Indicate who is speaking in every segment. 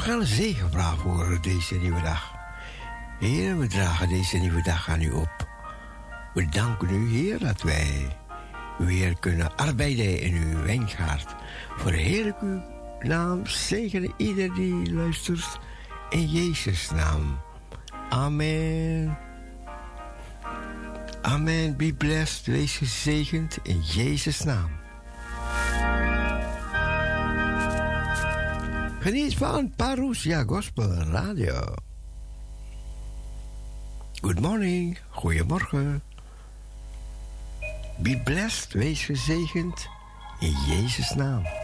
Speaker 1: We gaan een zegen vragen voor deze nieuwe dag. Heer, we dragen deze nieuwe dag aan u op. We danken u, Heer, dat wij weer kunnen arbeiden in uw wijngaard. Heer, uw naam zegenen ieder die luistert. In Jezus' naam. Amen. Amen. Be blessed. Wees gezegend in Jezus' naam. Geniet van Parousia Gospel Radio. Good morning. Goedemorgen. Be blessed. Wees gezegend in Jezus' naam.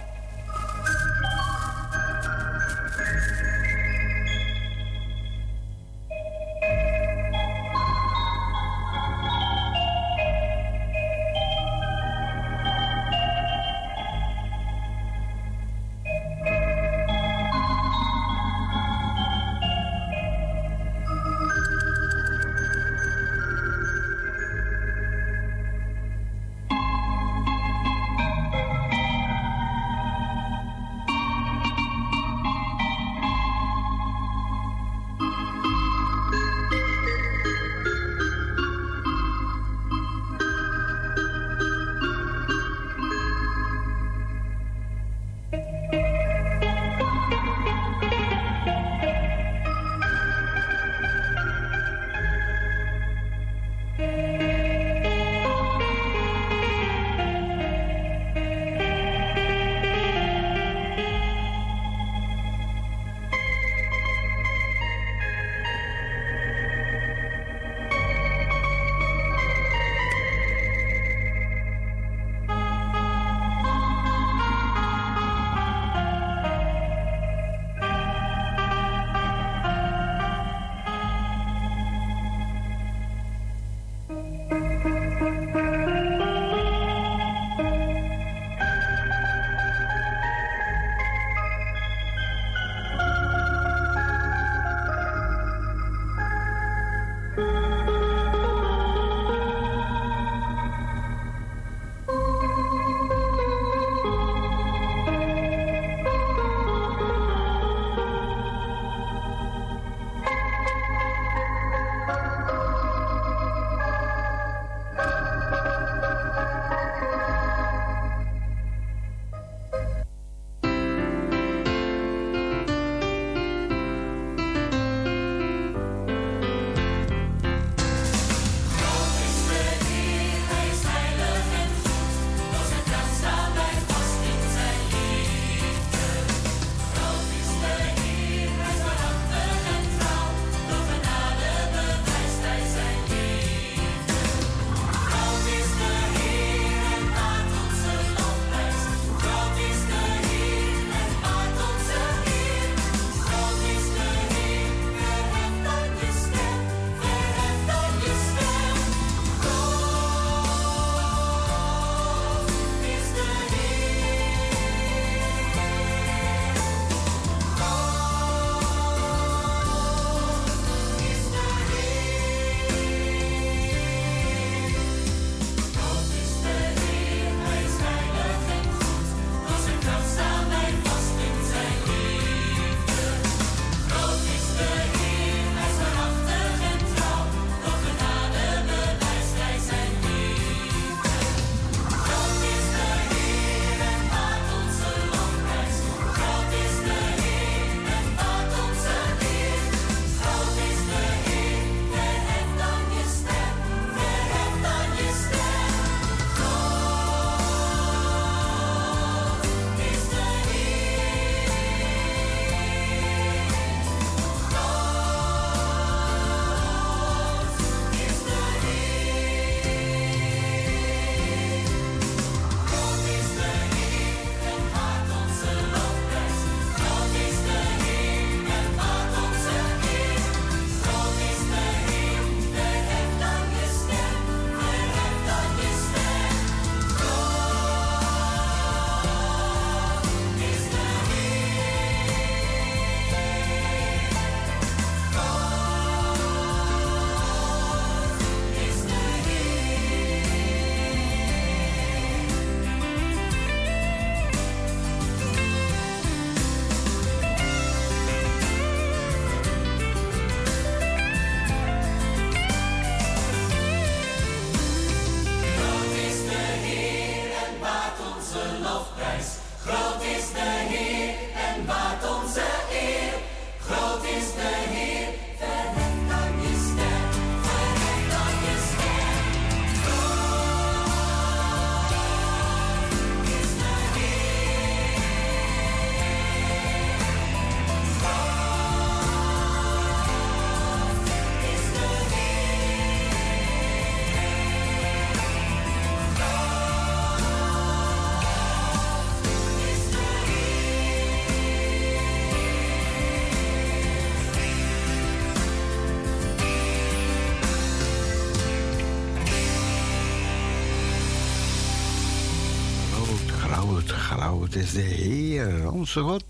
Speaker 2: Is de Heer, onze God.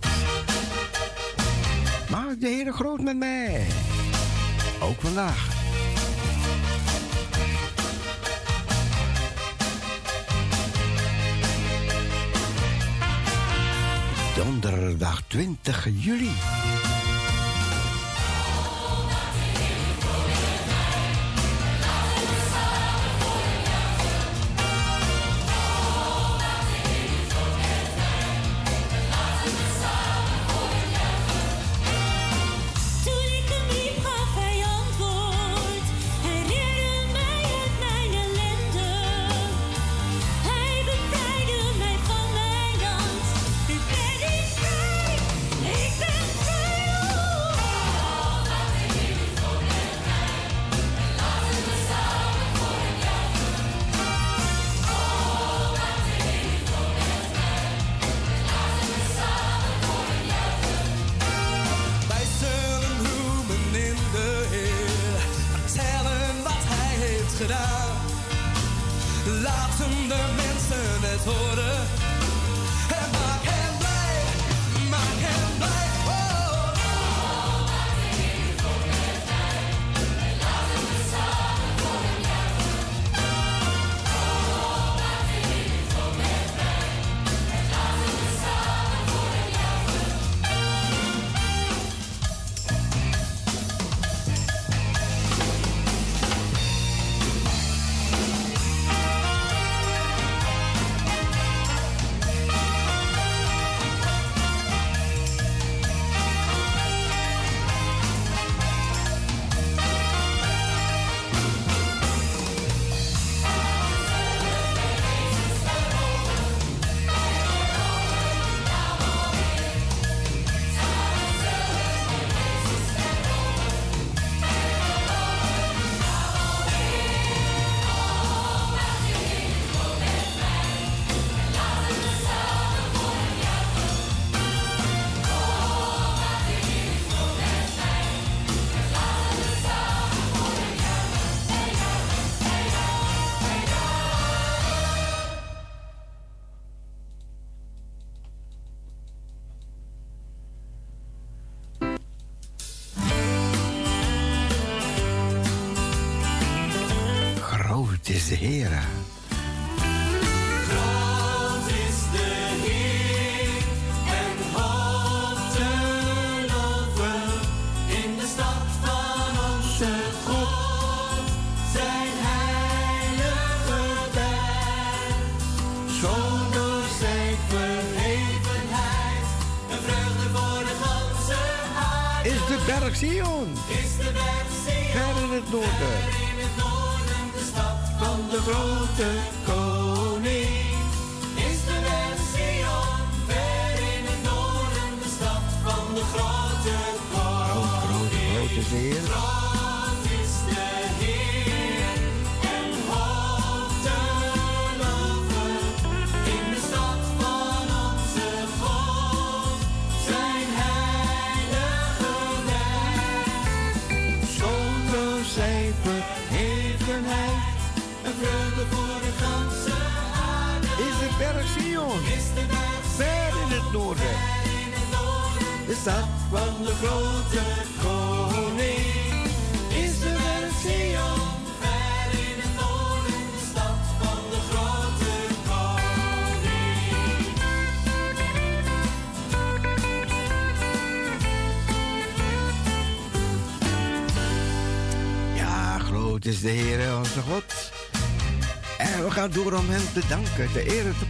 Speaker 2: Maak de Heer groot met mij. Ook vandaag. Donderdag 20 juli. Is de Heer onze God. En we gaan door om hem te danken, te eren, te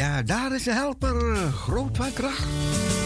Speaker 3: ja, daar is de helper, groot van kracht.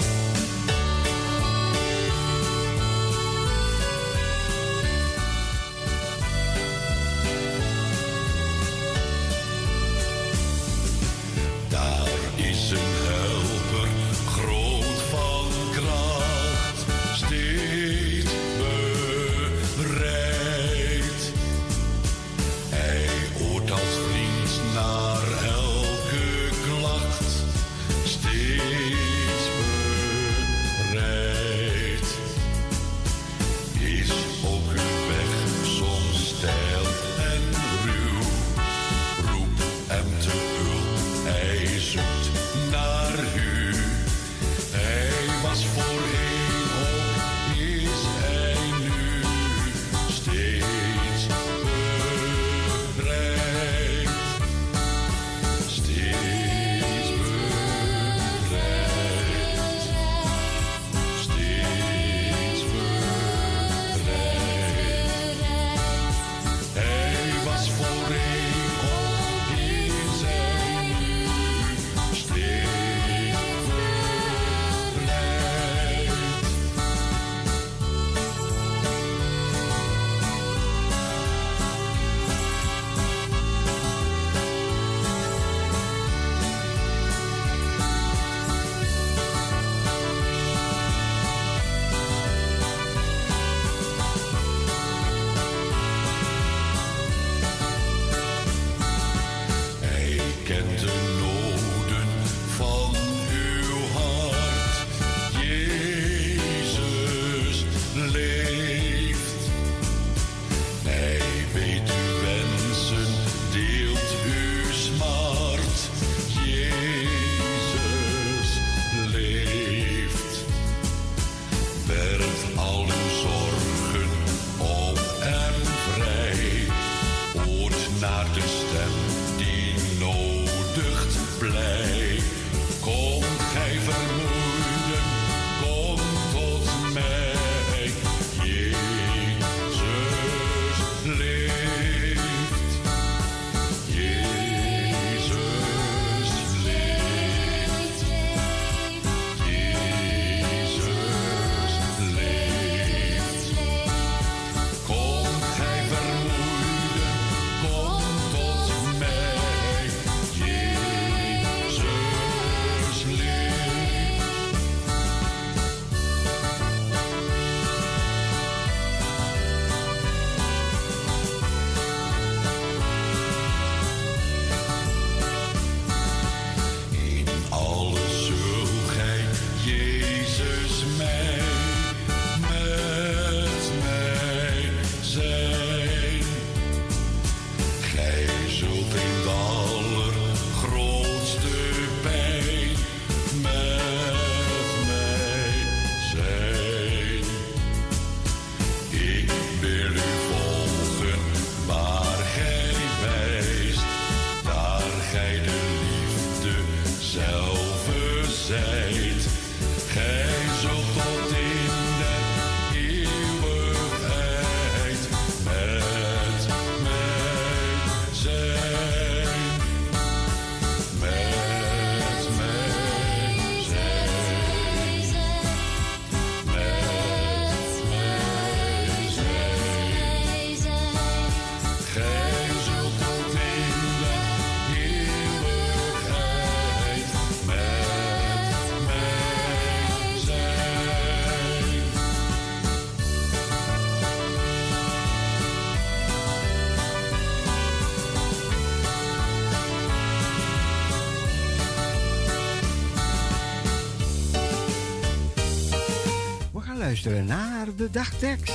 Speaker 3: Luisteren naar de dagtekst.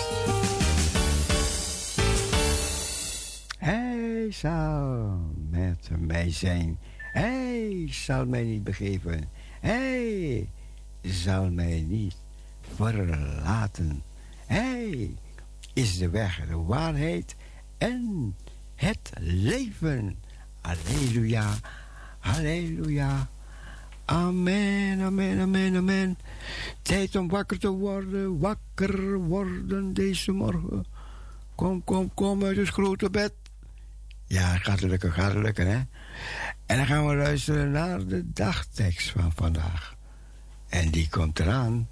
Speaker 3: Hij zal met mij zijn. Hij zal mij niet begeven. Hij zal mij niet verlaten. Hij is de weg, de waarheid en het leven. Halleluja, halleluja. Amen, amen, amen, amen. Tijd om wakker te worden, wakker worden deze morgen. Kom, kom, kom uit het grote bed.
Speaker 1: Ja, gaat lukken, gaat lukken, hè? En dan gaan we luisteren naar de dagtekst van vandaag. En die komt eraan.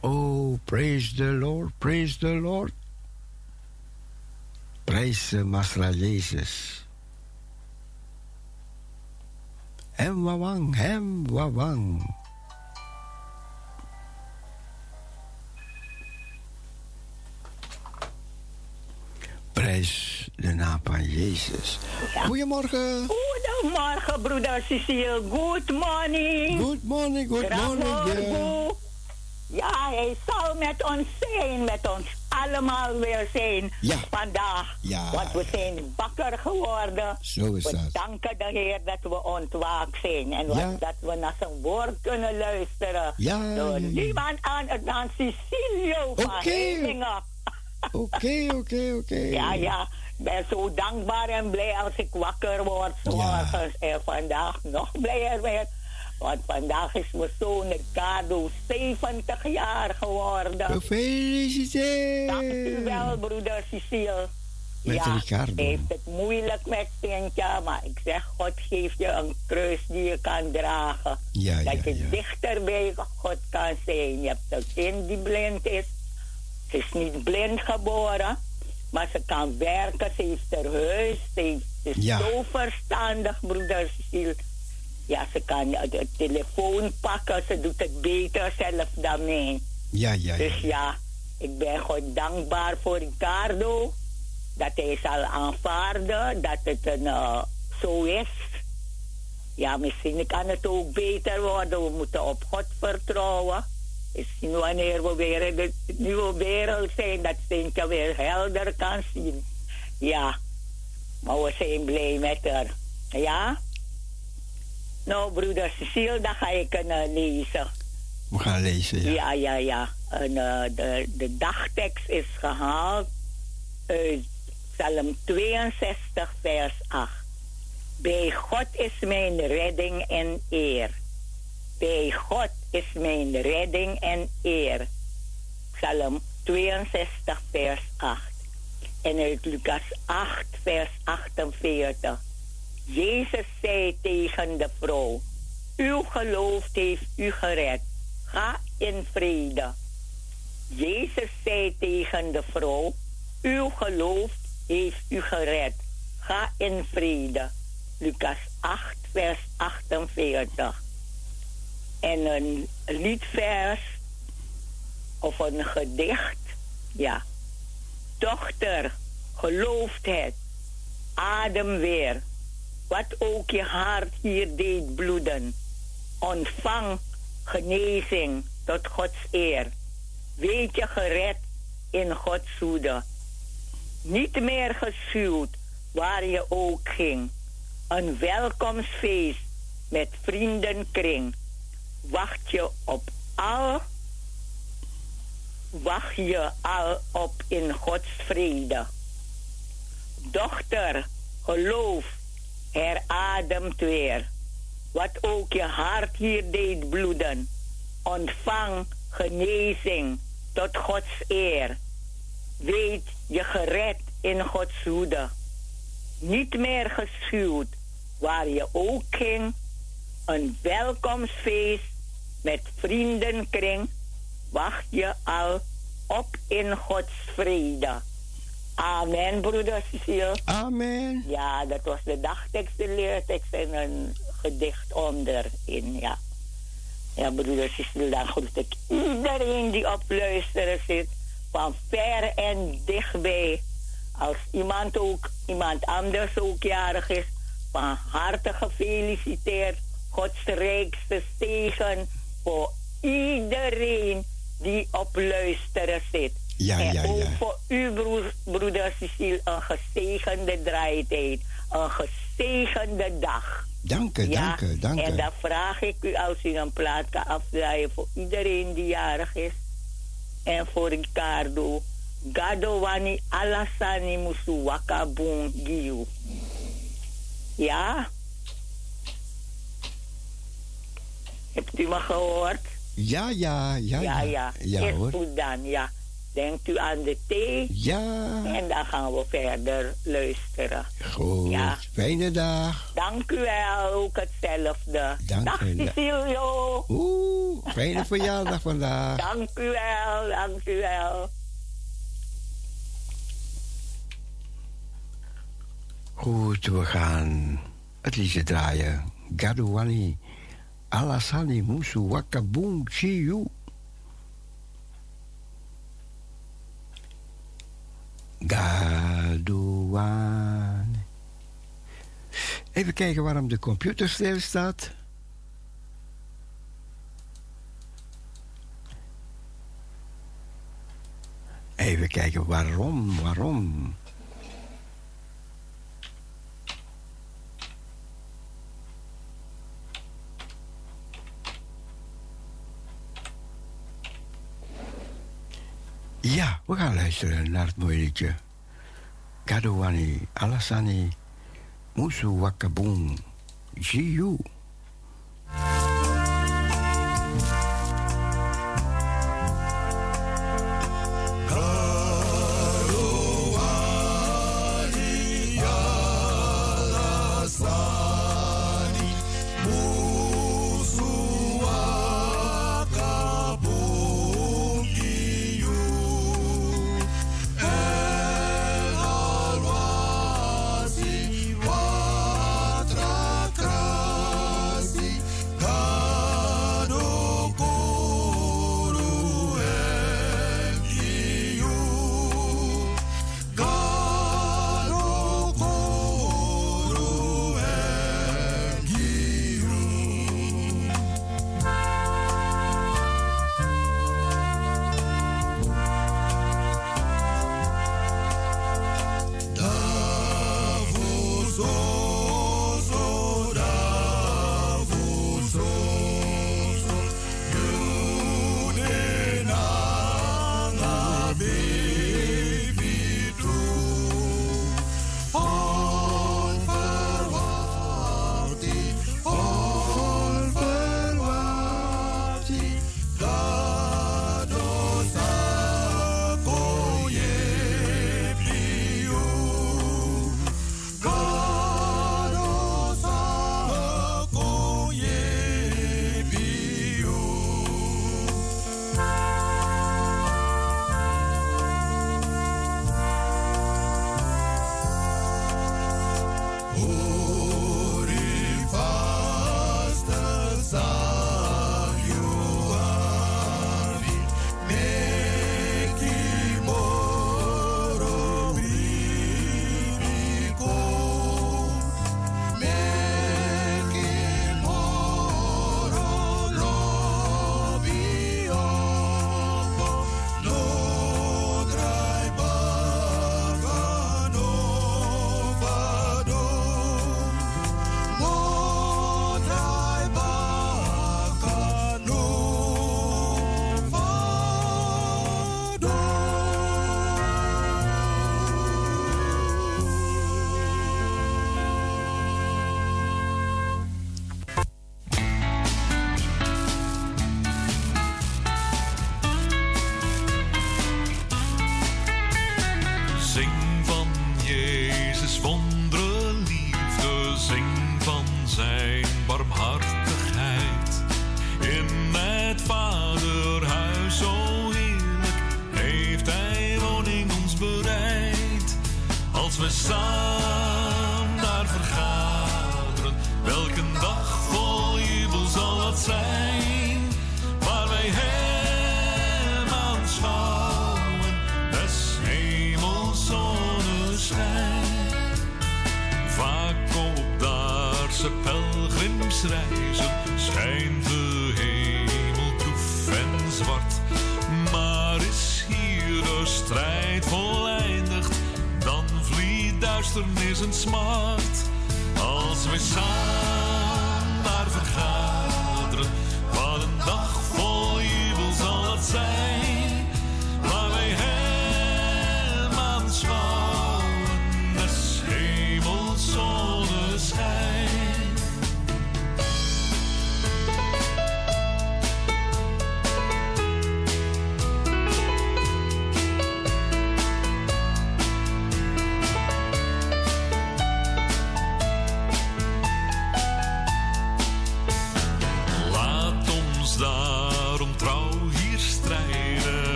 Speaker 1: Oh, praise the Lord, praise the Lord. Prijs Masra Jezus. Hem wawang, hem wawang. Prijs de naam van Jezus. Goedemorgen.
Speaker 4: Goedemorgen, broeder Cecile. Good morning.
Speaker 1: Good morning, good morning. Yeah.
Speaker 4: Ja, hij zal met ons zijn, met ons allemaal weer zijn
Speaker 1: ja.
Speaker 4: vandaag.
Speaker 1: Ja.
Speaker 4: Want we zijn wakker geworden.
Speaker 1: Zo is
Speaker 4: we
Speaker 1: dat.
Speaker 4: danken de Heer dat we ontwaakt zijn en ja. dat we naar zijn woord kunnen luisteren.
Speaker 1: Ja.
Speaker 4: Door niemand aan dan Cecilio van
Speaker 1: Oké, oké, oké, oké.
Speaker 4: Ja, ja. Ik ben zo dankbaar en blij als ik wakker word. Morgens ja. en vandaag nog blijer weer. Want vandaag is mijn zoon Ricardo 70 jaar geworden.
Speaker 1: Gefeliciteerd.
Speaker 4: Dank u wel, broeder Cecile.
Speaker 1: Met
Speaker 4: ja,
Speaker 1: Ricardo.
Speaker 4: Hij heeft het moeilijk met Sintja, maar ik zeg, God geeft je een kruis die je kan dragen.
Speaker 1: Ja,
Speaker 4: dat
Speaker 1: ja,
Speaker 4: je
Speaker 1: ja.
Speaker 4: dichter bij God kan zijn. Je hebt een kind die blind is. Ze is niet blind geboren, maar ze kan werken. Ze heeft haar huis. Ze is
Speaker 1: Ja.
Speaker 4: zo verstandig, broeder Cecile. Ja, ze kan de telefoon pakken. Ze doet het beter zelf dan mij.
Speaker 1: Ja, ja, ja.
Speaker 4: Dus ja, ik ben God dankbaar voor Ricardo. Dat hij zal aanvaarden dat het een, eh, zo is. Ja, misschien kan het ook beter worden. We moeten op God vertrouwen. Misschien wanneer we weer in de nieuwe wereld zijn, dat Sintje weer helder kan zien. Ja, maar we zijn blij met haar. Ja? Nou, broeder Cecile, dan ga ik een uh, lezen.
Speaker 1: We gaan lezen, ja.
Speaker 4: Ja, ja, ja. En, uh, de, de dagtekst is gehaald uit Psalm 62, vers 8. Bij God is mijn redding en eer. Bij God is mijn redding en eer. Psalm 62, vers 8. En uit Lucas 8, vers 48. Jezus zei tegen de vrouw: Uw geloof heeft u gered. Ga in vrede. Jezus zei tegen de vrouw: Uw geloof heeft u gered. Ga in vrede. Lucas 8, vers 48. En een liedvers of een gedicht. Ja. Dochter, gelooft het. Adem weer. Wat ook je hart hier deed bloeden. Ontvang genezing tot Gods eer. Weet je gered in Gods hoede. Niet meer geschuwd waar je ook ging. Een welkomstfeest met vriendenkring. Wacht je op al, wacht je al op in Gods vrede. Dochter, geloof, herademt weer. Wat ook je hart hier deed bloeden. Ontvang genezing tot Gods eer. Weet je gered in Gods hoede. Niet meer geschuwd waar je ook ging. Een welkomstfeest met vriendenkring. Wacht je al op in Gods vrede. Amen, broeder Cecile.
Speaker 1: Amen.
Speaker 4: Ja, dat was de dagtekst, de leertekst en een gedicht onderin, ja. Ja, broeder Cecile, dan groet ik iedereen die op luisteren zit. Van ver en dichtbij. Als iemand ook, iemand anders ook jarig is, van harte gefeliciteerd. Gods rijkste zegen voor iedereen die op luisteren zit.
Speaker 1: Ja,
Speaker 4: en
Speaker 1: ja,
Speaker 4: ook
Speaker 1: ja.
Speaker 4: voor u, broer, broeder Cecile, een gezegende draaitijd. Een gezegende dag.
Speaker 1: Dank u,
Speaker 4: Ja,
Speaker 1: dank u, dank
Speaker 4: En
Speaker 1: u.
Speaker 4: dan vraag ik u als u een plaat kan afdraaien voor iedereen die jarig is. En voor Ricardo. Gado wani alasani musu wakabun. Ja? Hebt u me gehoord?
Speaker 1: Ja, ja, ja,
Speaker 4: ja.
Speaker 1: ja.
Speaker 4: ja.
Speaker 1: Ja,
Speaker 4: Is
Speaker 1: hoor.
Speaker 4: goed dan, ja. Denkt u aan de thee?
Speaker 3: Ja.
Speaker 4: En dan gaan we verder luisteren.
Speaker 3: Goed. Ja. Fijne dag.
Speaker 4: Dank u wel. Ook hetzelfde.
Speaker 3: Dank
Speaker 4: dag, Cecilio.
Speaker 3: Oeh, fijne verjaardag vandaag.
Speaker 4: Dank u wel. Dank u wel.
Speaker 3: Goed, we gaan het liedje draaien. Gadouani. Alasani Musu Wakabung Chiyu. Gadouane. Even kijken waarom de computer stil staat. Even kijken waarom, waarom. Ja, we gaan luisteren naar het mooie liedje. Gadouani, Alasani, Musu Wakabung, Jiu.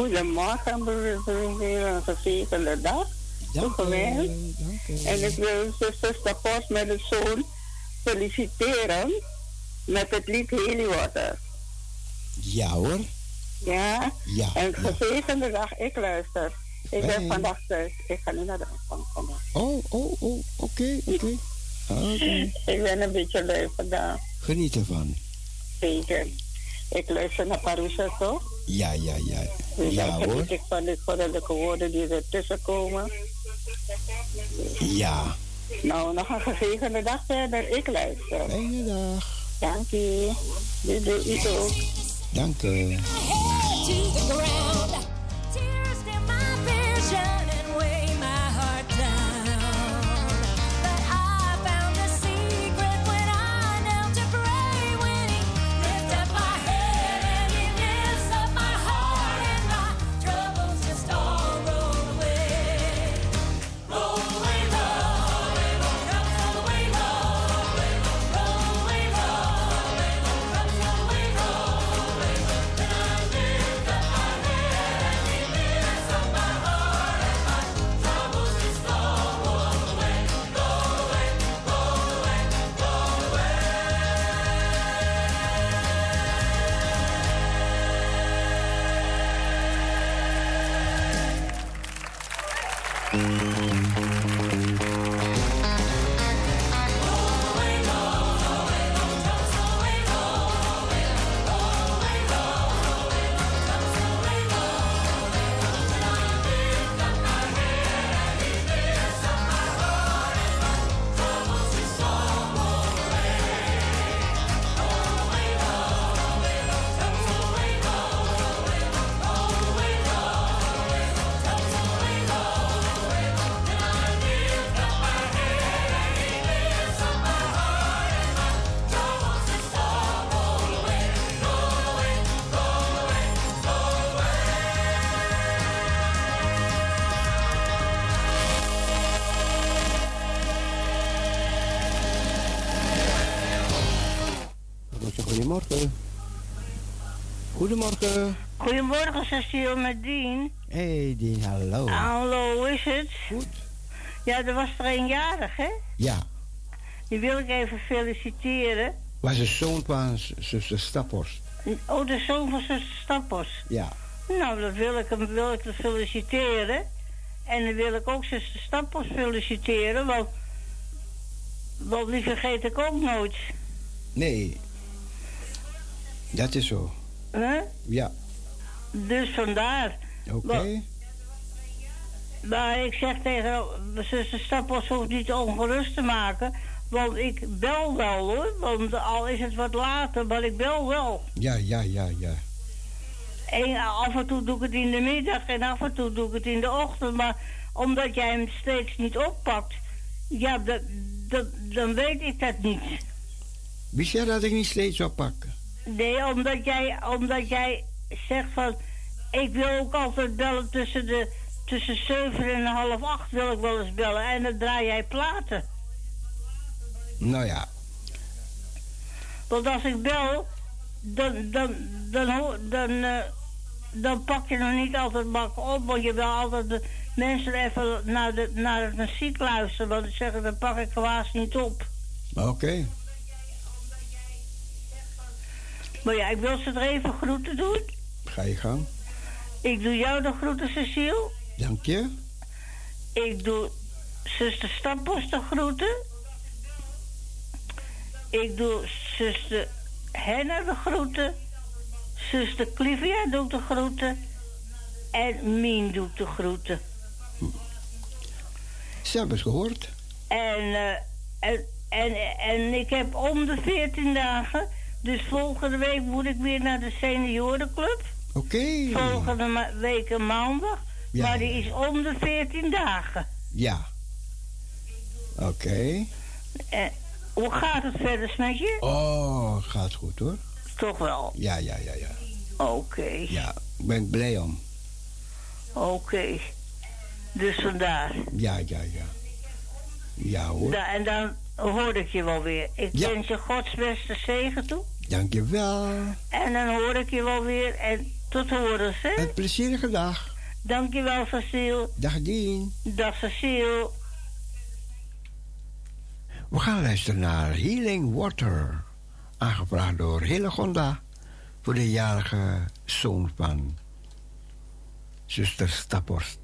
Speaker 5: Goedemorgen, weer een gezegende dag. Dank u. En ik wil zuster Post met de zoon feliciteren met het lied Haley Water.
Speaker 6: Ja hoor.
Speaker 5: Ja. ja en gezegende dag, ik luister. Ik ben vandaag thuis. Ik ga niet naar de opvang komen.
Speaker 6: Oh, oh, oh, oké, oké.
Speaker 5: ik ben een beetje lui vandaag.
Speaker 6: Geniet ervan.
Speaker 5: Zeker. Ik luister naar Parousia, toch?
Speaker 6: Ja, ja, ja. Dus ja, hoor.
Speaker 5: ik van de goddelijke woorden die er tussen komen.
Speaker 6: Ja.
Speaker 5: Nou, nog een gezegende dag verder. Ik luister.
Speaker 6: Fijne dag.
Speaker 5: Dank u. Dit doe ik ook.
Speaker 6: Dank u. Goedemorgen.
Speaker 5: Goedemorgen, Cecile met Dien.
Speaker 6: Hey Dien, hallo.
Speaker 5: Hallo, hoe is het?
Speaker 6: Goed.
Speaker 5: Ja, er was er eenjarig, hè?
Speaker 6: Ja.
Speaker 5: Die wil ik even feliciteren.
Speaker 6: Was de zoon van zuster Staphorst.
Speaker 5: Oh, de zoon van zuster Staphorst.
Speaker 6: Ja.
Speaker 5: Nou, dan wil ik hem wil ik feliciteren. En dan wil ik ook zuster Staphorst feliciteren, want, want die vergeet ik ook nooit.
Speaker 6: Nee. Dat is zo.
Speaker 5: Huh?
Speaker 6: Ja.
Speaker 5: Dus vandaar.
Speaker 6: Oké.
Speaker 5: Maar, ik zeg tegen zuster Stappels hoeft niet ongerust te maken. Want ik bel wel hoor. Want al is het wat later, maar ik bel wel.
Speaker 6: Ja, ja, ja, ja.
Speaker 5: En af en toe doe ik het in de middag en af en toe doe ik het in de ochtend. Maar omdat jij hem steeds niet oppakt, ja, dat, dat, dan weet ik dat niet.
Speaker 6: Wist jij dat ik niet steeds oppak?
Speaker 5: Nee, omdat jij, omdat jij zegt van... ik wil ook altijd bellen tussen de tussen 7 en half 8 wil ik wel eens bellen. En dan draai jij platen.
Speaker 7: Nou ja.
Speaker 5: Want als ik bel, dan, dan, dan, dan, dan, uh, dan pak je nog niet altijd bak op. Want je wil altijd de mensen even naar, de, naar het muziek luisteren. Want ik zeg, dan pak ik helaas niet op.
Speaker 7: Oké. Okay.
Speaker 5: Maar ja, ik wil ze er even groeten doen.
Speaker 7: Ga je gang.
Speaker 5: Ik doe jou de groeten, Cecile.
Speaker 7: Dank je.
Speaker 5: Ik doe zuster Stampos de groeten. Ik doe zuster Henna de groeten. Zuster Clivia doet de groeten. En Mien doet de groeten. Hm.
Speaker 7: Ze hebben het gehoord.
Speaker 5: En, uh, en, en, en ik heb om de 14 dagen... Dus volgende week moet ik weer naar de seniorenclub.
Speaker 7: Oké. Okay.
Speaker 5: Volgende week maandag. Ja. Maar die is om de 14 dagen.
Speaker 7: Ja. Oké. Okay.
Speaker 5: En hoe gaat het verder met je?
Speaker 7: Oh, gaat goed hoor.
Speaker 5: Toch wel?
Speaker 7: Ja, ja, ja, ja.
Speaker 5: Oké.
Speaker 7: Ja, ben blij om.
Speaker 5: Oké. Dus vandaar.
Speaker 7: Ja, ja, ja. Ja hoor.
Speaker 5: Da en dan hoor ik je wel weer. Ik ja. wens je Gods beste zegen toe.
Speaker 7: Dankjewel.
Speaker 5: En dan hoor ik je wel weer. En tot horen, hè?
Speaker 7: Een plezierige dag.
Speaker 5: Dankjewel, Cecile.
Speaker 7: Dag, Dien.
Speaker 5: Dag, Cecile.
Speaker 7: We gaan luisteren naar Healing Water. Aangevraagd door Hillegonda. Voor de jarige zoon van zuster Staphorst.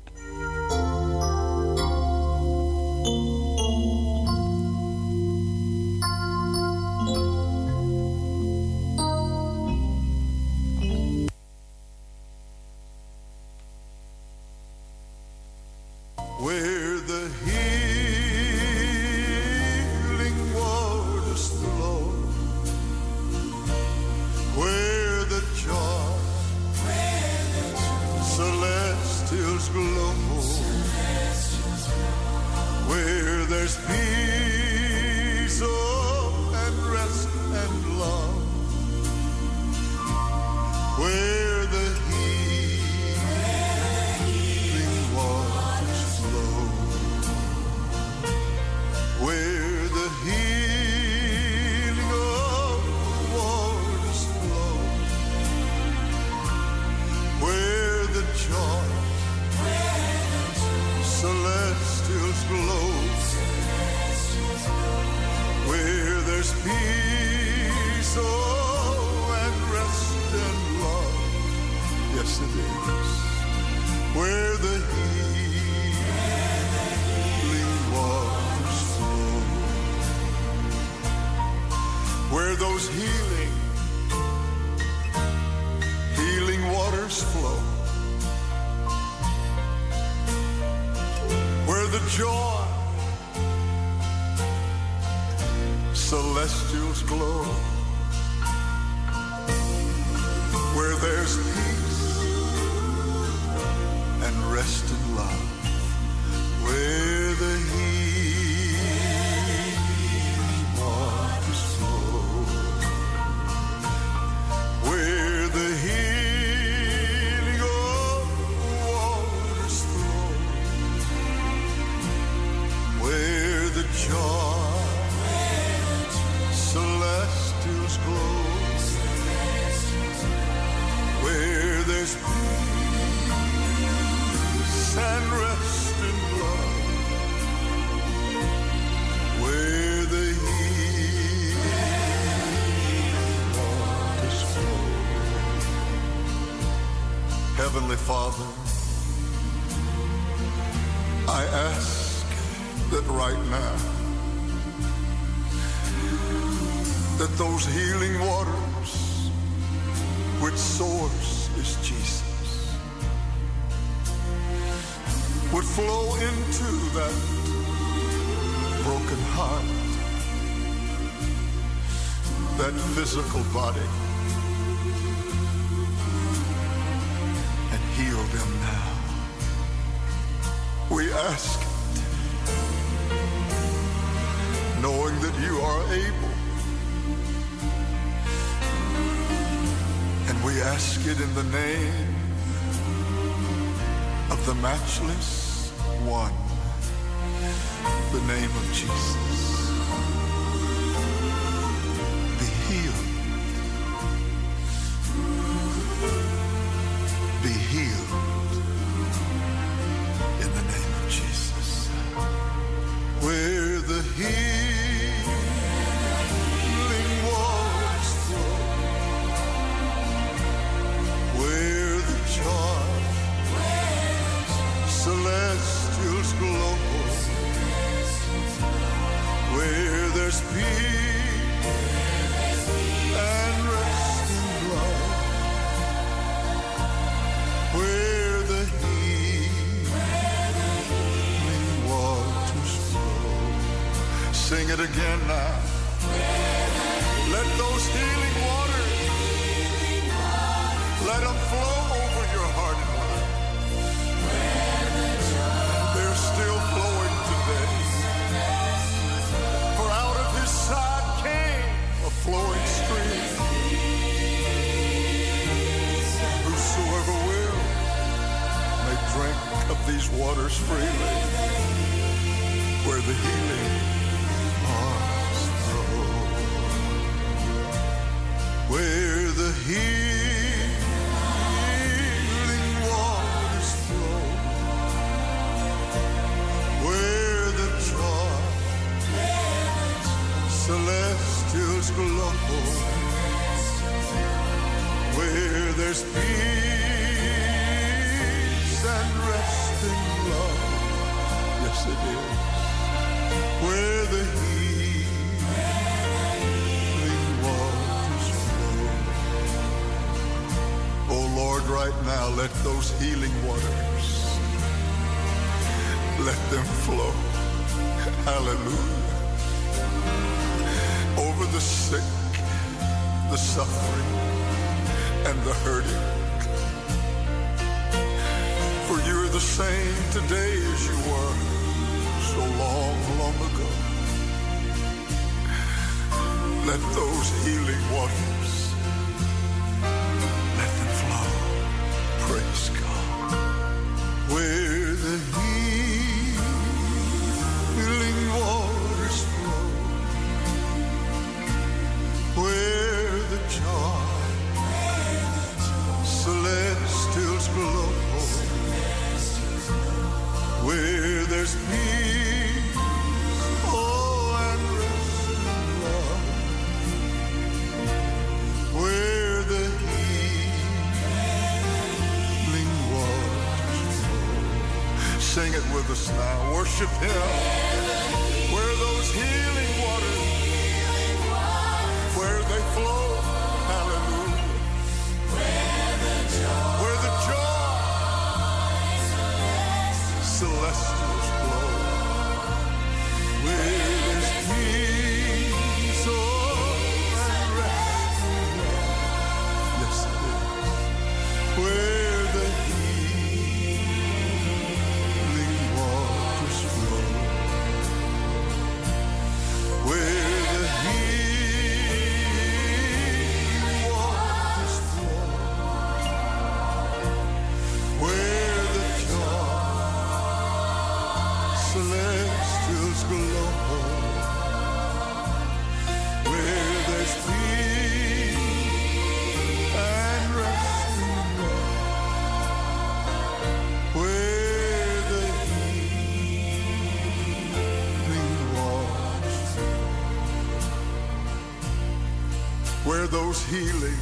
Speaker 7: those healing,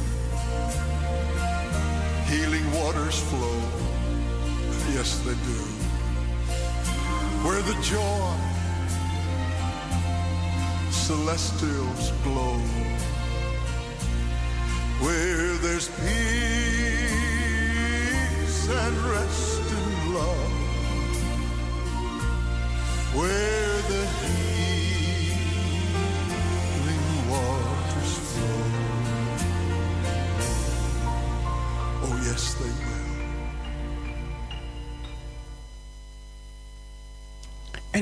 Speaker 7: healing waters flow. Yes, they do. Where the joy celestials glow.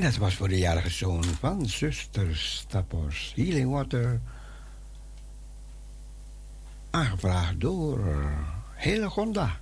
Speaker 1: dat was voor de jarige zoon van zuster Stappers Healing Water. Aangevraagd door Hele Gonda.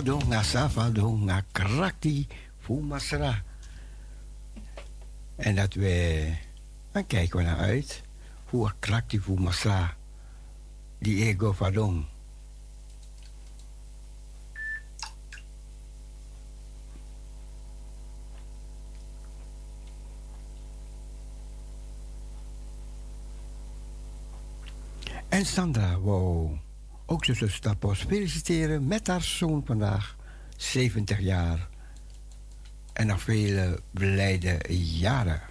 Speaker 1: Sapadonga, Sapadonga, Krakti, Fumasra. En dat we, dan kijken we naar uit, hoe Krakti, Fumasra, die ego vadong. En Sandra, wow ook zuster Stapos feliciteren met haar zoon vandaag, 70 jaar. En nog vele blijde jaren.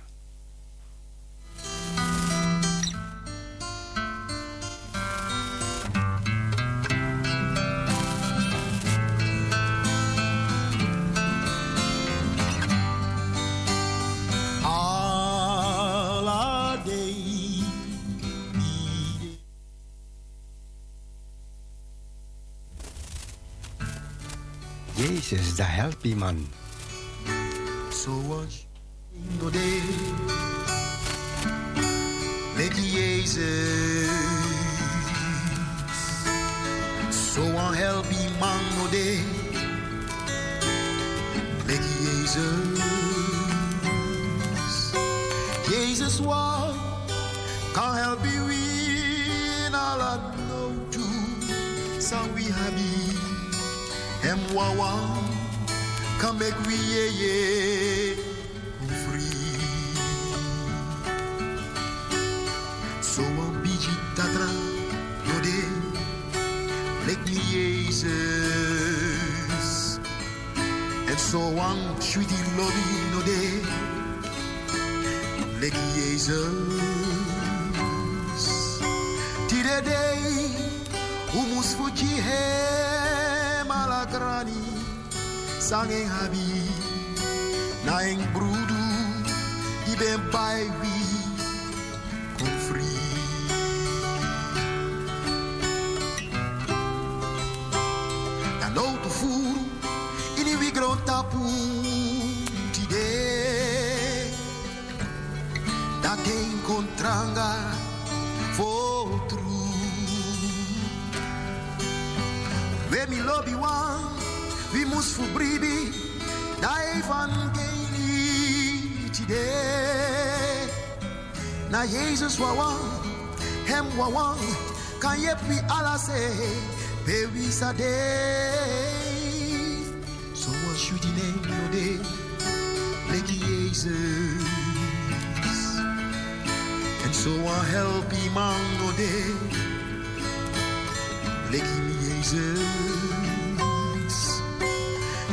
Speaker 1: Jezus, de help je man.
Speaker 8: Zoals no day. Met Jezus. Zo so help je man no day. Met Jezus. Jezus wat kan help je win all no to. San we happy. Hem wawa kan make we yeah yeah free. So een beetje tatra no de lek me Jezus. En so een sweetie lobby no de lek Jezus. Tide day, humus fuji hem alagrani sange habi. Naing brudu, ibe bai wi. Jesus wawa hem wawa kan ye pi ala se pe wi sa day so what you name no day like Jesus. And so I help him on no day like Jesus.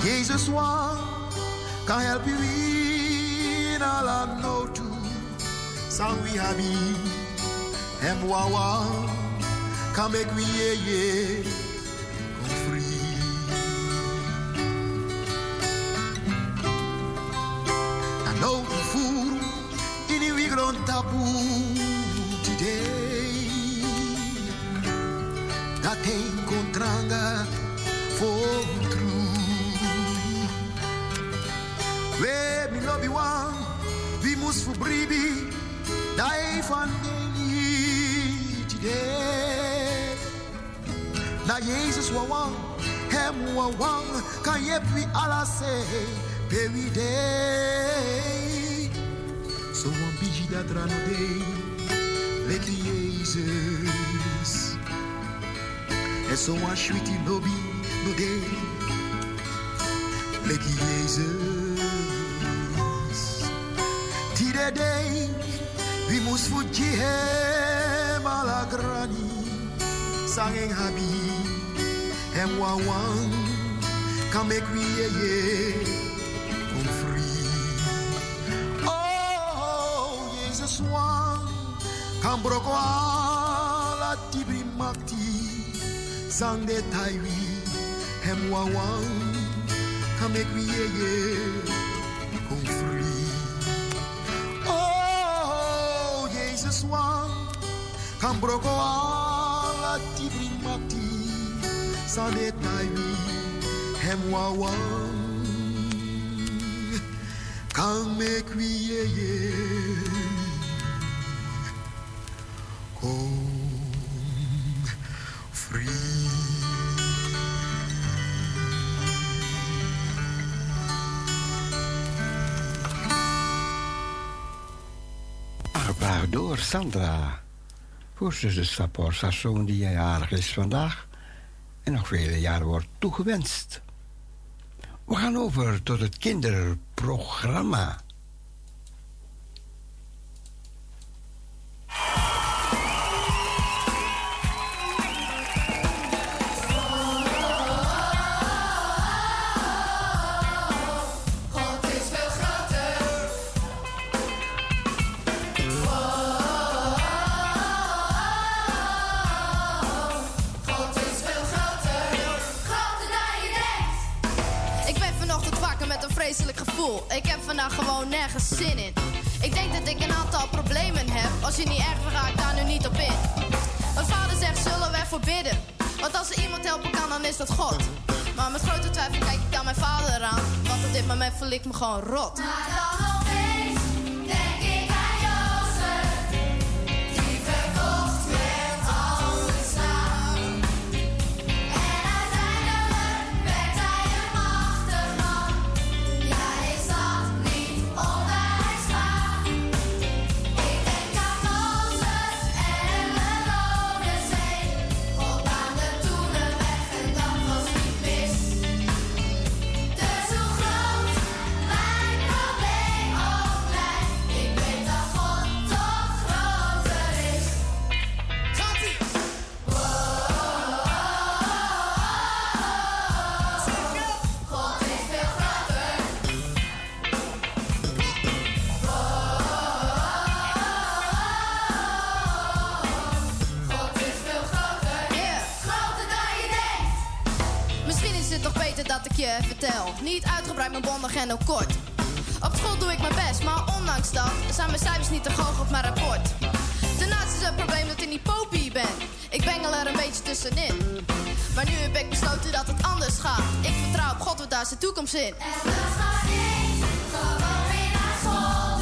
Speaker 8: Jesus one can help you in all I know Sawi habi, em wawa, kamek wiye ye. wang kan ye pui ala se peri de. So wan biji da drano de leti Jesus. En so wan shwiti nobi no de leti Jesus. Tire de vi mus fuji he malagrani sangeng habi and one one can make we ye ye, come free. Oh, Jesus one, kan broko ala tibri makti, sang de taiwi, hem wawan, can make we ye ye, come free. Oh, Jezus wan, kan broko ala tibri mati, sane taiwi, hem wawan, kan make we ye ye, come free.
Speaker 1: Aangevraagd door Sandra. Voor zuster Sapor, haar zoon die jarig is vandaag. En nog vele jaren wordt toegewenst. We gaan over tot het kinderprogramma.
Speaker 9: nergens in. Ik denk dat ik een aantal problemen heb. Als je niet erg raakt, daar nu niet op in. Mijn vader zegt, zullen we ervoor bidden? Want als er iemand helpen kan, dan is dat God. Maar met grote twijfel kijk ik aan mijn vader aan. Want op dit moment voel ik me gewoon rot.
Speaker 10: zijn ook
Speaker 9: kort. Op school doe ik mijn best, maar ondanks dat zijn mijn cijfers niet te hoog op mijn rapport. Daarnaast is het probleem dat ik niet popie ben. Ik bengel er een beetje tussenin. Maar nu heb ik besloten dat het anders gaat. Ik vertrouw op God, want daar is de toekomst in.
Speaker 10: En weer naar school.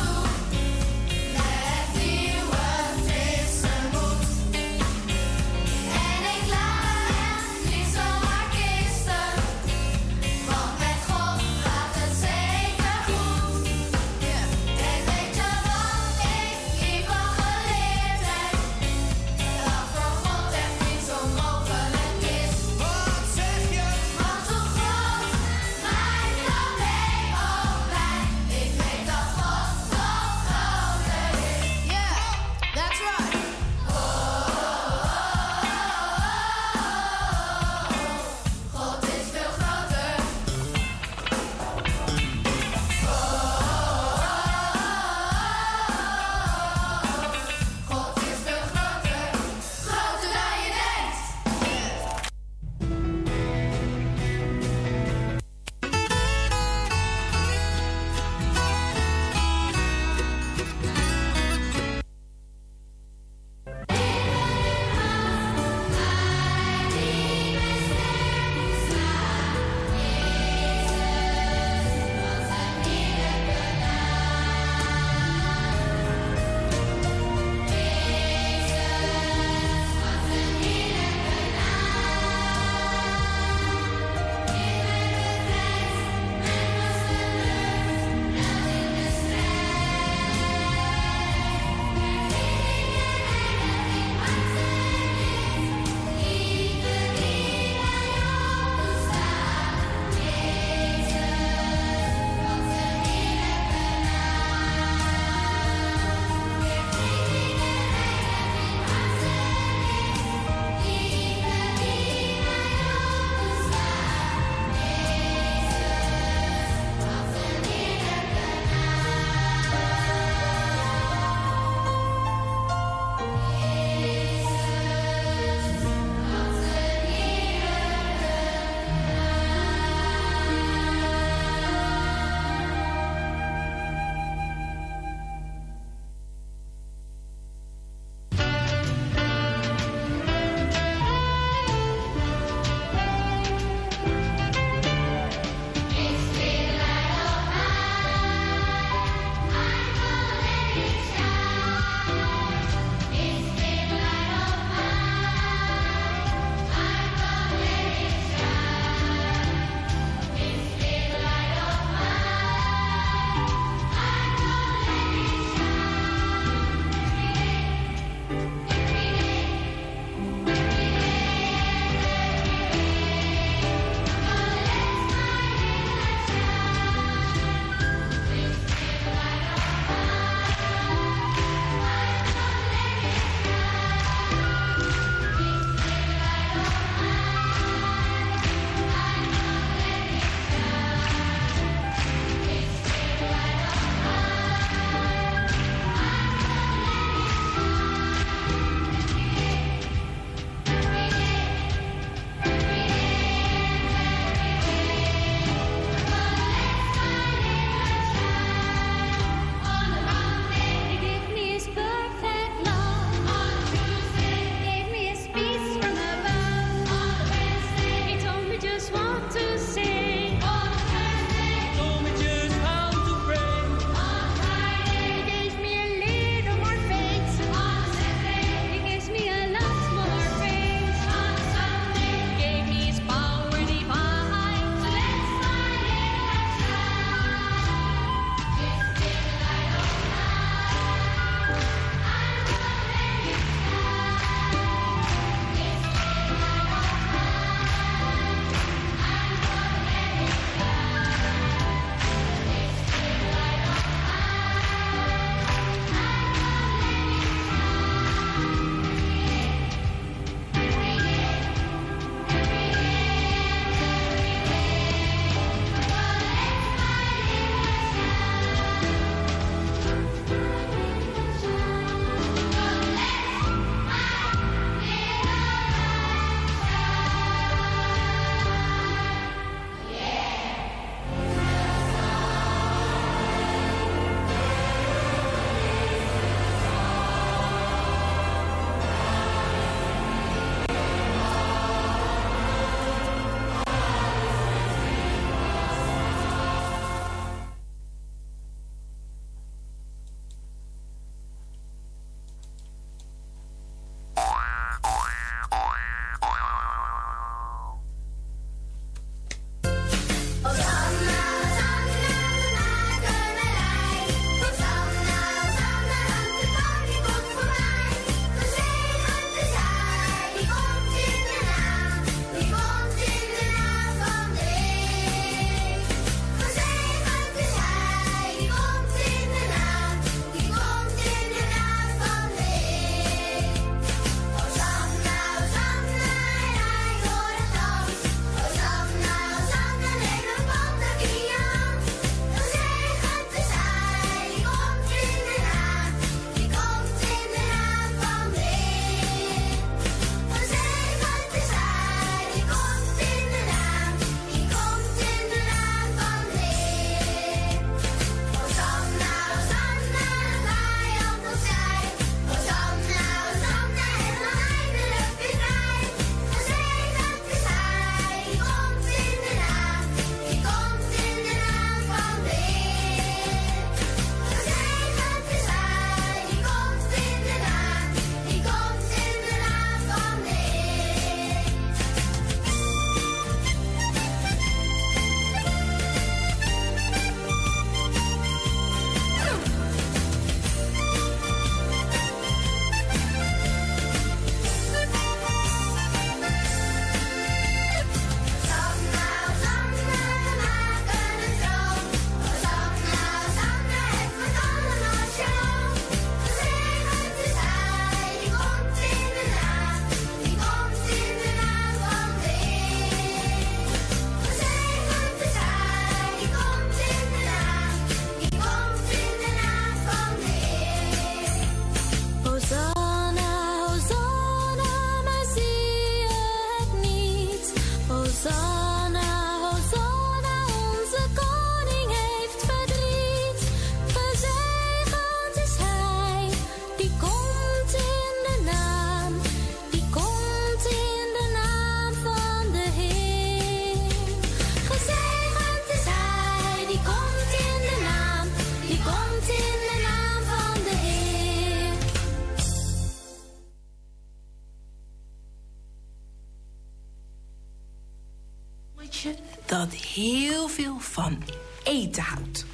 Speaker 11: Houdt.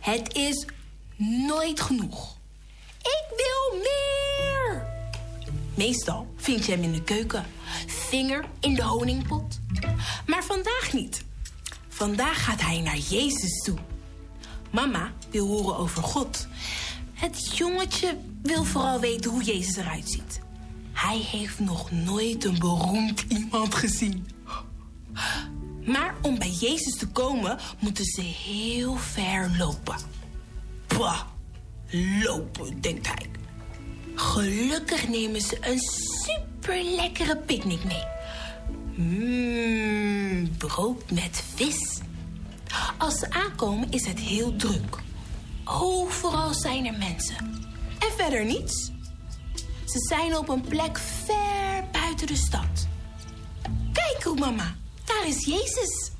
Speaker 11: Het is nooit genoeg. Ik wil meer! Meestal vind je hem in de keuken, vinger in de honingpot. Maar vandaag niet. Vandaag gaat hij naar Jezus toe. Mama wil horen over God. Het jongetje wil vooral weten hoe Jezus eruit ziet. Hij heeft nog nooit een beroemd iemand gezien. Maar om bij Jezus te komen, moeten ze heel ver lopen. Bah, lopen, denkt hij. Gelukkig nemen ze een super lekkere picknick mee. Mmm, brood met vis. Als ze aankomen is het heel druk. Overal zijn er mensen. En verder niets. Ze zijn op een plek ver buiten de stad. Kijk, hoe mama, daar is Jezus.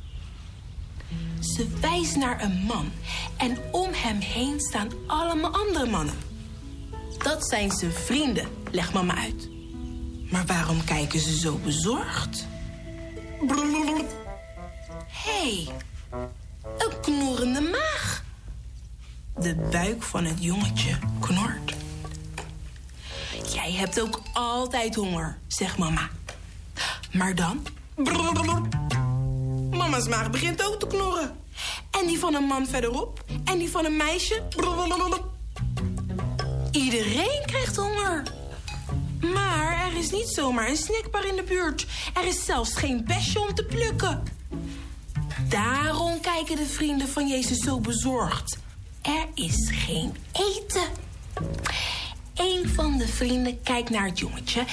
Speaker 11: Ze wijst naar een man en om hem heen staan allemaal andere mannen. Dat zijn zijn vrienden, legt mama uit. Maar waarom kijken ze zo bezorgd? Hé, hey, een knorrende maag. De buik van het jongetje knort. Jij hebt ook altijd honger, zegt mama. Maar dan... Mama's maag begint ook te knorren. En die van een man verderop. En die van een meisje. Iedereen krijgt honger. Maar er is niet zomaar een snackbar in de buurt. Er is zelfs geen besje om te plukken. Daarom kijken de vrienden van Jezus zo bezorgd. Er is geen eten. Een van de vrienden kijkt naar het jongetje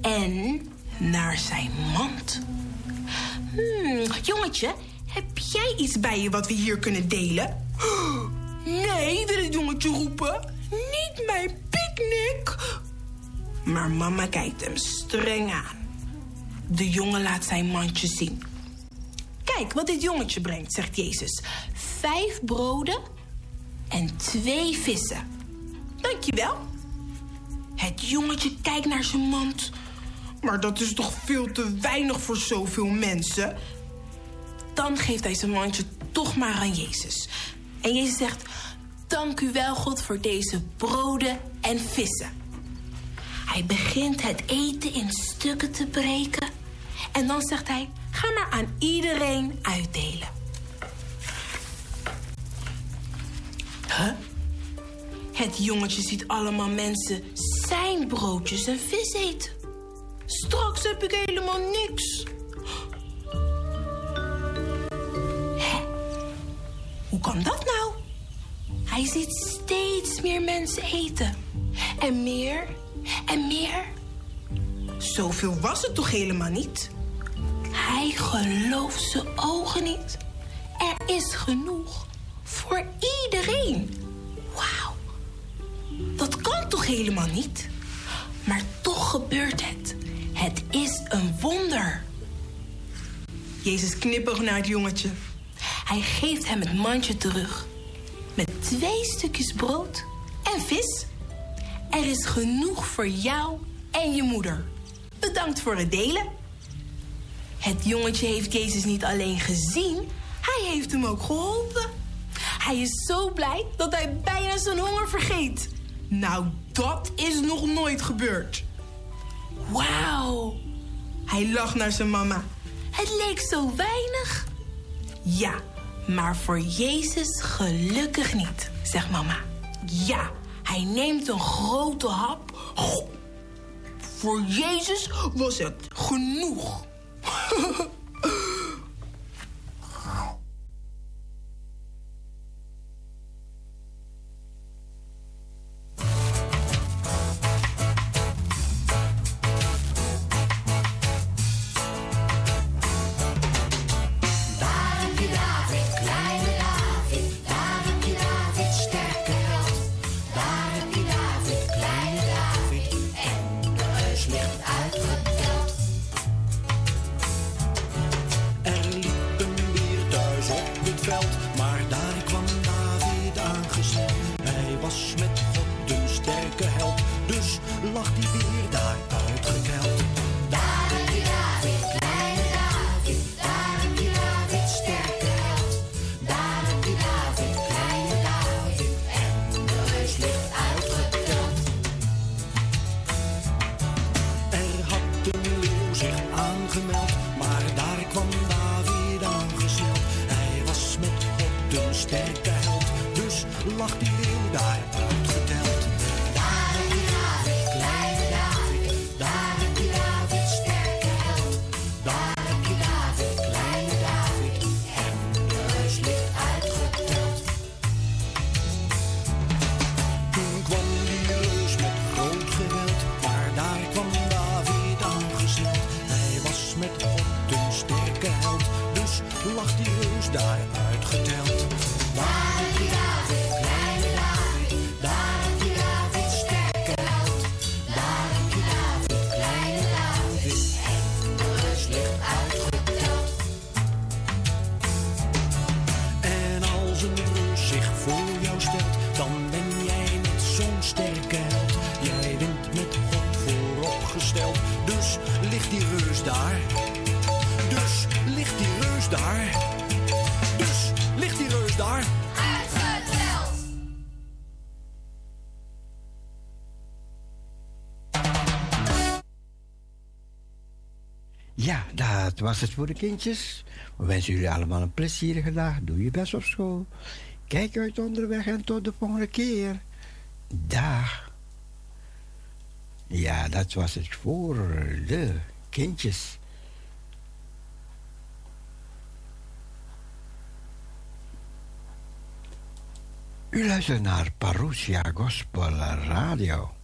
Speaker 11: en naar zijn mand. Hmm, jongetje, heb jij iets bij je wat we hier kunnen delen? Nee, wil het jongetje roepen. Niet mijn picknick. Maar mama kijkt hem streng aan. De jongen laat zijn mandje zien. Kijk wat dit jongetje brengt, zegt Jezus. Vijf broden en twee vissen. Dankjewel. Het jongetje kijkt naar zijn mand. Maar dat is toch veel te weinig voor zoveel mensen? Dan geeft hij zijn mandje toch maar aan Jezus. En Jezus zegt: Dank u wel, God, voor deze broden en vissen. Hij begint het eten in stukken te breken. En dan zegt hij: Ga maar aan iedereen uitdelen. Huh? Het jongetje ziet allemaal mensen zijn broodjes en vis eten. Straks heb ik helemaal niks. Hoe kan dat nou? Hij ziet steeds meer mensen eten. En meer en meer. Zoveel was het toch helemaal niet? Hij gelooft zijn ogen niet. Er is genoeg voor iedereen. Wauw. Dat kan toch helemaal niet? Maar Jezus knippert naar het jongetje. Hij geeft hem het mandje terug. Met twee stukjes brood en vis. Er is genoeg voor jou en je moeder. Bedankt voor het delen. Het jongetje heeft Jezus niet alleen gezien, hij heeft hem ook geholpen. Hij is zo blij dat hij bijna zijn honger vergeet. Nou, dat is nog nooit gebeurd. Wauw. Hij lacht naar zijn mama. Het leek zo weinig. Ja, maar voor Jezus gelukkig niet, zegt mama. Ja, hij neemt een grote hap. Voor Jezus was het genoeg.
Speaker 12: was
Speaker 1: het voor de kindjes. We wensen jullie allemaal een plezierige dag. Doe je best op school. Kijk uit onderweg en tot de volgende keer. Dag. Ja, dat was het voor de kindjes. U luistert naar Parousia Gospel Radio.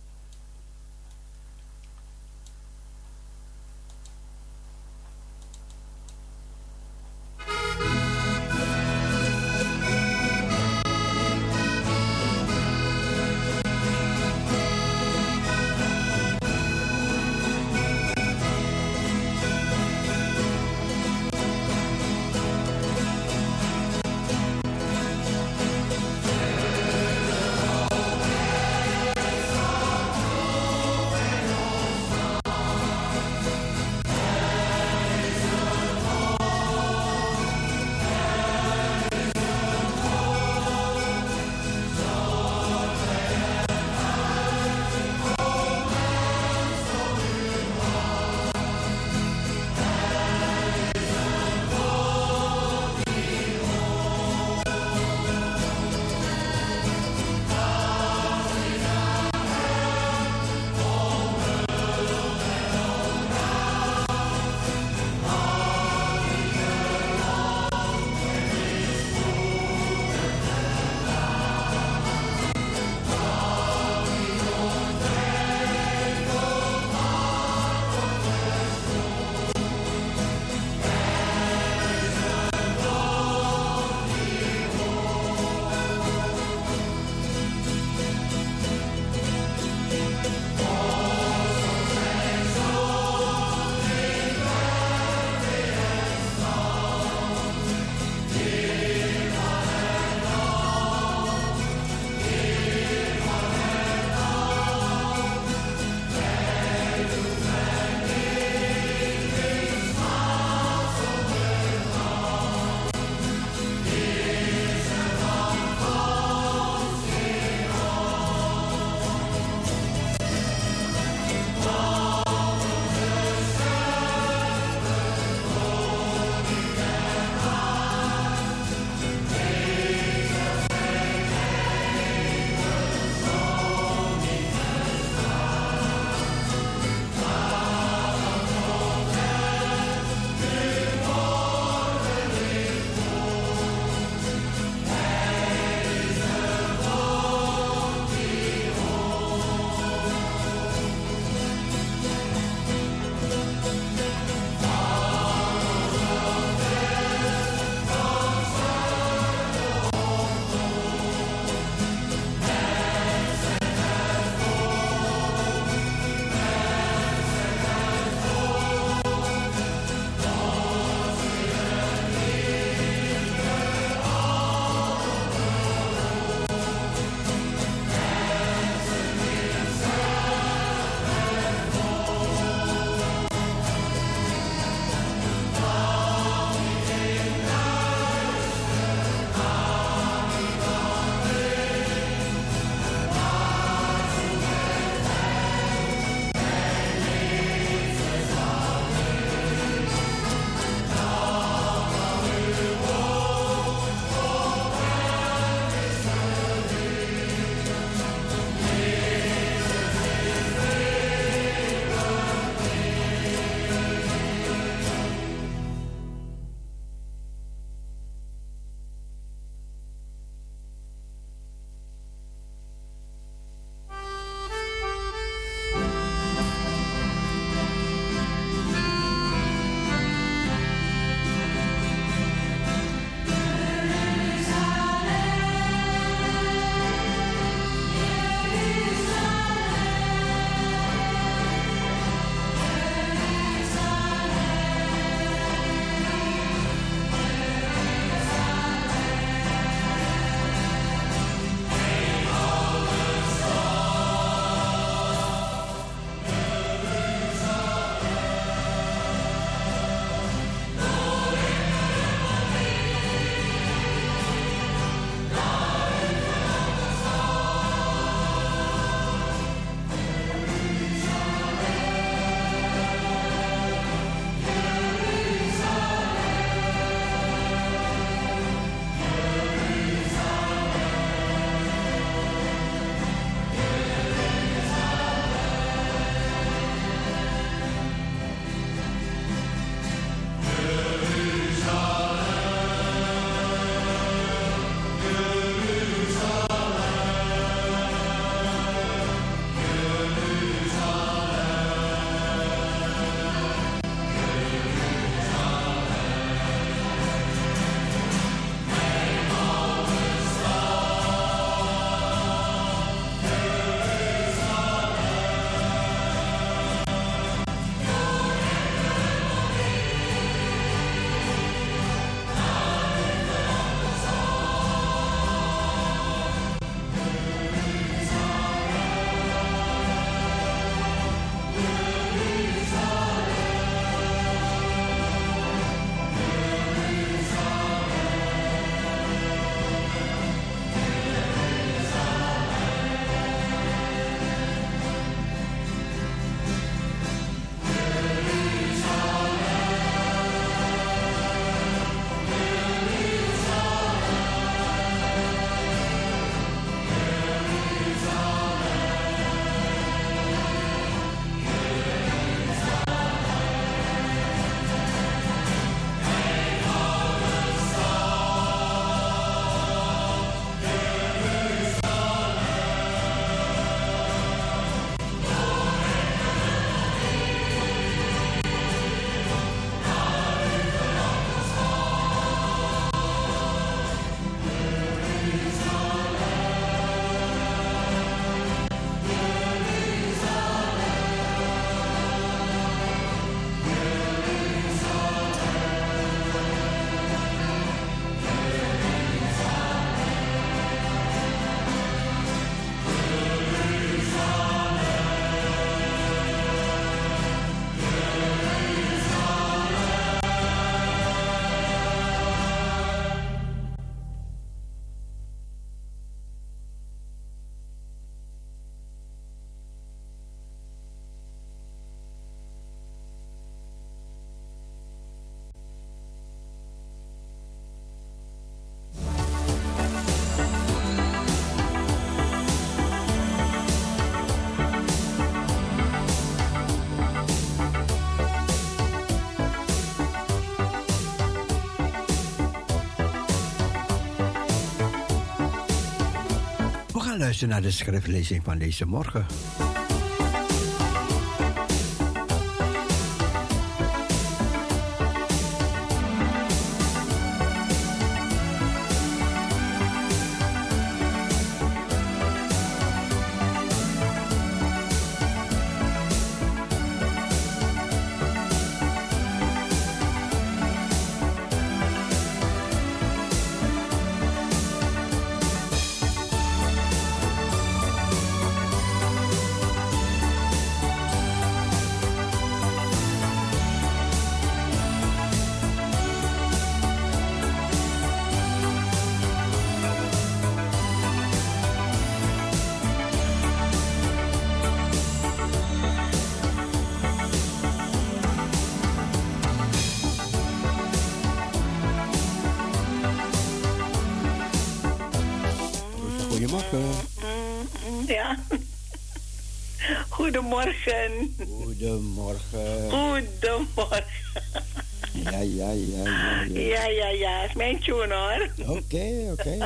Speaker 1: Naar de schriftlezing van deze morgen.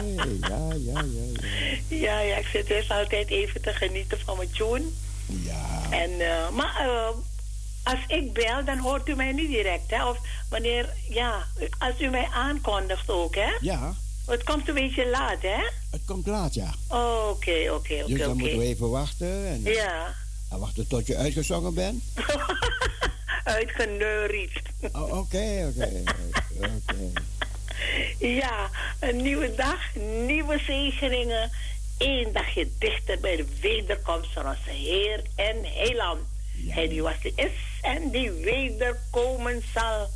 Speaker 13: Ja,
Speaker 1: ja, ja, ja. Ja.
Speaker 13: Ik zit dus altijd even te genieten van mijn tune.
Speaker 1: Ja.
Speaker 13: En, eh, maar eh, als ik bel, dan hoort u mij niet direct, hè? Of wanneer, ja, als u mij aankondigt ook, hè?
Speaker 1: Ja,
Speaker 13: Het komt een beetje laat, hè?
Speaker 1: het komt laat, ja.
Speaker 13: Oh, Oké, oké,
Speaker 1: Dus
Speaker 13: oké,
Speaker 1: dan moeten we
Speaker 13: oké.
Speaker 1: even wachten. En,
Speaker 13: Ja,
Speaker 1: en wachten tot je uitgezongen bent.
Speaker 13: uitgeneuried.
Speaker 1: Oh, Oké, oké. Oké.
Speaker 13: Ja, een nieuwe dag, nieuwe zegeningen. Eén dagje dichter bij de wederkomst van onze Heer en Heiland. Hij die was, die is en die wederkomen zal.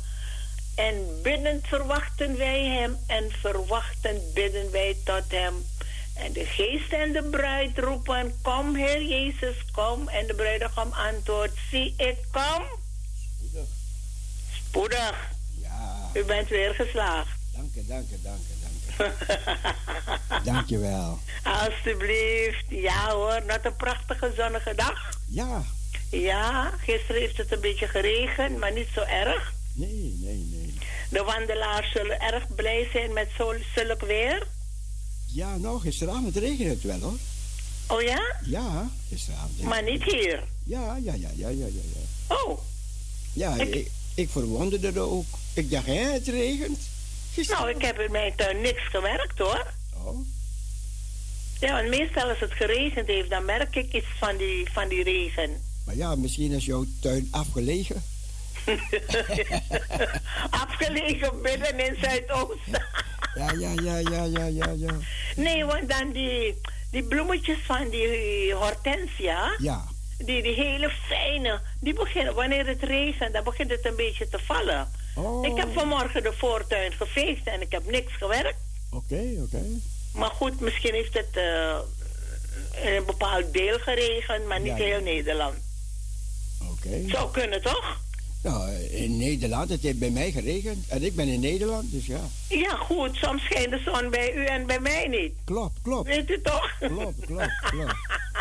Speaker 13: En biddend verwachten wij hem en verwachtend bidden wij tot hem. En de geest en de bruid roepen, kom Heer Jezus, kom. En de bruidegom antwoordt, zie ik kom. Spoedig.
Speaker 1: Ja,
Speaker 13: U bent weer geslaagd.
Speaker 1: Dank je, dank je, dank je, dank je. Dank je wel.
Speaker 13: Alsjeblieft. Ja hoor, net een prachtige zonnige dag.
Speaker 1: Ja,
Speaker 13: Ja, gisteren heeft het een beetje geregend, maar niet zo erg.
Speaker 1: nee, nee, nee.
Speaker 13: De wandelaars zullen erg blij zijn met zulk weer.
Speaker 1: Ja, nou, gisteravond regende het wel, hoor.
Speaker 13: Oh ja?
Speaker 1: Ja, gisteravond.
Speaker 13: Maar niet hier.
Speaker 1: Ja, ja, ja, ja, ja, ja. ja.
Speaker 13: Oh,
Speaker 1: Ja,
Speaker 13: Ik-
Speaker 1: ik, ik verwonderde er ook. Ik dacht, hè, het regent.
Speaker 13: Nou, ik heb in mijn tuin niks gewerkt hoor.
Speaker 1: Oh,
Speaker 13: Ja, want meestal als het geregend heeft, dan merk ik iets van die, van die regen.
Speaker 1: maar ja, misschien is jouw tuin afgelegen.
Speaker 13: Afgelegen binnen in Zuidoost.
Speaker 1: Ja, ja, ja, ja, ja, ja, ja.
Speaker 13: nee, want dan die, die bloemetjes van die hortensia.
Speaker 1: Ja,
Speaker 13: Die, die hele fijne, die beginnen, wanneer het regent, dan begint het een beetje te vallen.
Speaker 1: Oh.
Speaker 13: Ik heb vanmorgen de voortuin geveegd en ik heb niks gewerkt.
Speaker 1: oké, oké.
Speaker 13: Maar goed, misschien heeft het eh, in een bepaald deel geregend, maar niet
Speaker 1: Ja, ja.
Speaker 13: heel Nederland.
Speaker 1: Oké.
Speaker 13: Zou kunnen, toch?
Speaker 1: Nou, in Nederland, het heeft bij mij geregend. En ik ben in Nederland, dus ja.
Speaker 13: Ja, goed, soms schijnt de zon bij u en bij mij niet.
Speaker 1: Klopt, klopt.
Speaker 13: Weet u toch?
Speaker 1: Klopt, klopt, klopt.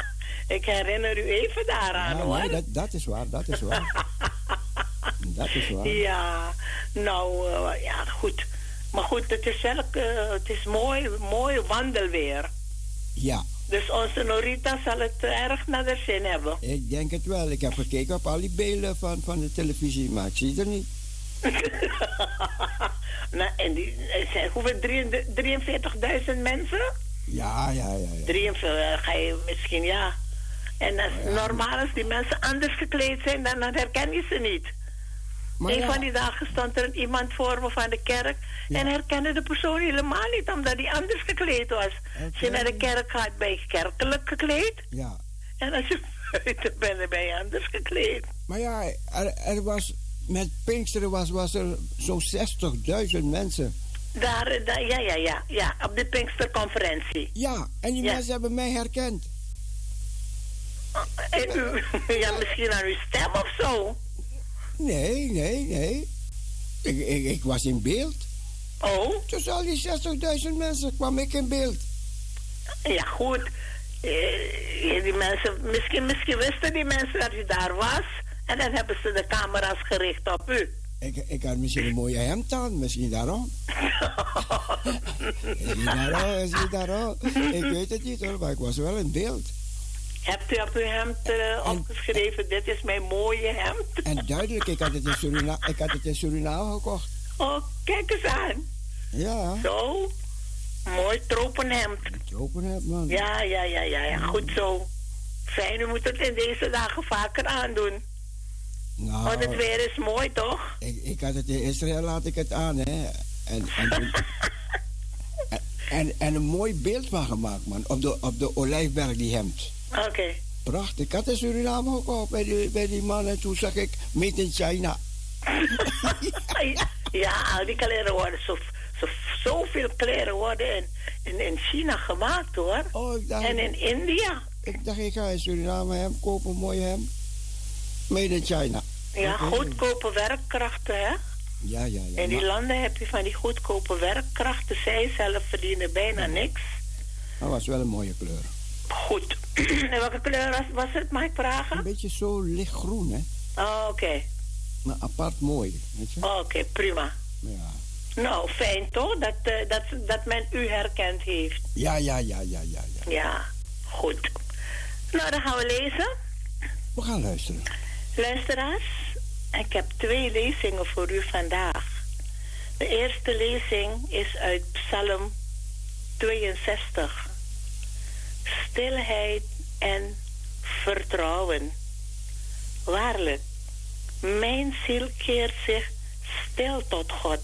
Speaker 13: ik herinner u even daaraan, hoor.
Speaker 1: nee, dat, dat is waar, dat is waar. Dat is waar.
Speaker 13: Ja, nou, eh, ja, goed. Maar goed, het is wel, eh, het is mooi, mooi wandelweer.
Speaker 1: Ja,
Speaker 13: Dus onze Norita zal het eh, erg naar de zin hebben.
Speaker 1: ik denk het wel. Ik heb gekeken op al die beelden van, van de televisie, maar ik zie er niet.
Speaker 13: nou, en die zijn hoeveel? 43.000 mensen?
Speaker 1: Ja, ja, ja. ja.
Speaker 13: 43, ga je misschien, ja. En als normaal als die mensen anders gekleed zijn, dan, dan herken je ze niet.
Speaker 1: Maar
Speaker 13: een
Speaker 1: ja.
Speaker 13: van die dagen stond er iemand voor me van de kerk en herkende de persoon helemaal niet, omdat hij anders gekleed was. Als je naar de kerk gaat, ben je kerkelijk gekleed.
Speaker 1: Ja.
Speaker 13: En als je buiten bent, ben je anders gekleed.
Speaker 1: Maar ja, er, er was, met Pinksteren was, was er zo'n 60.000 mensen.
Speaker 13: Daar, daar, ja, ja, ja, ja, op de Pinksterconferentie.
Speaker 1: Ja, en die
Speaker 13: Ja.
Speaker 1: mensen hebben mij herkend.
Speaker 13: En u, ja, misschien aan uw stem of zo.
Speaker 1: Nee, nee, nee. Ik, ik, ik was in beeld.
Speaker 13: Oh,
Speaker 1: Tussen al die 60.000 mensen kwam ik in beeld.
Speaker 13: ja, goed. Eh, die mensen, misschien, misschien wisten die mensen dat u daar was. En dan hebben ze de camera's gericht op u.
Speaker 1: Ik, ik had misschien een mooie hemd aan, misschien daarom. misschien daarom, misschien daarom. Ik weet het niet hoor, maar ik was wel in beeld.
Speaker 13: Hebt u op uw hemd eh, opgeschreven, dit is mijn mooie hemd?
Speaker 1: En duidelijk, ik had het in Suriname, ik had het in Suriname gekocht.
Speaker 13: Oh, kijk eens aan.
Speaker 1: Ja.
Speaker 13: Zo. Mooi tropenhemd.
Speaker 1: Tropenhemd, man.
Speaker 13: Ja, ja, ja, ja, ja. Goed zo. Fijn, u moet het in deze dagen vaker aandoen.
Speaker 1: Nou,
Speaker 13: Want het weer is mooi, toch?
Speaker 1: ik, ik had het in Israël, laat ik het aan, hè. En, en, en, en, en een mooi beeld van gemaakt, man. Op de, op de Olijfberg, die hemd.
Speaker 13: Oké.
Speaker 1: Prachtig. Ik had in Suriname ook al bij die, bij die man. En toen zag ik Made in China.
Speaker 13: ja, die kleren worden zo, zo, zoveel kleren worden in, in, in China gemaakt hoor.
Speaker 1: Oh, dacht-
Speaker 13: en in India.
Speaker 1: Ik dacht, ik ga in Suriname hem kopen, mooi hem. Made in China.
Speaker 13: Ja, goedkope werkkrachten hè.
Speaker 1: Ja, ja, ja.
Speaker 13: In die
Speaker 1: Maar-
Speaker 13: landen heb je van die goedkope werkkrachten. Zij zelf verdienen bijna niks.
Speaker 1: Dat was wel een mooie kleur.
Speaker 13: Goed. en welke kleur was, was het, mag ik vragen?
Speaker 1: Een beetje zo lichtgroen, hè.
Speaker 13: Oh, oké.
Speaker 1: Maar apart mooi, weet je.
Speaker 13: Oké, prima.
Speaker 1: Ja.
Speaker 13: Nou, fijn toch dat, eh, dat, dat men u herkend heeft.
Speaker 1: Ja, ja, ja, ja, ja, ja.
Speaker 13: Ja, goed. Nou, dan gaan we lezen.
Speaker 1: We gaan luisteren.
Speaker 13: Luisteraars, ik heb twee lezingen voor u vandaag. De eerste lezing is uit Psalm 62. Stilheid en vertrouwen. Waarlijk, mijn ziel keert zich stil tot God.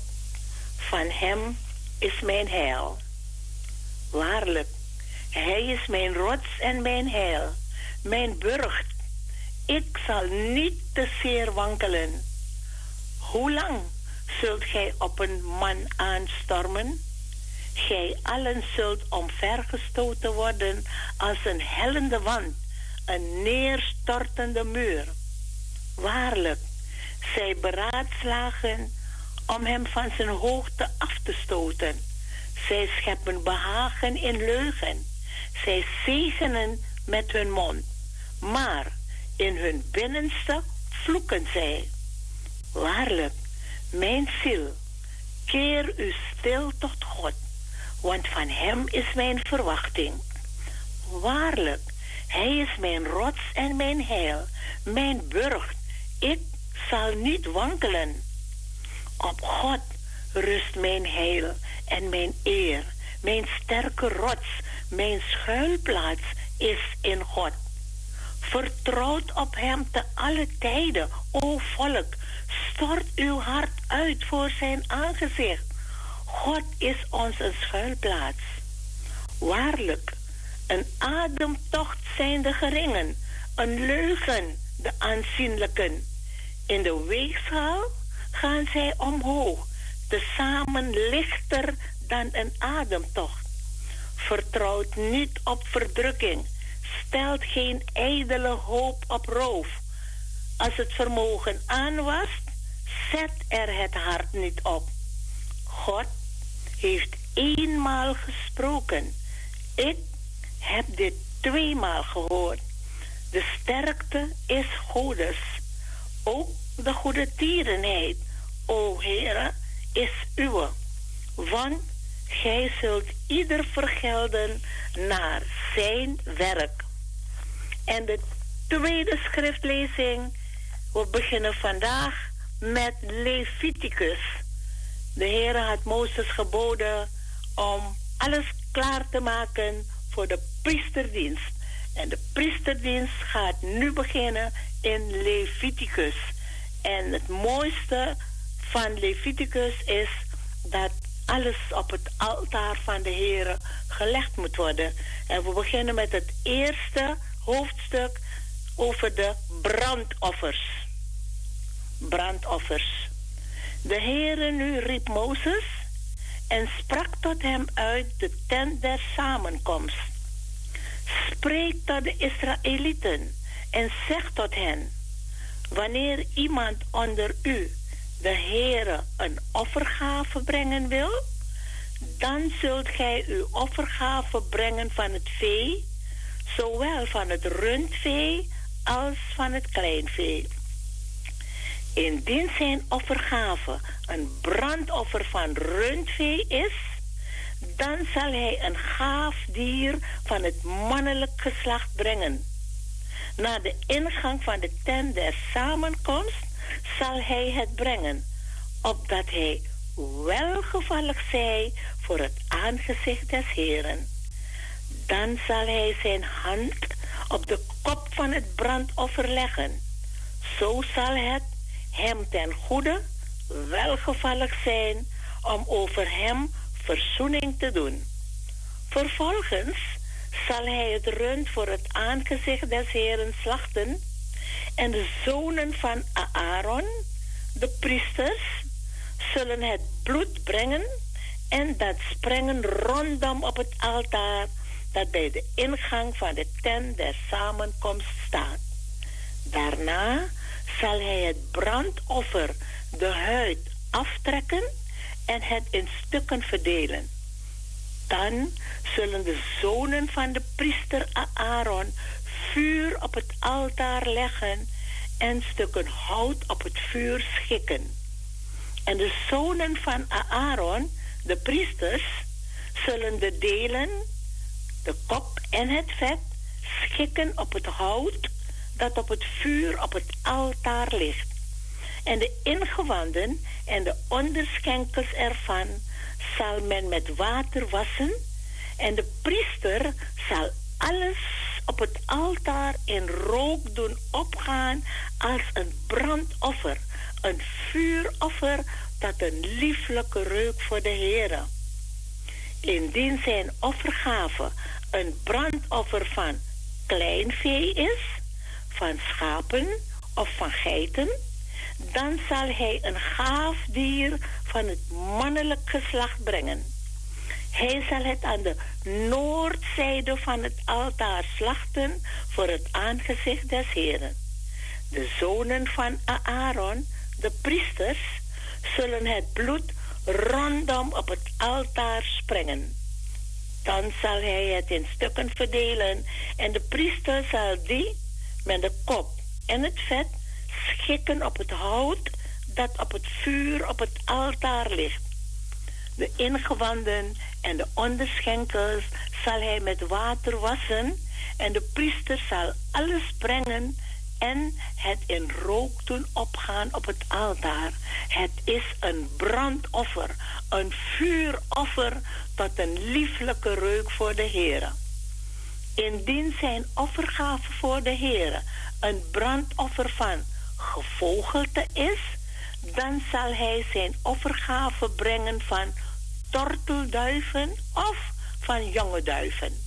Speaker 13: Van Hem is mijn heil. Waarlijk, Hij is mijn rots en mijn heil, mijn burcht. Ik zal niet te zeer wankelen. Hoe lang zult gij op een man aanstormen? Gij allen zult omvergestoten worden als een hellende wand, een neerstortende muur. Waarlijk, zij beraadslagen om hem van zijn hoogte af te stoten. Zij scheppen behagen in leugen. Zij zegenen met hun mond. Maar in hun binnenste vloeken zij. Waarlijk, mijn ziel, keer u stil tot God, want van Hem is mijn verwachting. Waarlijk, Hij is mijn rots en mijn heil, mijn burcht. Ik zal niet wankelen. Op God rust mijn heil en mijn eer. Mijn sterke rots, mijn schuilplaats is in God. Vertrouwt op hem te alle tijden, o volk. Stort uw hart uit voor zijn aangezicht. God is ons een schuilplaats. Waarlijk, een ademtocht zijn de geringen, een leugen de aanzienlijken. In de weegschaal gaan zij omhoog, tezamen lichter dan een ademtocht. Vertrouwt niet op verdrukking, stelt geen ijdele hoop op roof. Als het vermogen aan was, zet er het hart niet op. God heeft eenmaal gesproken. Ik heb dit tweemaal gehoord. De sterkte is Godes. Ook de goede tierenheid, o Heere, is uwe. Want gij zult ieder vergelden naar zijn werk. En de tweede schriftlezing, we beginnen vandaag met Leviticus. De Heer had Mozes geboden om alles klaar te maken voor de priesterdienst. En de priesterdienst gaat nu beginnen in Leviticus. En het mooiste van Leviticus is dat alles op het altaar van de Heer gelegd moet worden. En we beginnen met het eerste hoofdstuk over de brandoffers. Brandoffers. De Heere nu riep Mozes en sprak tot hem uit de tent der samenkomst. Spreek tot de Israëlieten en zeg tot hen: Wanneer iemand onder u de Heere een offergave brengen wil, dan zult gij uw offergave brengen van het vee, zowel van het rundvee als van het kleinvee. Indien zijn offergave een brandoffer van rundvee is, dan zal hij een gaaf dier van het mannelijk geslacht brengen. Na de ingang van de tent der samenkomst zal hij het brengen, opdat hij welgevallig zij voor het aangezicht des Heren. Dan zal hij zijn hand op de kop van het brandoffer leggen. Zo zal het hem ten goede welgevallig zijn om over hem verzoening te doen. Vervolgens zal hij het rund voor het aangezicht des Heren slachten en de zonen van Aaron, de priesters, zullen het bloed brengen en dat sprengen rondom op het altaar dat bij de ingang van de tent der samenkomst staat. Daarna zal hij het brandoffer de huid aftrekken en het in stukken verdelen. Dan zullen de zonen van de priester Aaron vuur op het altaar leggen en stukken hout op het vuur schikken. En de zonen van Aaron, de priesters, zullen de delen, de kop en het vet schikken op het hout dat op het vuur op het altaar ligt. En de ingewanden en de onderschenkels ervan zal men met water wassen. En de priester zal alles op het altaar in rook doen opgaan als een brandoffer. Een vuuroffer dat een lieflijke reuk voor de Heer. Indien zijn offergave een brandoffer van klein vee is, van schapen of van geiten, dan zal hij een gaaf dier van het mannelijk geslacht brengen. Hij zal het aan de noordzijde van het altaar slachten voor het aangezicht des Heren. De zonen van Aaron, de priesters, zullen het bloed rondom op het altaar sprengen. Dan zal hij het in stukken verdelen en de priester zal die met de kop en het vet schikken op het hout dat op het vuur op het altaar ligt. De ingewanden en de onderschenkels zal hij met water wassen en de priester zal alles brengen en het in rook doen opgaan op het altaar. Het is een brandoffer, een vuuroffer tot een lieflijke reuk voor de Heer. Indien zijn offergave voor de Heer een brandoffer van gevogelte is, dan zal hij zijn offergave brengen van tortelduiven of van jonge duiven.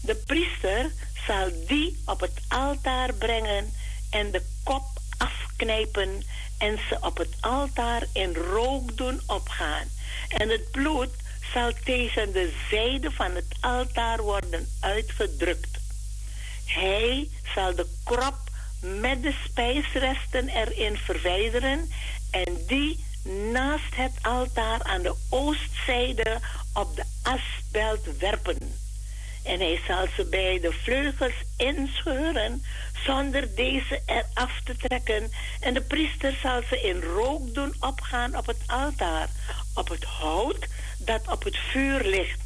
Speaker 13: De priester zal die op het altaar brengen en de kop afknijpen en ze op het altaar in rook doen opgaan. En het bloed zal tegen de zijde van het altaar worden uitgedrukt. Hij zal de krop met de spijsresten erin verwijderen en die naast het altaar aan de oostzijde op de asbelt werpen. En hij zal ze bij de vleugels inscheuren zonder deze eraf te trekken. En de priester zal ze in rook doen opgaan op het altaar, op het hout dat op het vuur ligt.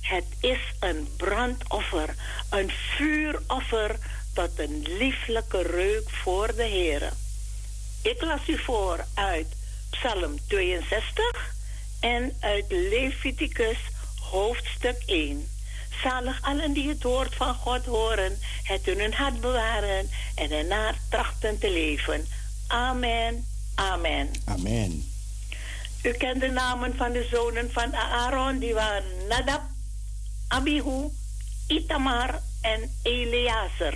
Speaker 13: Het is een brandoffer, een vuuroffer tot een lieflijke reuk voor de Heer. Ik las u voor uit Psalm 62 en uit Leviticus hoofdstuk 1. Zalig allen die het woord van God horen, het in hun hart bewaren en ernaar trachten te leven. Amen. Amen.
Speaker 14: Amen.
Speaker 13: U kent de namen van de zonen van Aaron, die waren Nadab, Abihu, Itamar en Eleazar.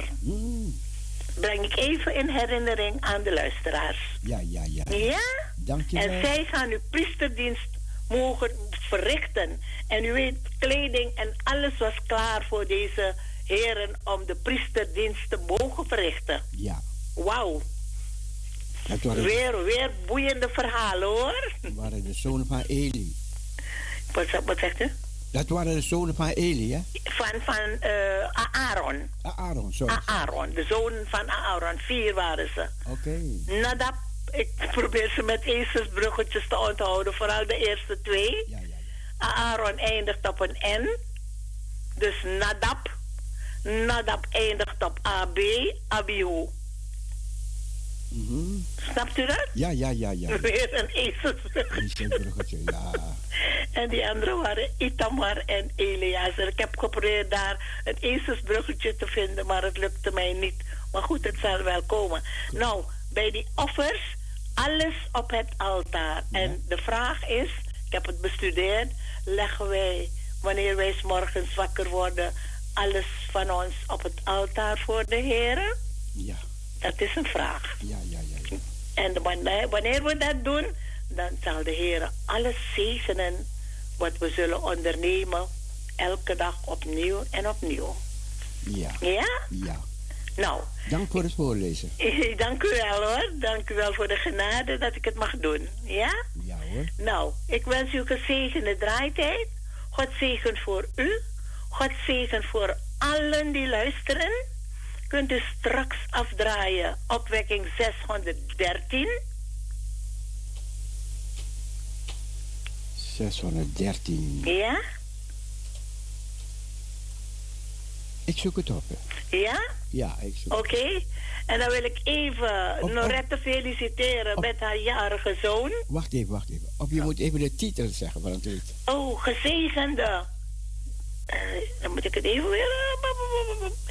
Speaker 13: Breng ik even in herinnering aan de luisteraars.
Speaker 14: Ja, ja, ja.
Speaker 13: Ja?
Speaker 14: Dank je
Speaker 13: En zij gaan uw priesterdienst mogen verrichten. En u weet, kleding en alles was klaar voor deze heren om de priesterdienst te mogen verrichten.
Speaker 14: Ja.
Speaker 13: Wauw.
Speaker 14: Waren,
Speaker 13: Weer, weer boeiende verhalen hoor.
Speaker 14: dat waren de zonen van Eli.
Speaker 13: Wat, wat zegt u?
Speaker 14: Dat waren de zonen van Eli, hè?
Speaker 13: Van, van eh, Aaron.
Speaker 14: Aaron, sorry.
Speaker 13: Aaron, de zonen van Aaron. Vier waren ze.
Speaker 14: Oké.
Speaker 13: Nadab, Ik probeer ze met ezelsbruggetjes te onthouden, vooral de eerste twee. Aaron eindigt op een N. Dus Nadab. Nadab eindigt op AB, Abihu.
Speaker 1: Mhm.
Speaker 13: Snapt u dat?
Speaker 1: Ja, ja, ja, ja.
Speaker 13: Weer een ezelsbruggetje.
Speaker 1: Ja.
Speaker 13: En die anderen waren Itamar en Elias. Ik heb geprobeerd daar een ezelsbruggetje te vinden, maar het lukte mij niet. Maar goed, het zal wel komen. Nou, bij die offers, alles op het altaar. En de vraag is, ik heb het bestudeerd, leggen wij, wanneer wij 's morgens wakker worden, alles van ons op het altaar voor de Heer?
Speaker 1: Ja.
Speaker 13: Dat is een vraag.
Speaker 1: Ja, ja, ja. ja.
Speaker 13: En wanneer, wanneer we dat doen, dan zal de Heer alles zegenen wat we zullen ondernemen, elke dag opnieuw en opnieuw.
Speaker 1: Ja.
Speaker 13: Ja?
Speaker 1: Ja.
Speaker 13: Nou,
Speaker 1: Dank voor het voorlezen.
Speaker 13: dank u wel hoor. Dank u wel voor de genade dat ik het mag doen. Ja?
Speaker 1: Ja hoor.
Speaker 13: Nou, ik wens u gezegende draaitijd. God zegen voor u. God zegen voor allen die luisteren. Kunt u straks afdraaien opwekking 613.
Speaker 1: 613.
Speaker 13: Ja?
Speaker 1: Ik zoek het op. hè.
Speaker 13: Ja?
Speaker 1: Ja, ik zoek
Speaker 13: Oké. En dan wil ik even
Speaker 1: Op- op-
Speaker 13: Norette feliciteren met haar jarige zoon.
Speaker 1: Wacht even, wacht even. Of je moet even de titel zeggen van het lied.
Speaker 13: Oh, gezegende. Eh, dan moet ik het even weer...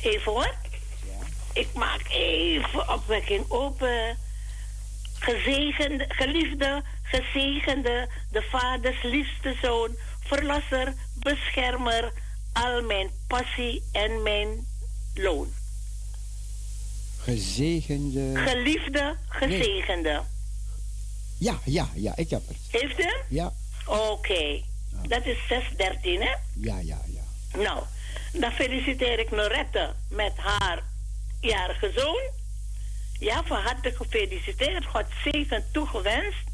Speaker 13: eh, Even hoor. Ik maak even opwekking open. Gezegende, geliefde, gezegende, de vaders liefste zoon, verlosser, beschermer, al mijn passie en mijn loon.
Speaker 1: Gezegende...
Speaker 13: Geliefde, gezegende.
Speaker 1: Ja, ja, ja, ik heb het.
Speaker 13: Heeft u?
Speaker 1: Ja,
Speaker 13: Oké. Dat is 613, hè?
Speaker 1: ja, ja, ja.
Speaker 13: Nou, dan feliciteer ik Norette met haar jarige zoon. Ja, van harte gefeliciteerd. God zegen toegewenst.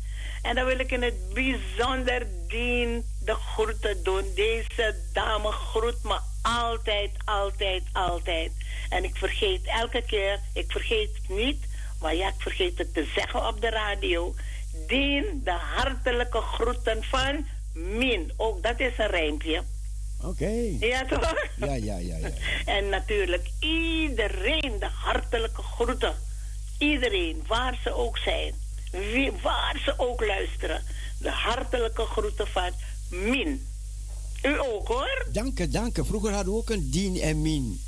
Speaker 13: En dan wil ik in het bijzonder Dien de groeten doen. Deze dame groet me altijd, altijd, altijd. En ik vergeet elke keer, ik vergeet het niet, maar ja, ik vergeet het te zeggen op de radio. Dien de hartelijke groeten van Min. Ook dat is een rijmpje.
Speaker 1: Oké.
Speaker 13: Ja, toch?
Speaker 1: Ja, ja, ja, ja.
Speaker 13: En natuurlijk iedereen de hartelijke groeten. Iedereen, waar ze ook zijn. Wie, waar ze ook luisteren. De hartelijke groeten van Min. U ook hoor.
Speaker 1: Dank je, dank je. Vroeger hadden we ook een Dien en Min.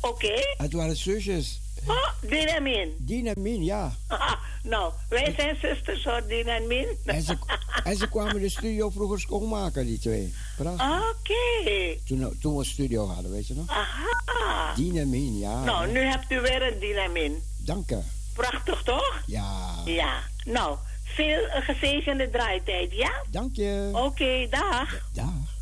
Speaker 13: Oké.
Speaker 1: Het waren zusjes.
Speaker 13: Oh, Dien en Min.
Speaker 1: Dien en Min, ja.
Speaker 13: Haha, nou, wij zijn zusters hoor, Dien en Min.
Speaker 1: En ze, en ze kwamen de studio vroeger schoonmaken, die twee. Prachtig.
Speaker 13: Oké.
Speaker 1: Toen, toen we een studio hadden, weet je nog?
Speaker 13: Aha.
Speaker 1: Dien en Min, ja.
Speaker 13: Nou, nu hebt u weer een Dien en Min.
Speaker 1: Dank je.
Speaker 13: Prachtig toch?
Speaker 1: Ja.
Speaker 13: Ja. Nou, veel gezegende draaitijd, ja?
Speaker 1: Dank je.
Speaker 13: Oké, dag.
Speaker 1: Dag.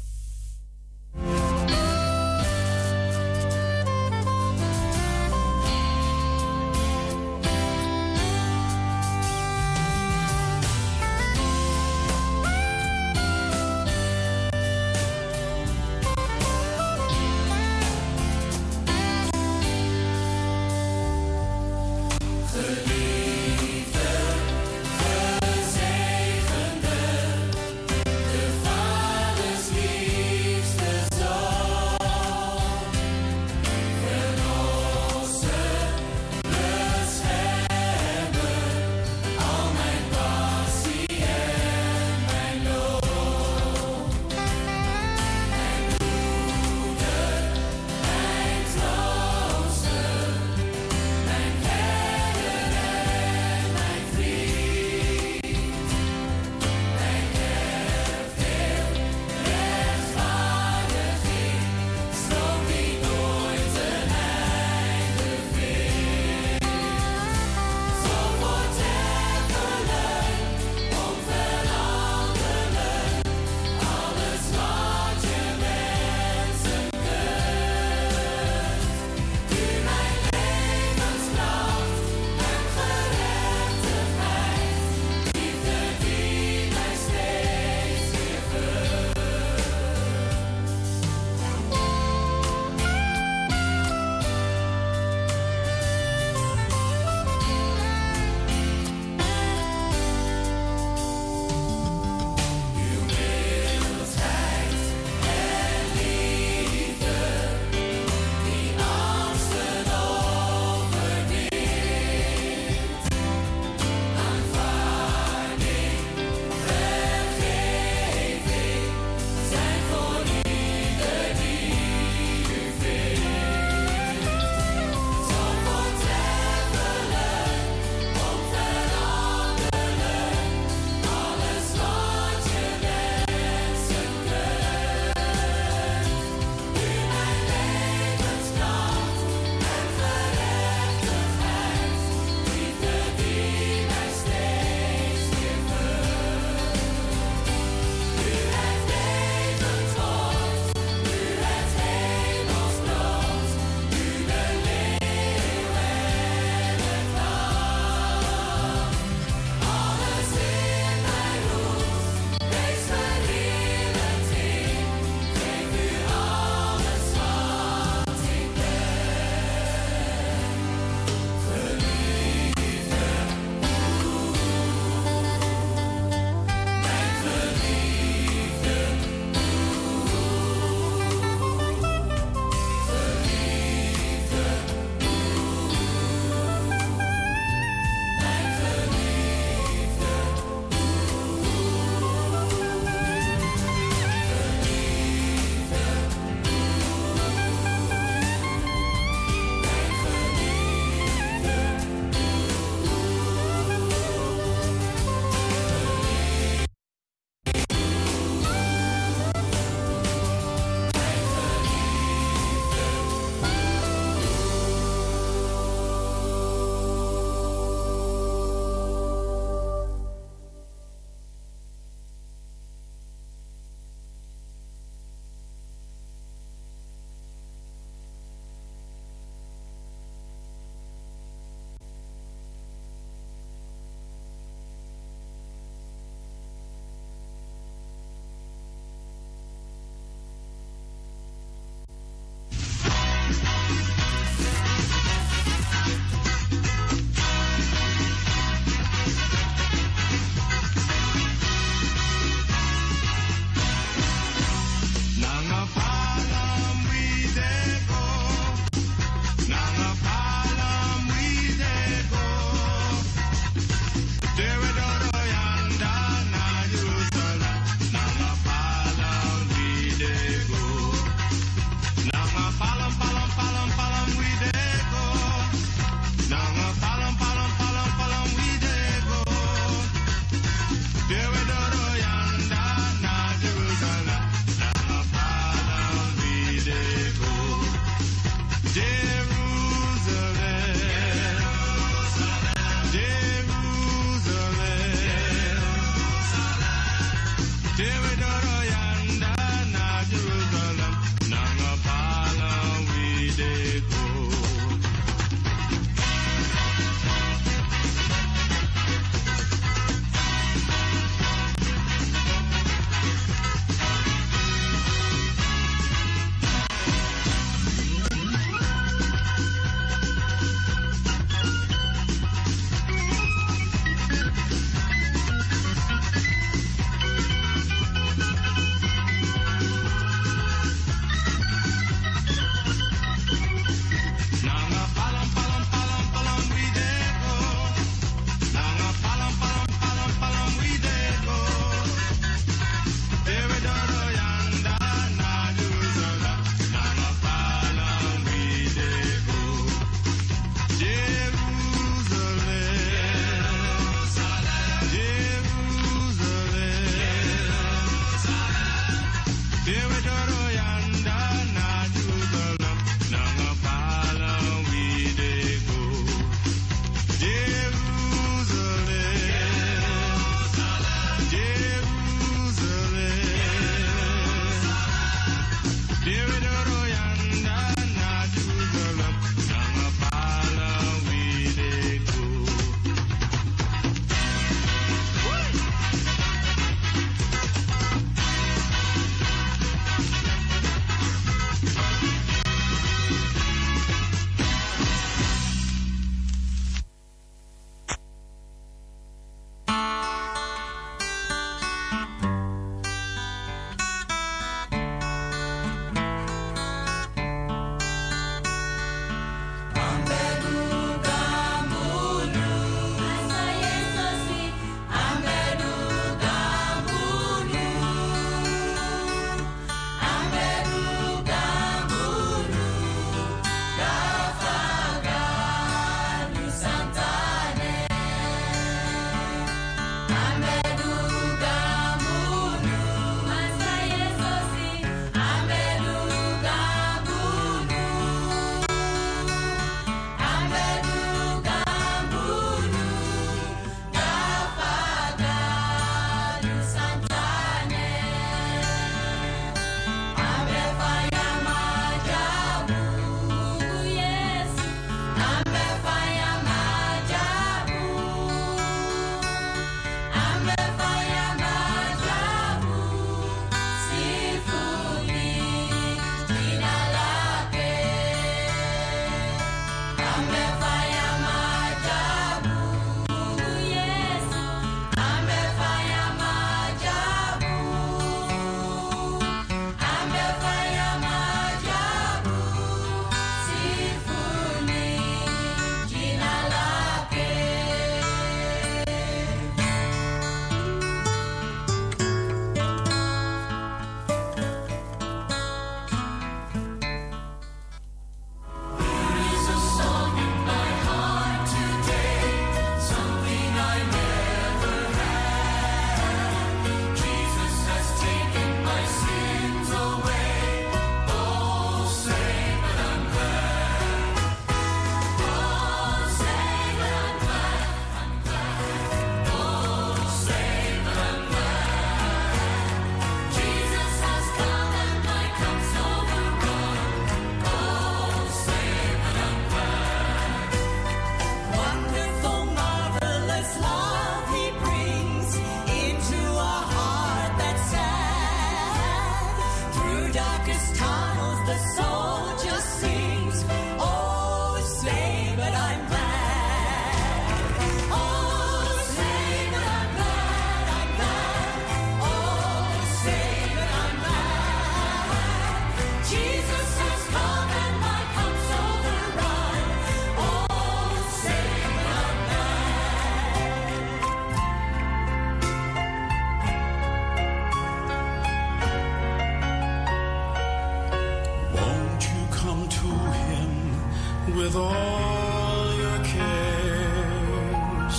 Speaker 12: With all your cares,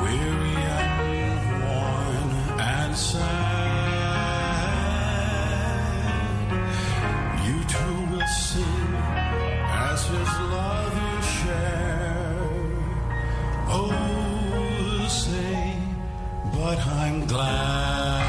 Speaker 12: weary and worn and sad. You too will sing as His love you share. Oh, say, but I'm glad.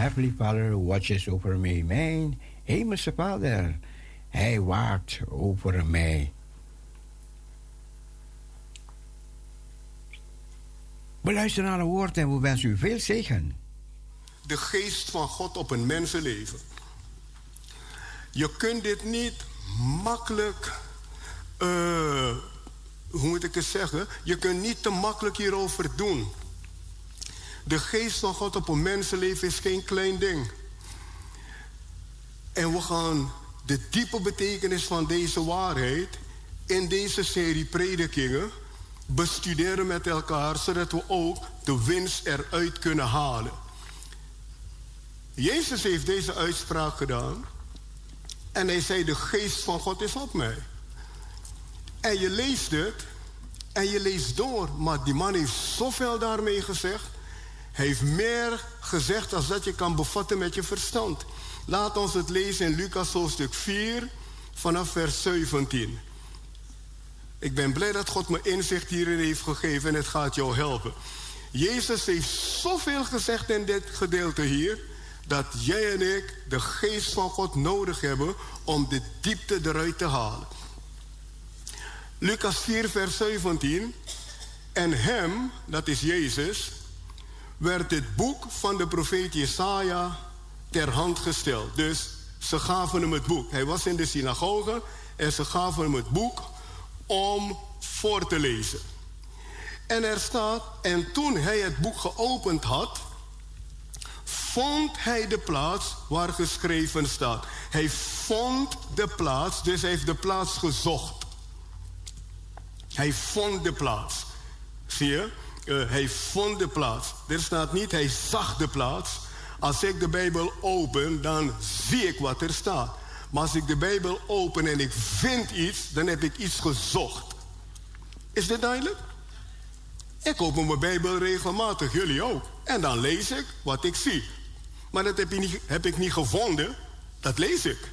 Speaker 15: Heavenly Father watches over
Speaker 10: me.
Speaker 1: Mijn hemelse Vader, Hij waakt over mij. We luisteren naar een woord en we wensen u veel zegen.
Speaker 16: de geest van God op een mensenleven. Je kunt dit niet makkelijk, eh, hoe moet ik het zeggen? Je kunt niet te makkelijk hierover doen. De geest van God op een mensenleven is geen klein ding. En we gaan de diepe betekenis van deze waarheid in deze serie predikingen bestuderen met elkaar, zodat we ook de winst eruit kunnen halen. Jezus heeft deze uitspraak gedaan. En hij zei: De geest van God is op mij. En je leest het. En je leest door. Maar die man heeft zoveel daarmee gezegd. Heeft meer gezegd dan dat je kan bevatten met je verstand. Laat ons het lezen in Lucas hoofdstuk 4 vanaf vers 17. Ik ben blij dat God me inzicht hierin heeft gegeven en het gaat jou helpen. Jezus heeft zoveel gezegd in dit gedeelte hier. dat jij en ik de geest van God nodig hebben om de diepte eruit te halen. Lucas 4, vers 17. En hem, dat is Jezus, werd het boek van de profeet Jesaja ter hand gesteld. Dus ze gaven hem het boek. Hij was in de synagoge en ze gaven hem het boek om voor te lezen. En er staat, en toen hij het boek geopend had, vond hij de plaats waar geschreven staat. Hij vond de plaats, dus hij heeft de plaats gezocht. Hij vond de plaats. Zie je? Uh, hij vond de plaats. Er staat niet, hij zag de plaats. Als ik de Bijbel open, dan zie ik wat er staat. Maar als ik de Bijbel open en ik vind iets, dan heb ik iets gezocht. Is dit duidelijk? Ik open mijn Bijbel regelmatig, jullie ook. En dan lees ik wat ik zie. Maar dat heb, je niet, heb ik niet gevonden, dat lees ik.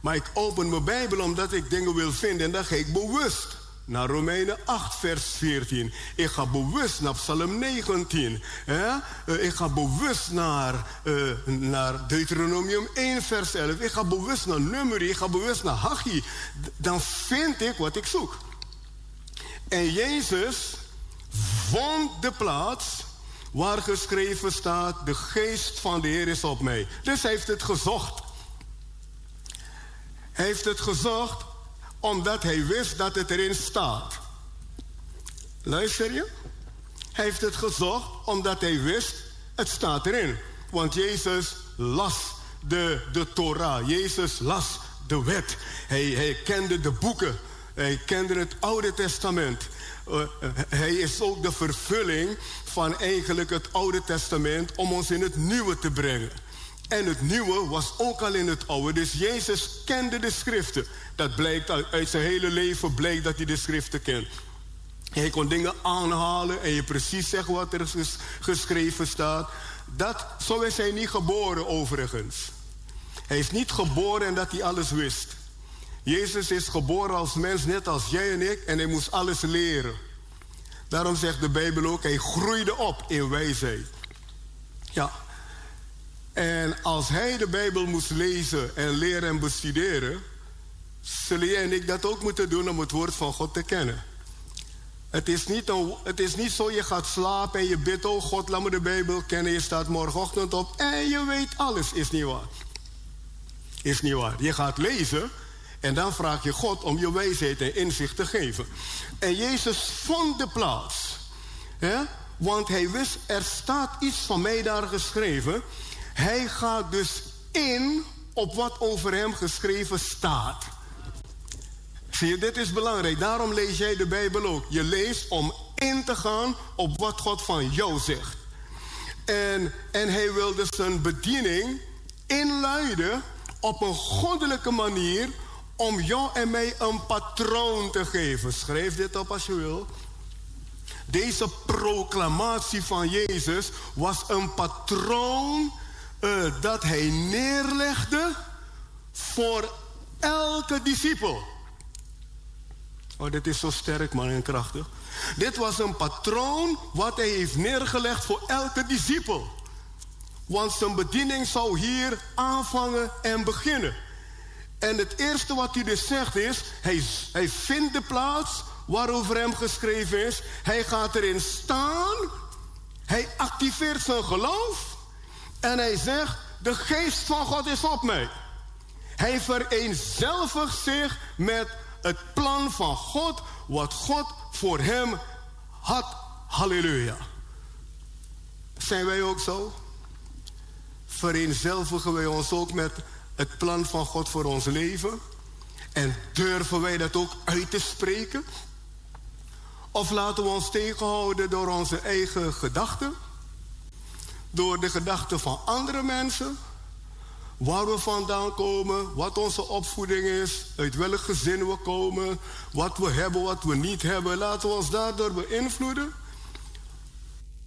Speaker 16: Maar ik open mijn Bijbel omdat ik dingen wil vinden en dan ga ik bewust naar Romeinen 8, vers 14. Ik ga bewust naar Psalm 19. Hè? Uh, ik ga bewust naar, uh, naar Deuteronomium 1, vers 11. Ik ga bewust naar Numeri. Ik ga bewust naar Haggai. Dan vind ik wat ik zoek. En Jezus vond de plaats waar geschreven staat: De geest van de Heer is op mij. Dus hij heeft het gezocht. Hij heeft het gezocht omdat hij wist dat het erin staat. Luister je? Hij heeft het gezocht omdat hij wist, het staat erin. Want Jezus las de, de Torah. Jezus las de wet. Hij, hij kende de boeken. Hij kende het Oude Testament. Uh, hij is ook de vervulling van eigenlijk het Oude Testament om ons in het Nieuwe te brengen. En het nieuwe was ook al in het oude. Dus Jezus kende de schriften. Dat blijkt uit zijn hele leven, blijkt dat hij de schriften kent. Hij kon dingen aanhalen en je precies zeggen wat er geschreven staat. Dat, zo is hij niet geboren overigens. Hij is niet geboren en dat hij alles wist. Jezus is geboren als mens, net als jij en ik, en hij moest alles leren. Daarom zegt de Bijbel ook, hij groeide op in wijsheid. Ja, en als hij de Bijbel moest lezen en leren en bestuderen, zullen jij en ik dat ook moeten doen om het woord van God te kennen. Het is, niet een, het is niet zo, je gaat slapen en je bidt, oh God, laat me de Bijbel kennen. Je staat morgenochtend op en je weet alles. Is niet waar. Is niet waar. Je gaat lezen en dan vraag je God om je wijsheid en inzicht te geven. En Jezus vond de plaats. Want hij wist, er staat iets van mij daar geschreven. Hij gaat dus in op wat over hem geschreven staat. Zie je, dit is belangrijk. Daarom lees jij de Bijbel ook. Je leest om in te gaan op wat God van jou zegt. En, en hij wil dus zijn bediening inluiden op een goddelijke manier om jou en mij een patroon te geven. Schrijf dit op als je wil. Deze proclamatie van Jezus was een patroon uh, dat hij neerlegde voor elke discipel. Oh, dit is zo sterk, man, en krachtig. Dit was een patroon wat hij heeft neergelegd voor elke discipel. Want zijn bediening zou hier aanvangen en beginnen. En het eerste wat hij dus zegt is: hij, hij vindt de plaats waarover hem geschreven is. Hij gaat erin staan. Hij activeert zijn geloof. En hij zegt: De geest van God is op mij. Hij vereenzelvigt zich met het plan van God, wat God voor hem had. Halleluja. Zijn wij ook zo? Vereenzelvigen wij ons ook met het plan van God voor ons leven? En durven wij dat ook uit te spreken? Of laten we ons tegenhouden door onze eigen gedachten? Door de gedachten van andere mensen? Waar we vandaan komen, wat onze opvoeding is, uit welk gezin we komen, wat we hebben, wat we niet hebben. Laten we ons daardoor beïnvloeden.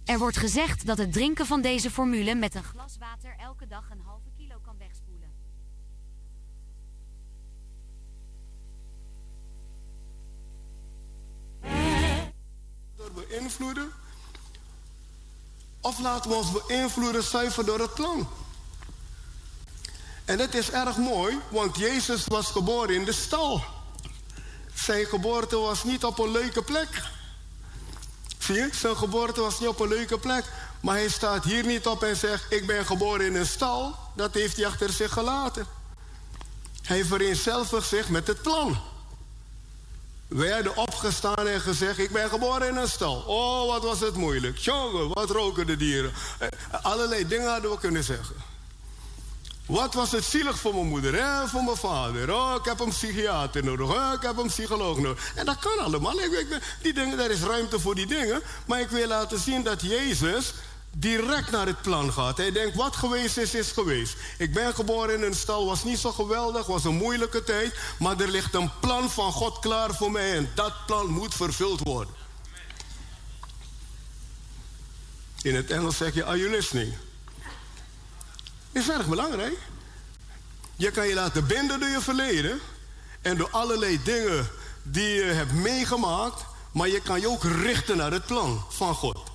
Speaker 6: Er wordt gezegd dat het drinken van deze formule met een glas water elke dag een halve kilo kan wegspoelen.
Speaker 16: Door beïnvloeden? Of laten we ons beïnvloeden zuiver door het plan? En het is erg mooi, want Jezus was geboren in de stal. Zijn geboorte was niet op een leuke plek. Zie je? Zijn geboorte was niet op een leuke plek. Maar hij staat hier niet op en zegt: Ik ben geboren in een stal. Dat heeft hij achter zich gelaten. Hij vereenzelvigt zich met het plan. Hadden opgestaan en gezegd: Ik ben geboren in een stal. Oh, wat was het moeilijk. Jongen, wat roken de dieren. Eh, Allerlei dingen hadden we kunnen zeggen. Wat was het zielig voor mijn moeder en voor mijn vader. Oh, ik heb een psychiater nodig. Oh, ik heb een psycholoog nodig. En dat kan allemaal. Ik, ik, die dingen, daar is ruimte voor die dingen. Maar ik wil laten zien dat Jezus direct naar het plan gaat. Hij denkt, wat geweest is, is geweest. Ik ben geboren in een stal, was niet zo geweldig, was een moeilijke tijd. Maar er ligt een plan van God klaar voor mij en dat plan moet vervuld worden. In het Engels zeg je, are you listening? is erg belangrijk. Je kan je laten binden door je verleden en door allerlei dingen die je hebt meegemaakt, maar je kan je ook richten naar het plan van God.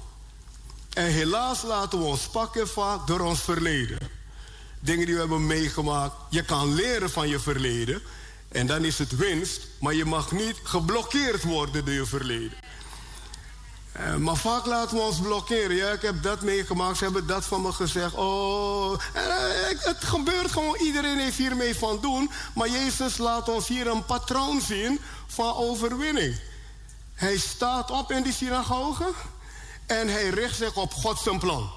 Speaker 16: En helaas laten we ons pakken vaak door ons verleden. Dingen die we hebben meegemaakt. Je kan leren van je verleden. En dan is het winst. Maar je mag niet geblokkeerd worden door je verleden. Eh, maar vaak laten we ons blokkeren. Ja, ik heb dat meegemaakt. Ze hebben dat van me gezegd. Oh, eh, het gebeurt gewoon. Iedereen heeft hiermee van doen. Maar Jezus laat ons hier een patroon zien van overwinning. Hij staat op in die synagoge. En hij richt zich op God zijn plan.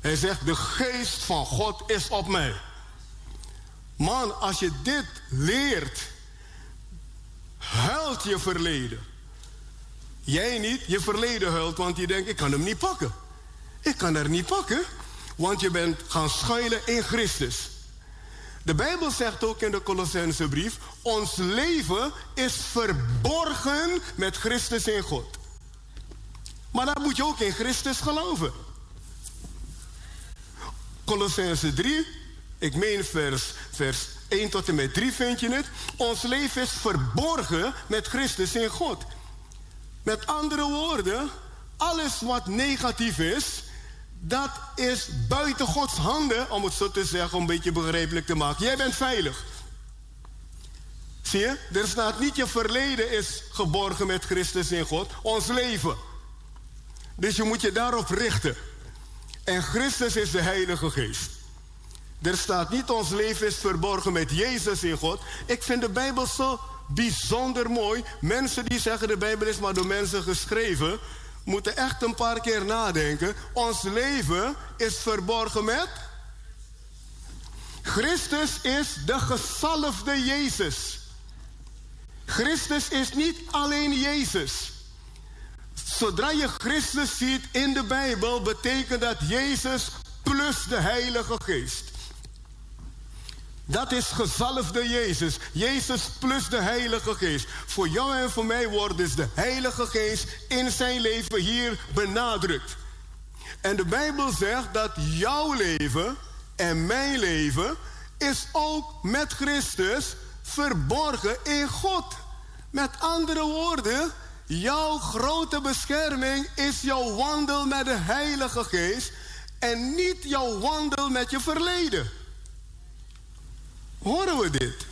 Speaker 16: Hij zegt, de geest van God is op mij. Man, als je dit leert, huilt je verleden. Jij niet, je verleden huilt, want je denkt, ik kan hem niet pakken. Ik kan er niet pakken, want je bent gaan schuilen in Christus. De Bijbel zegt ook in de Colossensebrief, ons leven is verborgen met Christus in God. Maar dan moet je ook in Christus geloven. Colossense 3, ik meen vers, vers 1 tot en met 3 vind je het. Ons leven is verborgen met Christus in God. Met andere woorden, alles wat negatief is, dat is buiten Gods handen, om het zo te zeggen, om een beetje begrijpelijk te maken. Jij bent veilig. Zie je? Er staat niet je verleden is geborgen met Christus in God, ons leven. Dus je moet je daarop richten. En Christus is de Heilige Geest. Er staat niet ons leven is verborgen met Jezus in God. Ik vind de Bijbel zo bijzonder mooi. Mensen die zeggen de Bijbel is maar door mensen geschreven, moeten echt een paar keer nadenken. Ons leven is verborgen met. Christus is de gezalfde Jezus. Christus is niet alleen Jezus. Zodra je Christus ziet in de Bijbel, betekent dat Jezus plus de Heilige Geest. Dat is gezalfde Jezus. Jezus plus de Heilige Geest. Voor jou en voor mij wordt dus de Heilige Geest in zijn leven hier benadrukt. En de Bijbel zegt dat jouw leven en mijn leven is ook met Christus verborgen in God. Met andere woorden, jouw grote bescherming is jouw wandel met de Heilige Geest en niet jouw wandel met je verleden. Horen we dit?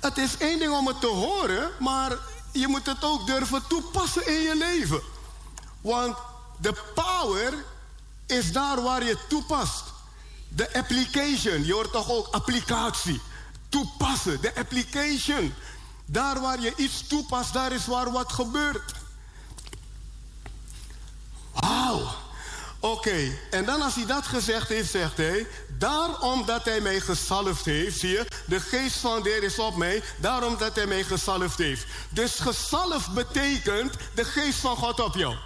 Speaker 16: Het is één ding om het te horen, maar je moet het ook durven toepassen in je leven. Want de power is daar waar je toepast. De application, je hoort toch ook applicatie. Toepassen, de application. Daar waar je iets toepast, daar is waar wat gebeurt. Wauw. Oké, en dan als hij dat gezegd heeft, zegt hij... Daarom dat hij mij gezalfd heeft, zie je... De geest van de Heer is op mij, daarom dat hij mij gezalfd heeft. Dus gezalfd betekent de geest van God op jou.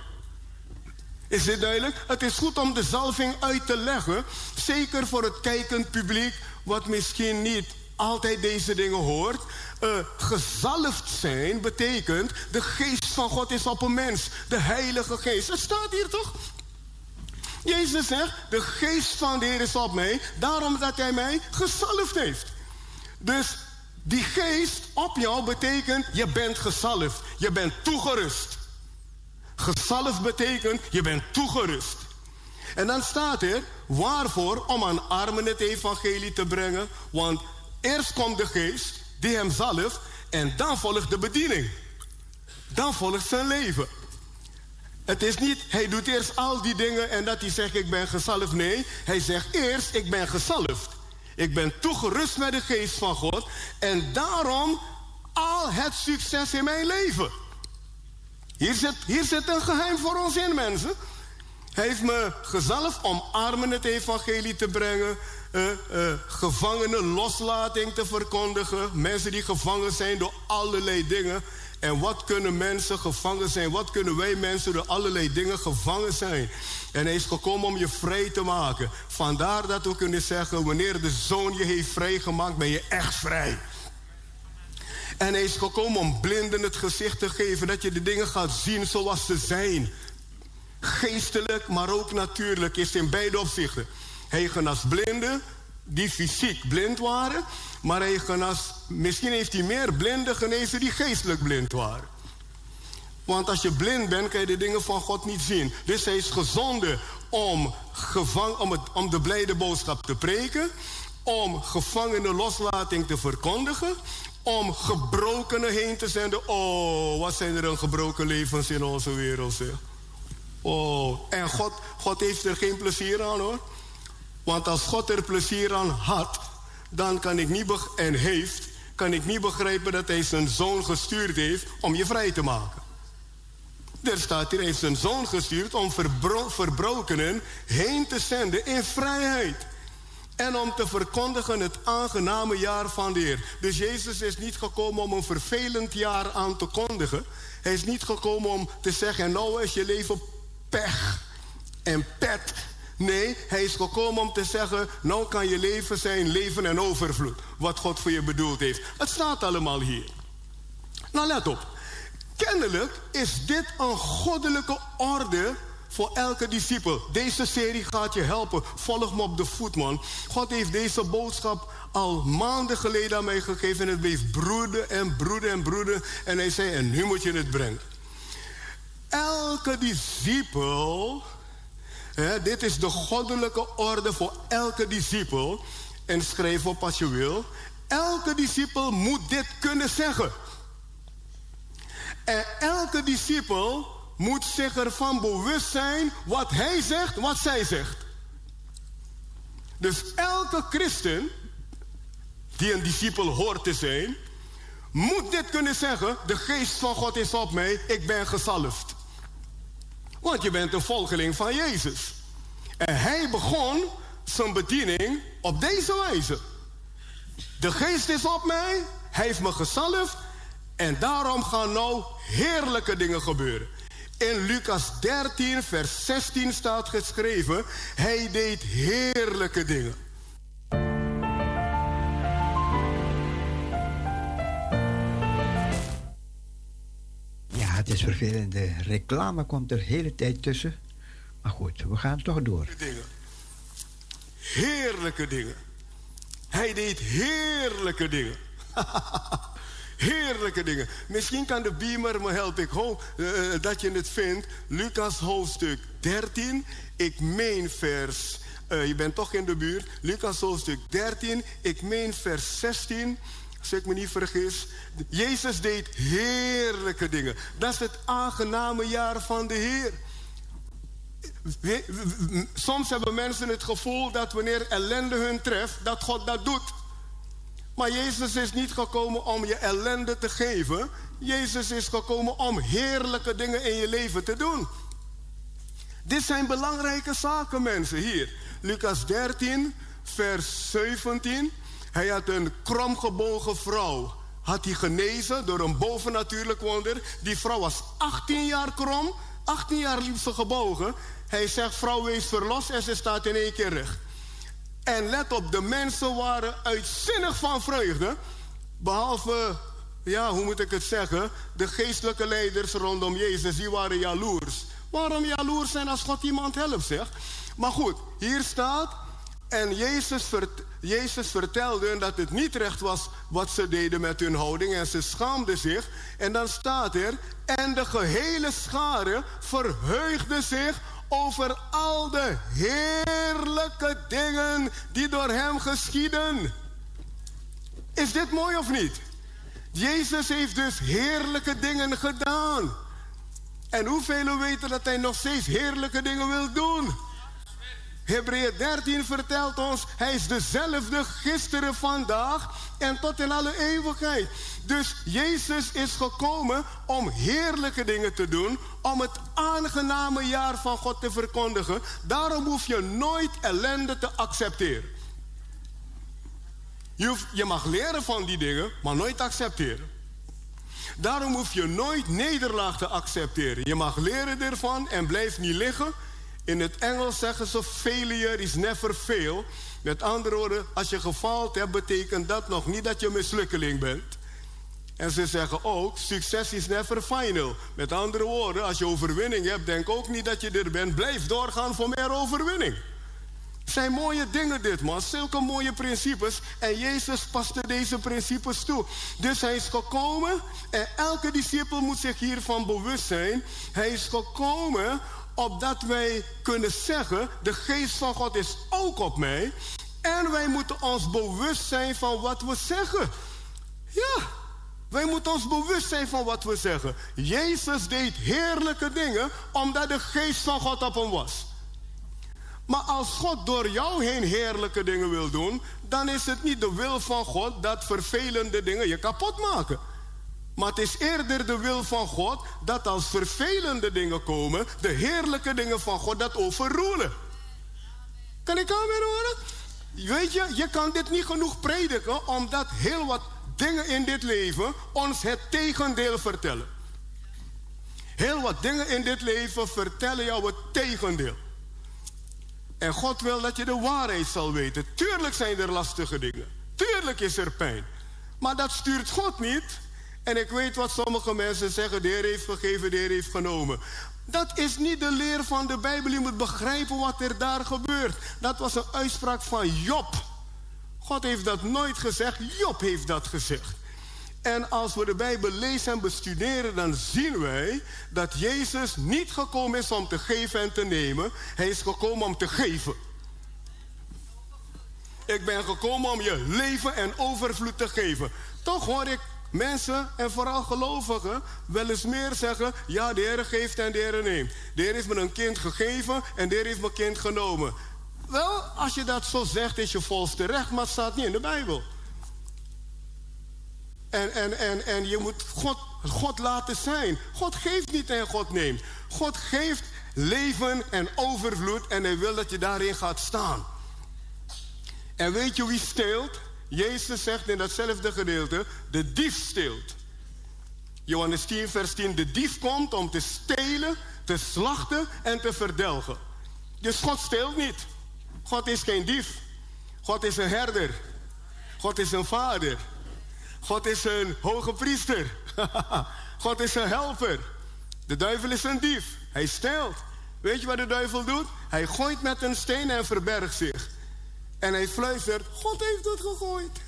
Speaker 16: Is dit duidelijk? Het is goed om de zalving uit te leggen. Zeker voor het kijkend publiek, wat misschien niet altijd deze dingen hoort. Uh, gezalfd zijn betekent de geest van God is op een mens. De Heilige Geest. Het staat hier toch? Jezus zegt, de geest van de Heer is op mij, daarom dat hij mij gezalfd heeft. Dus die geest op jou betekent, je bent gezalfd. Je bent toegerust. Gezalfd betekent, je bent toegerust. En dan staat er, waarvoor? Om aan armen het evangelie te brengen. Want eerst komt de geest, die hem zalft, en dan volgt de bediening. Dan volgt zijn leven. Het is niet, hij doet eerst al die dingen en dat hij zegt, ik ben gezalfd. Nee, hij zegt eerst, ik ben gezalfd. Ik ben toegerust met de geest van God. En daarom al het succes in mijn leven. Hier zit, hier zit een geheim voor ons in, mensen. Hij heeft me gezalfd om armen het evangelie te brengen. Gevangenen loslating te verkondigen. Mensen die gevangen zijn door allerlei dingen. En wat kunnen mensen gevangen zijn? Wat kunnen wij mensen door allerlei dingen gevangen zijn? En hij is gekomen om je vrij te maken. Vandaar dat we kunnen zeggen: wanneer de zoon je heeft vrijgemaakt, ben je echt vrij. En hij is gekomen om blinden het gezicht te geven, dat je de dingen gaat zien zoals ze zijn. Geestelijk, maar ook natuurlijk, is in beide opzichten. Hij genas blinden die fysiek blind waren, maar hij misschien heeft hij meer blinden genezen die geestelijk blind waren. Want als je blind bent, kan je de dingen van God niet zien. Dus hij is gezonden om, gevang, om, het, om de blijde boodschap te preken, om gevangenen loslating te verkondigen, om gebrokenen heen te zenden. Oh, wat zijn er een gebroken levens in onze wereld, zeg. Oh, en God, God heeft er geen plezier aan hoor. Want als God er plezier aan had, dan kan ik niet en heeft, kan ik niet begrijpen dat hij zijn zoon gestuurd heeft om je vrij te maken. Er staat hier, hij heeft zijn zoon gestuurd om verbro- verbrokenen heen te zenden in vrijheid. En om te verkondigen het aangename jaar van de Heer. Dus Jezus is niet gekomen om een vervelend jaar aan te kondigen. Hij is niet gekomen om te zeggen, nou is je leven pech en pet. Nee, hij is gekomen om te zeggen, nou kan je leven zijn leven en overvloed. Wat God voor je bedoeld heeft. Het staat allemaal hier. Nou let op. Kennelijk is dit een goddelijke orde voor elke discipel. Deze serie gaat je helpen. Volg me op de voet, man. God heeft deze boodschap al maanden geleden aan mij gegeven. En het bleef broeden en broeden en broeden. En hij zei, en nu moet je het brengen. Elke discipel, dit is de goddelijke orde voor elke discipel. En schrijf op als je wil. Elke discipel moet dit kunnen zeggen. En elke discipel moet zich ervan bewust zijn wat hij zegt, wat zij zegt. Dus elke christen die een discipel hoort te zijn, moet dit kunnen zeggen: de geest van God is op mij, ik ben gezalfd. Want je bent een volgeling van Jezus. En hij begon zijn bediening op deze wijze. De geest is op mij, hij heeft me gezalfd en daarom gaan nou heerlijke dingen gebeuren. In Lucas 13, vers 16 staat geschreven: Hij deed heerlijke dingen.
Speaker 1: Het is vervelend. De reclame komt er de hele tijd tussen. Maar goed, we gaan toch door.
Speaker 16: Heerlijke dingen. Hij deed heerlijke dingen. heerlijke dingen. Misschien kan de beamer me helpen. Ik hoop eh, dat je het vindt. Lucas hoofdstuk 13. Ik meen vers. eh, je bent toch in de buurt. Lucas hoofdstuk 13. Ik meen vers 16. Als ik me niet vergis. Jezus deed heerlijke dingen. Dat is het aangename jaar van de Heer. Soms hebben mensen het gevoel dat wanneer ellende hun treft, dat God dat doet. Maar Jezus is niet gekomen om je ellende te geven. Jezus is gekomen om heerlijke dingen in je leven te doen. Dit zijn belangrijke zaken, mensen. Hier, Lucas 13, vers 17. Hij had een kromgebogen vrouw. Had hij genezen door een bovennatuurlijk wonder. Die vrouw was 18 jaar krom. 18 jaar liep ze gebogen. Hij zegt, vrouw, wees verlost. En ze staat in één keer recht. En let op, de mensen waren uitzinnig van vreugde. Behalve, ja, hoe moet ik het zeggen? De geestelijke leiders rondom Jezus, die waren jaloers. Waarom jaloers zijn als God iemand helpt, zeg? Maar goed, hier staat. En Jezus, Jezus vertelde hun dat het niet recht was wat ze deden met hun houding. En ze schaamden zich. En dan staat er. En de gehele schare verheugde zich over al de heerlijke dingen die door hem geschieden. Is dit mooi of niet? Jezus heeft dus heerlijke dingen gedaan. En hoeveel weten dat hij nog steeds heerlijke dingen wil doen? Hebreeën 13 vertelt ons, hij is dezelfde gisteren, vandaag en tot in alle eeuwigheid. Dus Jezus is gekomen om heerlijke dingen te doen, om het aangename jaar van God te verkondigen. Daarom hoef je nooit ellende te accepteren. Je, je mag leren van die dingen, maar nooit accepteren. Daarom hoef je nooit nederlaag te accepteren. Je mag leren ervan en blijf niet liggen. In het Engels zeggen ze failure is never fail. Met andere woorden, als je gefaald hebt, betekent dat nog niet dat je mislukkeling bent. En ze zeggen ook, succes is never final. Met andere woorden, als je overwinning hebt, denk ook niet dat je er bent. Blijf doorgaan voor meer overwinning. Het zijn mooie dingen dit, man. Zulke mooie principes. En Jezus paste deze principes toe. Dus hij is gekomen en elke discipel moet zich hiervan bewust zijn. Hij is gekomen opdat wij kunnen zeggen: de geest van God is ook op mij. En wij moeten ons bewust zijn van wat we zeggen. Ja, wij moeten ons bewust zijn van wat we zeggen. Jezus deed heerlijke dingen omdat de geest van God op hem was. Maar als God door jou heen heerlijke dingen wil doen, dan is het niet de wil van God dat vervelende dingen je kapot maken. Maar het is eerder de wil van God dat als vervelende dingen komen, de heerlijke dingen van God dat overroelen. Kan ik aan horen? Weet je, je kan dit niet genoeg prediken, omdat heel wat dingen in dit leven ons het tegendeel vertellen. Heel wat dingen in dit leven vertellen jou het tegendeel. En God wil dat je de waarheid zal weten. Tuurlijk zijn er lastige dingen. Tuurlijk is er pijn. Maar dat stuurt God niet. En ik weet wat sommige mensen zeggen: de Heer heeft gegeven, de Heer heeft genomen. Dat is niet de leer van de Bijbel. Je moet begrijpen wat er daar gebeurt. Dat was een uitspraak van Job. God heeft dat nooit gezegd, Job heeft dat gezegd. En als we de Bijbel lezen en bestuderen, dan zien wij dat Jezus niet gekomen is om te geven en te nemen. Hij is gekomen om te geven. Ik ben gekomen om je leven en overvloed te geven. Toch hoor ik mensen, en vooral gelovigen, wel eens meer zeggen: Ja, de Heer geeft en de Heer neemt. De Heer heeft me een kind gegeven en de Heer heeft mijn kind genomen. Wel, als je dat zo zegt, is je volste recht, maar het staat niet in de Bijbel. En, en, en, en je moet God, God laten zijn. God geeft niet en God neemt. God geeft leven en overvloed en hij wil dat je daarin gaat staan. En weet je wie steelt? Jezus zegt in datzelfde gedeelte, de dief steelt. Johannes 10, vers 10, de dief komt om te stelen, te slachten en te verdelgen. Dus God steelt niet. God is geen dief. God is een herder. God is een vader. God is een hoge priester. God is een helper. De duivel is een dief. Hij steelt. Weet je wat de duivel doet? Hij gooit met een steen en verbergt zich. En hij fluistert, God heeft het gegooid.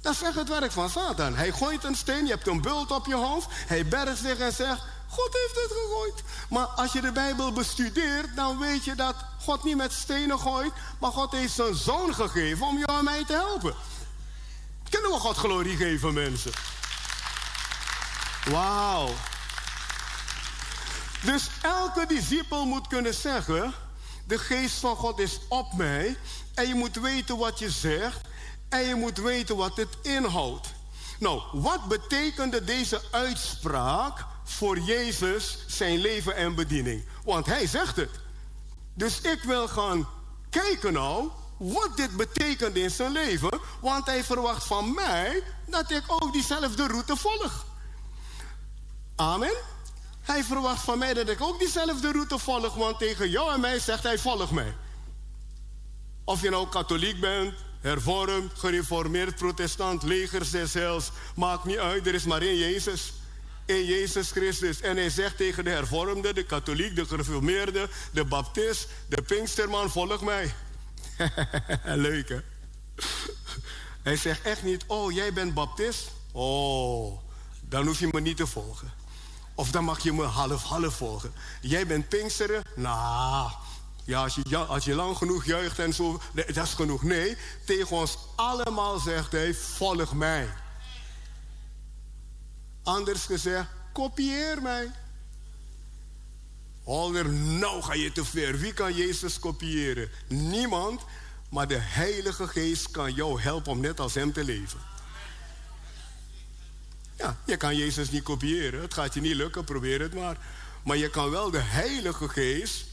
Speaker 16: Dat echt het werk van Satan. Hij gooit een steen, je hebt een bult op je hoofd. Hij bergt zich en zegt, God heeft het gegooid. Maar als je de Bijbel bestudeert, dan weet je dat God niet met stenen gooit. Maar God heeft zijn zoon gegeven om jou en mij te helpen. Kunnen we God glorie geven, mensen? Wauw. Dus elke discipel moet kunnen zeggen: De geest van God is op mij. En je moet weten wat je zegt. En je moet weten wat het inhoudt. Nou, wat betekende deze uitspraak voor Jezus, zijn leven en bediening? Want hij zegt het. Dus ik wil gaan kijken nou wat dit betekent in zijn leven. Want hij verwacht van mij dat ik ook diezelfde route volg. Amen. Hij verwacht van mij dat ik ook diezelfde route volg. Want tegen jou en mij zegt hij volg mij. Of je nou katholiek bent, hervormd, gereformeerd, protestant, leger des heils. Maakt niet uit, er is maar één Jezus. In Jezus Christus. En hij zegt tegen de hervormde, de katholiek, de gereformeerde, de baptist, de pinksterman, volg mij. Leuk hè? Hij zegt echt niet, oh jij bent baptist? Oh, dan hoef je me niet te volgen. Of dan mag je me half-half volgen. Jij bent Pinksteren? Nou, ja, als je, als je lang genoeg juicht en zo, dat is genoeg. Nee, tegen ons allemaal zegt hij, volg mij. Anders gezegd, kopieer mij. Holder, nou ga je te ver. Wie kan Jezus kopiëren? Niemand, maar de Heilige Geest kan jou helpen om net als Hem te leven. Ja, je kan Jezus niet kopiëren. Het gaat je niet lukken, probeer het maar. Maar je kan wel de Heilige Geest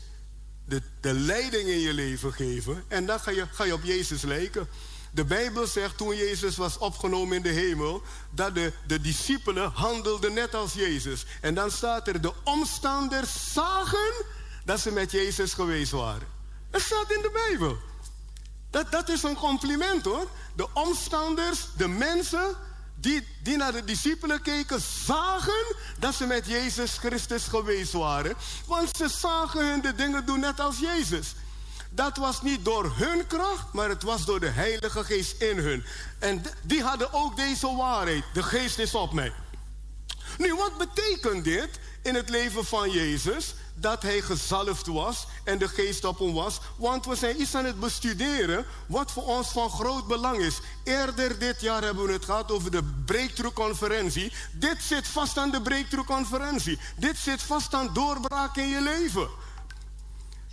Speaker 16: de, de leiding in je leven geven. En dan ga je, ga je op Jezus lijken. De Bijbel zegt toen Jezus was opgenomen in de hemel, dat de, de discipelen handelden net als Jezus. En dan staat er, de omstanders zagen dat ze met Jezus geweest waren. Dat staat in de Bijbel. Dat, dat is een compliment hoor. De omstanders, de mensen die, die naar de discipelen keken, zagen dat ze met Jezus Christus geweest waren. Want ze zagen hun de dingen doen net als Jezus. Dat was niet door hun kracht, maar het was door de Heilige Geest in hun. En die hadden ook deze waarheid. De Geest is op mij. Nu, wat betekent dit in het leven van Jezus? Dat hij gezalfd was en de geest op hem was. Want we zijn iets aan het bestuderen wat voor ons van groot belang is. Eerder dit jaar hebben we het gehad over de Breakthrough-conferentie. Dit zit vast aan de Breakthrough-conferentie. Dit zit vast aan doorbraak in je leven.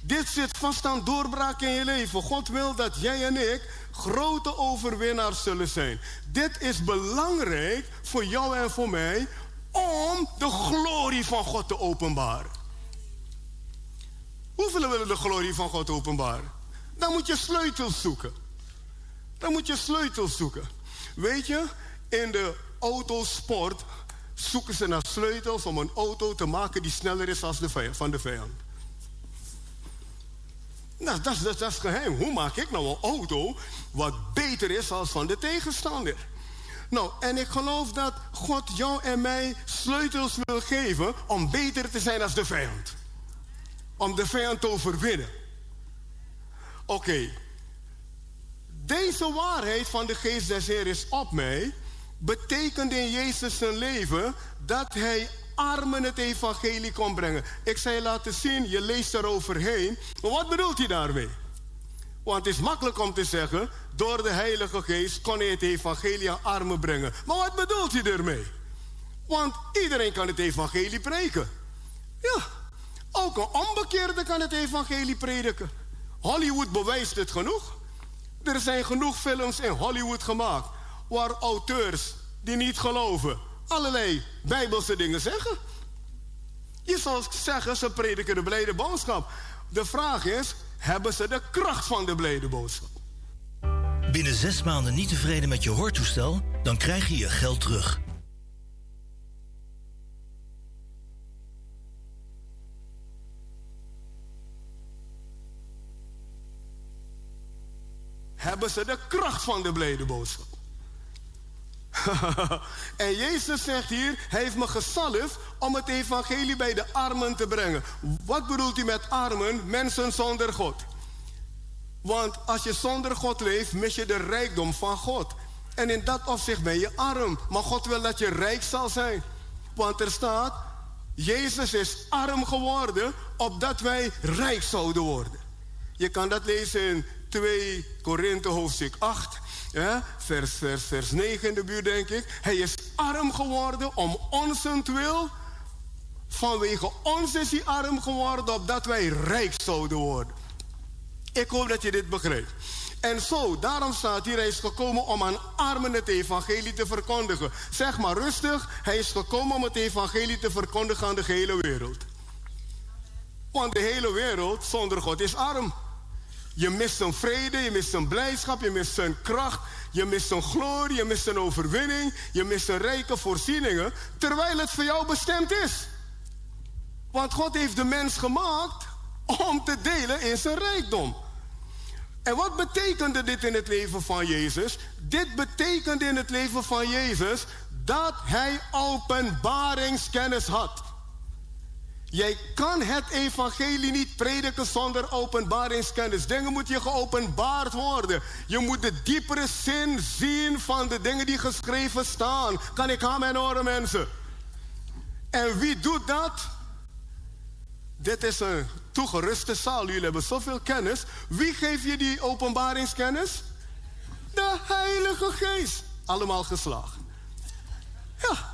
Speaker 16: Dit zit vast aan doorbraak in je leven. God wil dat jij en ik grote overwinnaars zullen zijn. Dit is belangrijk voor jou en voor mij om de glorie van God te openbaren. Hoeveel willen de glorie van God openbaren? Dan moet je sleutels zoeken. Dan moet je sleutels zoeken. Weet je, in de autosport zoeken ze naar sleutels om een auto te maken die sneller is als de van de vijand. Nou, dat, is- dat, dat is geheim. Hoe maak ik nou een auto wat beter is als van de tegenstander? Nou, en ik geloof dat God jou en mij sleutels wil geven om beter te zijn als de vijand. Om de vijand te overwinnen. Oké. Deze waarheid van de geest des Heer is op mij. Betekent in Jezus zijn leven dat hij armen het evangelie kon brengen. Ik je laten zien, je leest eroverheen. Maar wat bedoelt hij daarmee? Want het is makkelijk om te zeggen, door de Heilige Geest kon hij het evangelie aan armen brengen. Maar wat bedoelt hij ermee? Want iedereen kan het evangelie preken. Ja, ook een onbekeerde kan het evangelie prediken. Hollywood bewijst het genoeg. Er zijn genoeg films in Hollywood gemaakt waar auteurs die niet geloven allerlei bijbelse dingen zeggen. Je zou zeggen, ze prediken de blijde boodschap. De vraag is, hebben ze de kracht van de blijde boodschap?
Speaker 17: Binnen zes maanden niet tevreden met je hoortoestel? Dan krijg je je geld terug.
Speaker 16: Hebben ze de kracht van de blijde boodschap. en Jezus zegt hier, hij heeft me gezalfd om het evangelie bij de armen te brengen. Wat bedoelt hij met armen? Mensen zonder God. Want als je zonder God leeft, mis je de rijkdom van God. En in dat opzicht ben je arm. Maar God wil dat je rijk zal zijn. Want er staat, Jezus is arm geworden, opdat wij rijk zouden worden. Je kan dat lezen in 2 Korinthe hoofdstuk 8, ja, vers, vers, vers 9 in de buurt denk ik. Hij is arm geworden om wil. Vanwege ons is hij arm geworden, opdat wij rijk zouden worden. Ik hoop dat je dit begrijpt. En zo, daarom staat hier, hij is gekomen om aan armen het evangelie te verkondigen. Zeg maar rustig, hij is gekomen om het evangelie te verkondigen aan de gehele wereld. Want de hele wereld zonder God is arm. Je mist zijn vrede, je mist zijn blijdschap, je mist zijn kracht, je mist zijn glorie, je mist zijn overwinning, je mist zijn rijke voorzieningen, terwijl het voor jou bestemd is. Want God heeft de mens gemaakt om te delen in zijn rijkdom. En wat betekende dit in het leven van Jezus? Dit betekende in het leven van Jezus dat hij openbaringskennis had. Jij kan het evangelie niet prediken zonder openbaringskennis. Dingen moet je geopenbaard worden. Je moet de diepere zin zien van de dingen die geschreven staan. Kan ik aan mijn horen, mensen? En wie doet dat? Dit is een toegeruste zaal. Jullie hebben zoveel kennis. Wie geeft je die openbaringskennis? De Heilige Geest. Allemaal geslagen. Ja.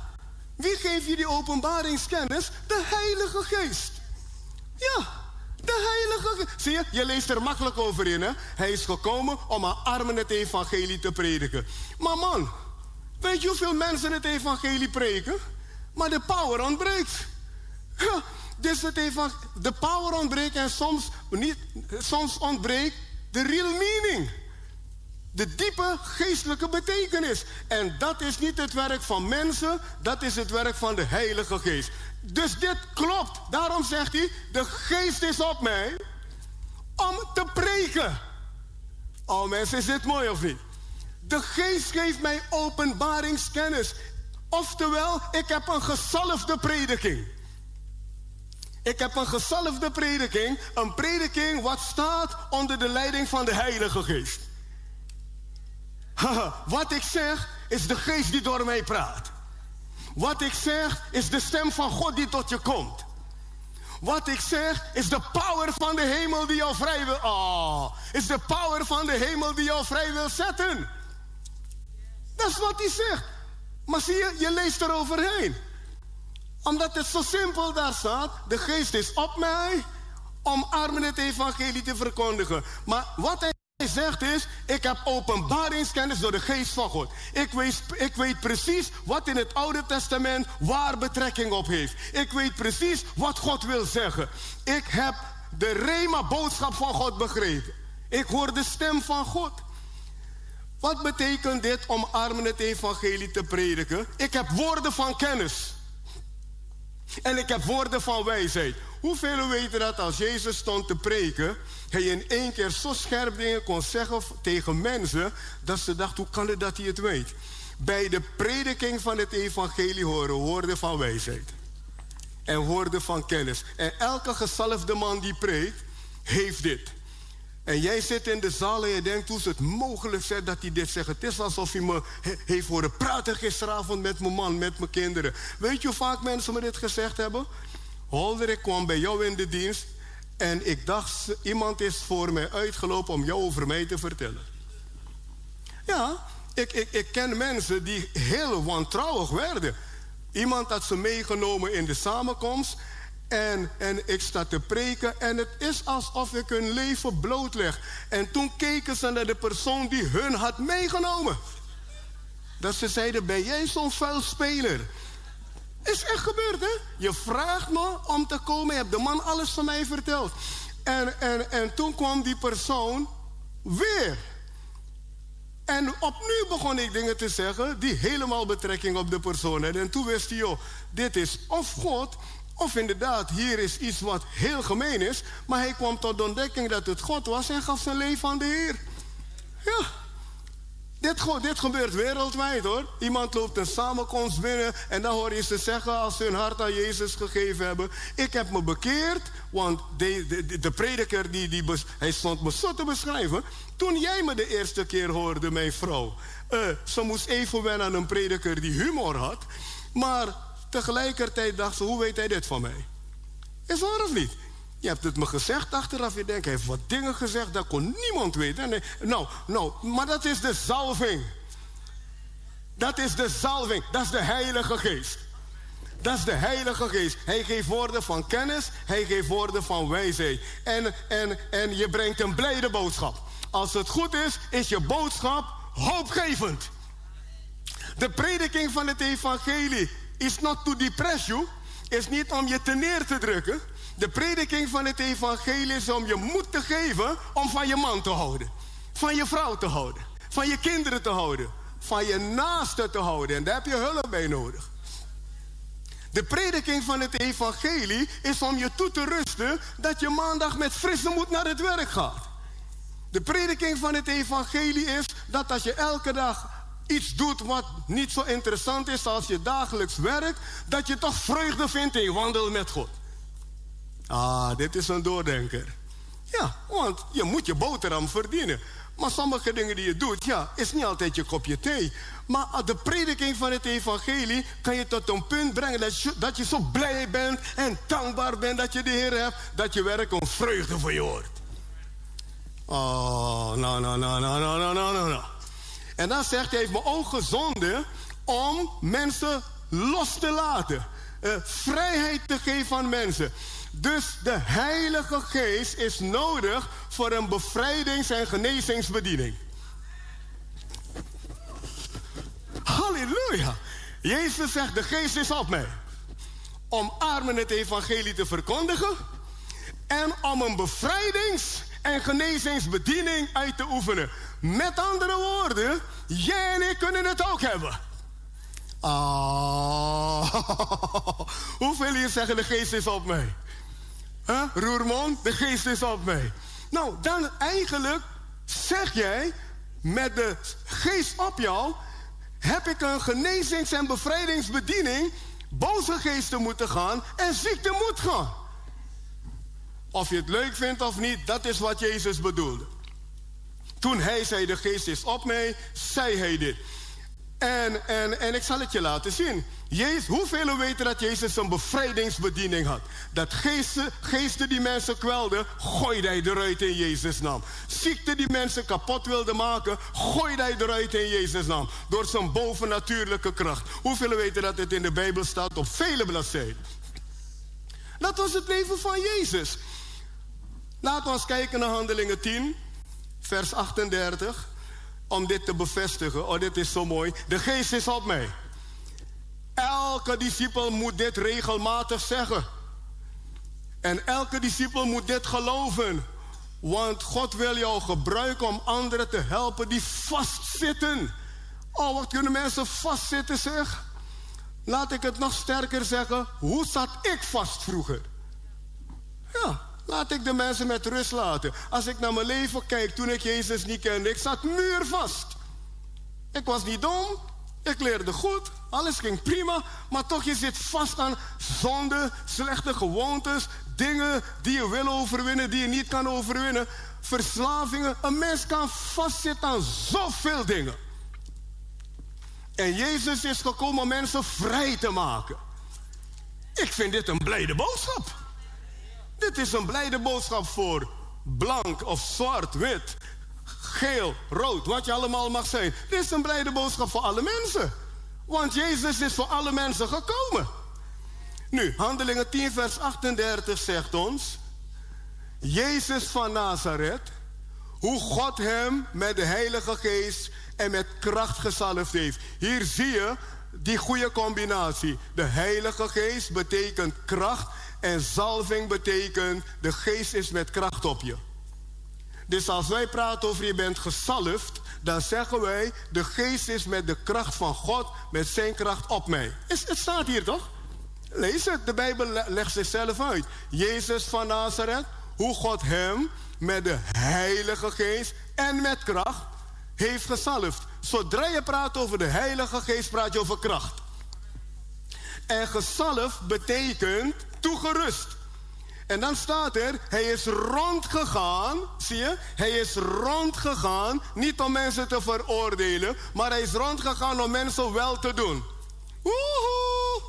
Speaker 16: Wie geeft je die openbaringskennis? De Heilige Geest. Ja. De Heilige Geest. Zie je, je leest er makkelijk over in, hè? Hij is gekomen om aan armen het evangelie te prediken. Maar man, weet je hoeveel mensen het evangelie preken? Maar de power ontbreekt. Ja, dus het even, de power ontbreekt en soms, niet, soms ontbreekt de real meaning. De diepe geestelijke betekenis. En dat is niet het werk van mensen, dat is het werk van de Heilige Geest. Dus dit klopt. Daarom zegt hij: De Geest is op mij om te preken. Oh mensen, is dit mooi of niet? De Geest geeft mij openbaringskennis. Oftewel, ik heb een gezalfde prediking. Ik heb een gezalfde prediking. Een prediking wat staat onder de leiding van de Heilige Geest. Wat ik zeg is de geest die door mij praat. Wat ik zeg is de stem van God die tot je komt. Wat ik zeg is de power van de hemel die jou vrij wil. Oh, is de power van de hemel die jou vrij wil zetten. Dat is wat hij zegt. Maar zie je, je leest er overheen. Omdat het zo simpel daar staat. De geest is op mij om armen het evangelie te verkondigen. Maar wat hij zegt is, ik heb openbaringskennis door de geest van God. Ik weet, ik weet precies wat in het Oude Testament waar betrekking op heeft. Ik weet precies wat God wil zeggen. Ik heb de Rema boodschap van God begrepen. Ik hoor de stem van God. Wat betekent dit om armen het evangelie te prediken? Ik heb woorden van kennis. En ik heb woorden van wijsheid. Hoeveel weten dat als Jezus stond te preken, hij in één keer zo scherp dingen kon zeggen tegen mensen, dat ze dachten, hoe kan het dat hij het weet? Bij de prediking van het evangelie horen woorden van wijsheid. En woorden van kennis. En elke gezalfde man die preekt, heeft dit. En jij zit in de zaal en je denkt hoe is het mogelijk zijn dat hij dit zegt. Het is alsof hij me he- heeft horen praten gisteravond met mijn man, met mijn kinderen. Weet je hoe vaak mensen me dit gezegd hebben? Holder, ik kwam bij jou in de dienst en ik dacht, iemand is voor mij uitgelopen om jou over mij te vertellen. Ja, ik, ik, ik ken mensen die heel wantrouwig werden. Iemand had ze meegenomen in de samenkomst. En, en ik sta te preken en het is alsof ik hun leven blootleg. En toen keken ze naar de persoon die hun had meegenomen. Dat ze zeiden, ben jij zo'n vuil speler? Is echt gebeurd, hè? Je vraagt me om te komen. Je hebt de man alles van mij verteld. En, en, en toen kwam die persoon weer. En opnieuw begon ik dingen te zeggen die helemaal betrekking op de persoon hadden. En toen wist hij, joh, dit is of God, of inderdaad, hier is iets wat heel gemeen is. Maar hij kwam tot de ontdekking dat het God was en gaf zijn leven aan de Heer. Ja. Dit, dit gebeurt wereldwijd hoor. Iemand loopt een samenkomst binnen en dan hoor je ze zeggen als ze hun hart aan Jezus gegeven hebben. Ik heb me bekeerd, want de, de, de- prediker die, die hij stond me zo te beschrijven. Toen jij me de eerste keer hoorde, mijn vrouw. eh, ze moest even wennen aan een prediker die humor had. Maar tegelijkertijd dacht ze, hoe weet hij dit van mij? Is waar of niet? Je hebt het me gezegd achteraf. Je denkt, hij heeft wat dingen gezegd, dat kon niemand weten. Nee, nou, nou, maar dat is de zalving. Dat is de zalving. Dat is de Heilige Geest. Dat is de Heilige Geest. Hij geeft woorden van kennis. Hij geeft woorden van wijsheid. En, en, en je brengt een blijde boodschap. Als het goed is, is je boodschap hoopgevend. De prediking van het evangelie is not to depress you. Is niet om je te neer te drukken. De prediking van het evangelie is om je moed te geven om van je man te houden. Van je vrouw te houden. Van je kinderen te houden. Van je naasten te houden. En daar heb je hulp bij nodig. De prediking van het evangelie is om je toe te rusten dat je maandag met frisse moed naar het werk gaat. De prediking van het evangelie is dat als je elke dag iets doet wat niet zo interessant is als je dagelijks werk, dat je toch vreugde vindt in je wandel met God. Ah, dit is een doordenker. Ja, want je moet je boterham verdienen. Maar sommige dingen die je doet, ja, is niet altijd je kopje thee. Maar de prediking van het evangelie kan je tot een punt brengen dat je, dat je zo blij bent en dankbaar bent dat je de Heer hebt, dat je werk een vreugde voor je wordt. Oh, nou, nou, nou, nou, nou, nou, nou, nou, nou. En dan zegt hij, heeft me ook gezonden om mensen los te laten. Eh, vrijheid te geven aan mensen. Dus de Heilige Geest is nodig voor een bevrijdings- en genezingsbediening. Halleluja. Jezus zegt, de Geest is op mij. Om armen het evangelie te verkondigen. En om een bevrijdings- en genezingsbediening uit te oefenen. Met andere woorden, jij en ik kunnen het ook hebben. Ah, hoeveel hier zeggen de geest is op mij? Huh? Roermond, de geest is op mij. Nou, dan eigenlijk zeg jij, met de geest op jou, heb ik een genezings- en bevrijdingsbediening. Boze geesten moeten gaan en ziekte moet gaan. Of je het leuk vindt of niet, dat is wat Jezus bedoelde. Toen hij zei, de geest is op mij, zei hij dit. En, en, en ik zal het je laten zien. Jezus, hoeveel weten dat Jezus een bevrijdingsbediening had? Dat geesten, geesten die mensen kwelden, gooide hij eruit in Jezus' naam. Ziekte die mensen kapot wilden maken, gooide hij eruit in Jezus' naam. Door zijn bovennatuurlijke kracht. Hoeveel weten dat het in de Bijbel staat op vele bladzijden? Dat was het leven van Jezus. Laten we eens kijken naar Handelingen 10, vers 38 om dit te bevestigen. Oh, dit is zo mooi. De geest is op mij. Elke discipel moet dit regelmatig zeggen. En elke discipel moet dit geloven. Want God wil jou gebruiken om anderen te helpen die vastzitten. Oh, wat kunnen mensen vastzitten zeg? Laat ik het nog sterker zeggen. Hoe zat ik vast vroeger? Ja, Laat ik de mensen met rust laten. Als ik naar mijn leven kijk toen ik Jezus niet kende, ik zat muurvast. Ik was niet dom, ik leerde goed, alles ging prima, maar toch je zit vast aan zonde, slechte gewoontes, dingen die je wil overwinnen, die je niet kan overwinnen, verslavingen. Een mens kan vastzitten aan zoveel dingen. En Jezus is gekomen om mensen vrij te maken. Ik vind dit een blijde boodschap. Dit is een blijde boodschap voor blank of zwart, wit, geel, rood, wat je allemaal mag zijn. Dit is een blijde boodschap voor alle mensen. Want Jezus is voor alle mensen gekomen. Nu, Handelingen 10, vers 38 zegt ons: Jezus van Nazareth, hoe God hem met de Heilige Geest en met kracht gezalfd heeft. Hier zie je die goede combinatie. De Heilige Geest betekent kracht en zalving betekent de Geest is met kracht op je. Dus als wij praten over je bent gezalfd, dan zeggen wij de Geest is met de kracht van God, met zijn kracht op mij. Is, het staat hier toch? Lees het, de Bijbel le- legt zichzelf uit. Jezus van Nazareth, hoe God hem met de Heilige Geest en met kracht heeft gezalfd. Zodra je praat over de Heilige Geest, praat je over kracht. En gezalfd betekent toegerust. En dan staat er, hij is rondgegaan, zie je? Hij is rondgegaan, niet om mensen te veroordelen, maar hij is rondgegaan om mensen wel te doen. Woehoe!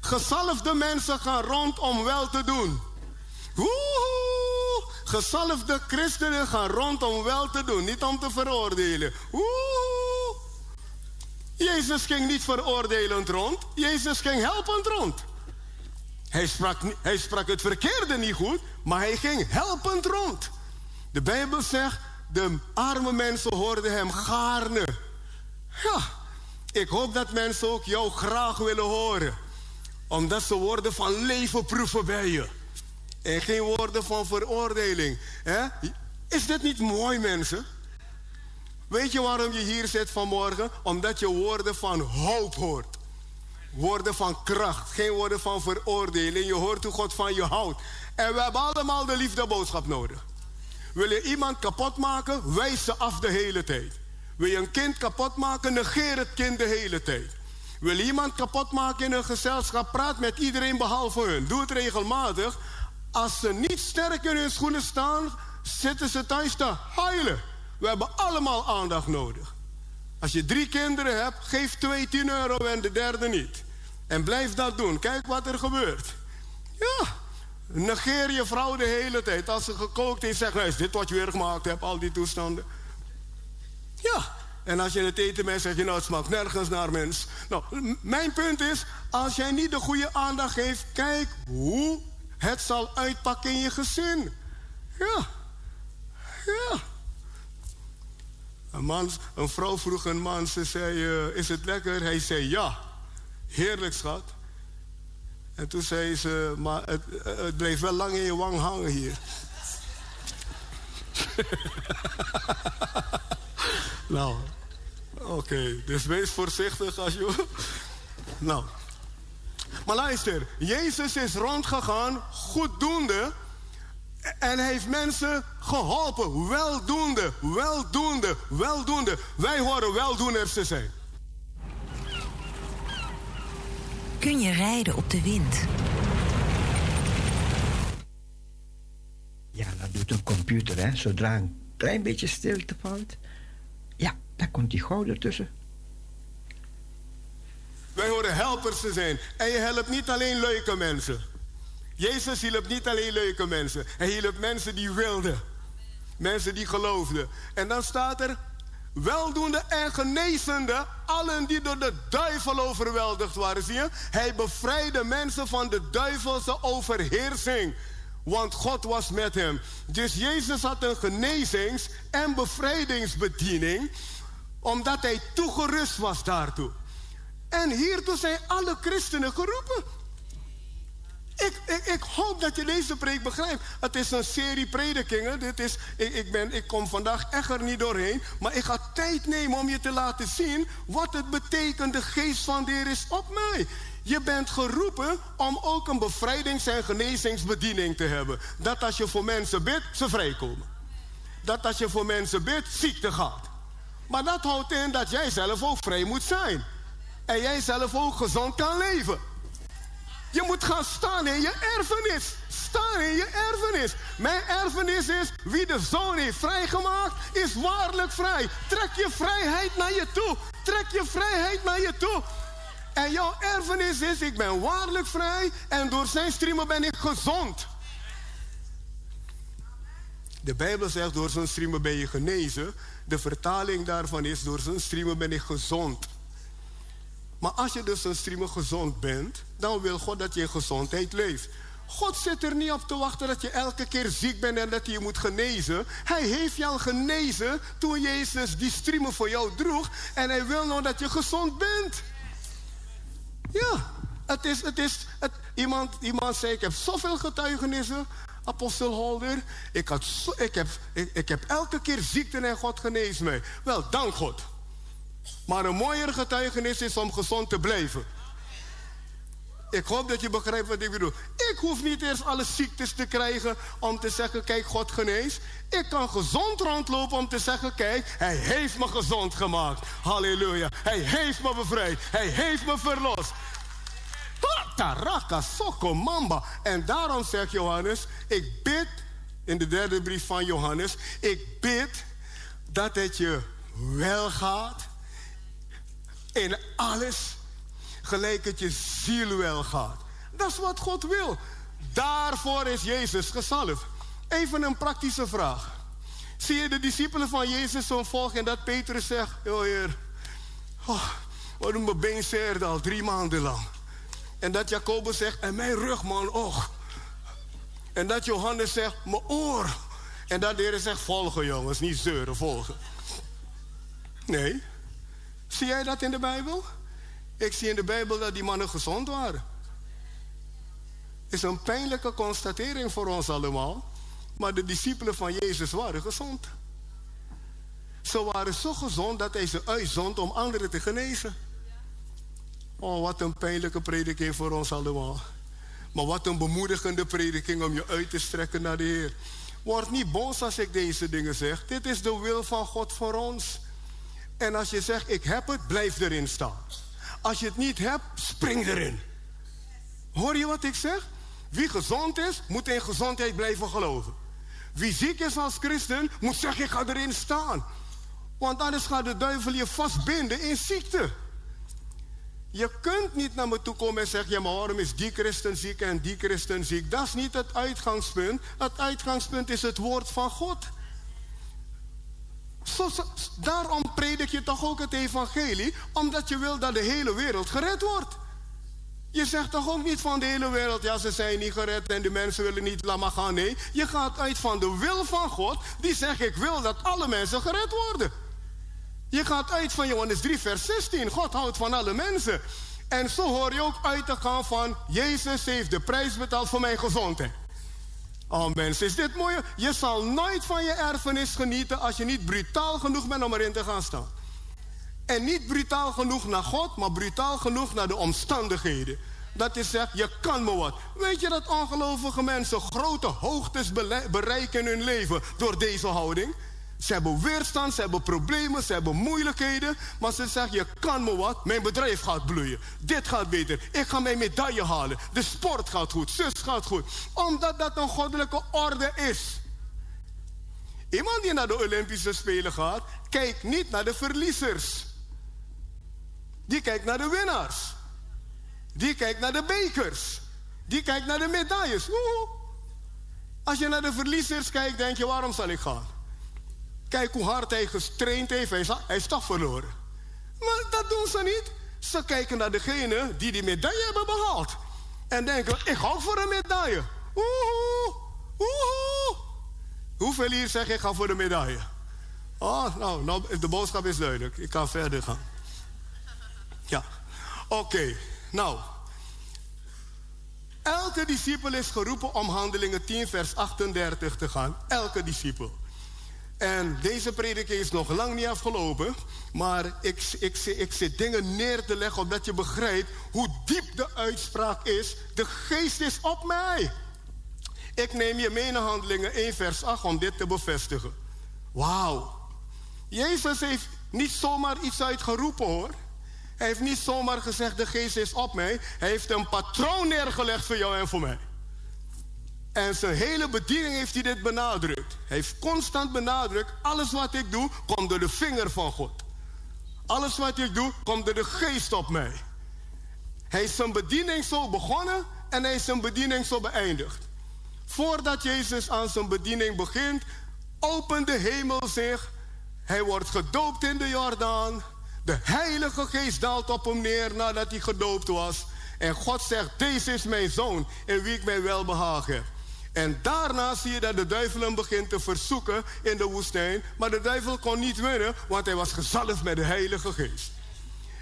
Speaker 16: Gezalfde mensen gaan rond om wel te doen. Woehoe! Gezalfde christenen gaan rond om wel te doen, niet om te veroordelen. Woehoe! Jezus ging niet veroordelend rond, Jezus ging helpend rond. Hij sprak, hij sprak het verkeerde niet goed, maar hij ging helpend rond. De Bijbel zegt, de arme mensen hoorden hem gaarne. Ja, ik hoop dat mensen ook jou graag willen horen. Omdat ze woorden van leven proeven bij je. En geen woorden van veroordeling. hè? Is dit niet mooi, mensen? Weet je waarom je hier zit vanmorgen? Omdat je woorden van hoop hoort. Woorden van kracht, geen woorden van veroordeling. Je hoort hoe God van je houdt. En we hebben allemaal de liefdeboodschap nodig. Wil je iemand kapot maken? Wijs ze af de hele tijd. Wil je een kind kapot maken? Negeer het kind de hele tijd. Wil je iemand kapot maken in een gezelschap? Praat met iedereen behalve hun. Doe het regelmatig. Als ze niet sterk in hun schoenen staan, zitten ze thuis te huilen. We hebben allemaal aandacht nodig. Als je drie kinderen hebt, geef twee 10 euro en de derde niet. En blijf dat doen. Kijk wat er gebeurt. Ja, negeer je vrouw de hele tijd. Als ze gekookt heeft, zeg nou, is dit wat je weer gemaakt hebt, al die toestanden. Ja, en als je het eten bent, zeg je nou, het smaakt nergens naar mens. Nou, mijn punt is, als jij niet de goede aandacht geeft, kijk hoe het zal uitpakken in je gezin. Ja, ja. Een, man, een vrouw vroeg een man, ze zei, eh, is het lekker? Hij zei ja. Heerlijk, schat. En toen zei ze, maar het, het bleef wel lang in je wang hangen hier. nou, oké. Dus wees voorzichtig als je... nou. Maar luister, Jezus is rondgegaan, goeddoende... En heeft mensen geholpen. Weldoende, weldoende, weldoende. Wij horen weldoeners te zijn.
Speaker 18: Kun je rijden op de wind?
Speaker 1: Ja, dat doet een computer, hè. Zodra een klein beetje stilte valt... Ja, daar komt die gouden ertussen.
Speaker 16: Wij horen helpers te zijn. En je helpt niet alleen leuke mensen. Jezus hielp niet alleen leuke mensen. Hij hielp mensen die wilden. Mensen die geloofden. En dan staat er... Weldoende en genezende, allen die door de duivel overweldigd waren. Zie je? Hij bevrijdde mensen van de duivelse overheersing. Want God was met hem. Dus Jezus had een genezings- en bevrijdingsbediening. Omdat hij toegerust was daartoe. En hiertoe zijn alle christenen geroepen. Ik, ik, ik hoop dat je deze preek begrijpt. Het is een serie predikingen. Dit is, ik, ik, ben, ik kom vandaag echt er niet doorheen. Maar ik ga tijd nemen om je te laten zien wat het betekent. De geest van de Heer is op mij. Je bent geroepen om ook een bevrijdings- en genezingsbediening te hebben. Dat als je voor mensen bidt, ze vrijkomen. Dat als je voor mensen bidt, ziekte gaat. Maar dat houdt in dat jij zelf ook vrij moet zijn. En jij zelf ook gezond kan leven. Je moet gaan staan in je erfenis. Staan in je erfenis. Mijn erfenis is wie de zoon heeft vrijgemaakt, is waarlijk vrij. Trek je vrijheid naar je toe. Trek je vrijheid naar je toe. En jouw erfenis is, ik ben waarlijk vrij en door zijn streamen ben ik gezond. De Bijbel zegt door zijn streamen ben je genezen. De vertaling daarvan is door zijn streamen ben ik gezond. Maar als je dus een streamer gezond bent, dan wil God dat je in gezondheid leeft. God zit er niet op te wachten dat je elke keer ziek bent en dat hij je moet genezen. Hij heeft jou genezen toen Jezus die streamer voor jou droeg. En hij wil nou dat je gezond bent. Ja, het is, het is, het, iemand, iemand zei, ik heb zoveel getuigenissen, apostel Holder. Ik, had ik, heb, ik, ik heb elke keer ziekte en God geneest mij. Wel, dank God. Maar een mooier getuigenis is om gezond te blijven. Ik hoop dat je begrijpt wat ik bedoel. Ik hoef niet eerst alle ziektes te krijgen om te zeggen, kijk, God geneest. Ik kan gezond rondlopen om te zeggen, kijk, hij heeft me gezond gemaakt. Halleluja. Hij heeft me bevrijd. Hij heeft me verlost. Taraka, soko, mamba. En daarom zegt Johannes, ik bid, in de derde brief van Johannes, ik bid dat het je wel gaat in alles gelijk het je ziel wel gaat. Dat is wat God wil. Daarvoor is Jezus gezalfd. Even een praktische vraag. Zie je de discipelen van Jezus zo volgen en dat Petrus zegt... Oh heer, oh, mijn been zeerde al drie maanden lang. En dat Jacobus zegt, en mijn rug man, och. En dat Johannes zegt, mijn oor. En dat de Heer zegt, volgen jongens, niet zeuren, volgen. Nee. Zie jij dat in de Bijbel? Ik zie in de Bijbel dat die mannen gezond waren. Is een pijnlijke constatering voor ons allemaal. Maar de discipelen van Jezus waren gezond. Ze waren zo gezond dat hij ze uitzond om anderen te genezen. Oh, wat een pijnlijke prediking voor ons allemaal. Maar wat een bemoedigende prediking om je uit te strekken naar de Heer. Word niet boos als ik deze dingen zeg. Dit is de wil van God voor ons. En als je zegt, ik heb het, blijf erin staan. Als je het niet hebt, spring erin. Hoor je wat ik zeg? Wie gezond is, moet in gezondheid blijven geloven. Wie ziek is als christen, moet zeggen: Ik ga erin staan. Want anders gaat de duivel je vastbinden in ziekte. Je kunt niet naar me toe komen en zeggen: Ja, maar waarom is die christen ziek en die christen ziek? Dat is niet het uitgangspunt. Het uitgangspunt is het woord van God. Zo, daarom predik je toch ook het evangelie, omdat je wil dat de hele wereld gered wordt. Je zegt toch ook niet van de hele wereld, ja, ze zijn niet gered en de mensen willen niet, laat maar gaan. Nee, je gaat uit van de wil van God, die zegt: Ik wil dat alle mensen gered worden. Je gaat uit van Johannes 3, vers 16. God houdt van alle mensen. En zo hoor je ook uit te gaan van... Jezus heeft de prijs betaald voor mijn gezondheid. Oh mensen, is dit mooi? Je zal nooit van je erfenis genieten... als je niet brutaal genoeg bent om erin te gaan staan. En niet brutaal genoeg naar God... maar brutaal genoeg naar de omstandigheden. Dat is zegt, je kan me wat. Weet je dat ongelovige mensen grote hoogtes bereiken in hun leven... door deze houding? Ze hebben weerstand, ze hebben problemen, ze hebben moeilijkheden. Maar ze zeggen, je kan me wat, mijn bedrijf gaat bloeien. Dit gaat beter, ik ga mijn medaille halen. De sport gaat goed, zus gaat goed. Omdat dat een goddelijke orde is. Iemand die naar de Olympische Spelen gaat, kijkt niet naar de verliezers. Die kijkt naar de winnaars. Die kijkt naar de bekers. Die kijkt naar de medailles. Als je naar de verliezers kijkt, denk je, waarom zal ik gaan? Kijk hoe hard hij getraind heeft. Hij is, toch verloren. Maar dat doen ze niet. Ze kijken naar degene die die medaille hebben behaald. En denken, ik ga voor een medaille. Woehoe, woehoe. Hoeveel hier zeggen, ik ga voor de medaille? Oh, nou, nou, de boodschap is duidelijk. Ik kan verder gaan. Ja, oké. Nou, elke discipel is geroepen om handelingen 10 vers 38 te gaan. Elke discipel. En deze prediking is nog lang niet afgelopen. Maar ik, ik, ik zit dingen neer te leggen opdat je begrijpt hoe diep de uitspraak is. De geest is op mij. Ik neem je mee handelingen 1 vers 8 om dit te bevestigen. Wauw. Jezus heeft niet zomaar iets uitgeroepen hoor. Hij heeft niet zomaar gezegd de geest is op mij. Hij heeft een patroon neergelegd voor jou en voor mij. En zijn hele bediening heeft hij dit benadrukt. Hij heeft constant benadrukt: alles wat ik doe, komt door de vinger van God. Alles wat ik doe, komt door de geest op mij. Hij is zijn bediening zo begonnen en hij is zijn bediening zo beëindigd. Voordat Jezus aan zijn bediening begint, opent de hemel zich. Hij wordt gedoopt in de Jordaan. De Heilige Geest daalt op hem neer nadat hij gedoopt was. En God zegt: Deze is mijn zoon, in wie ik mijn welbehagen heb. En daarna zie je dat de duivel hem begint te verzoeken in de woestijn. Maar de duivel kon niet winnen, want hij was gezalfd met de Heilige Geest.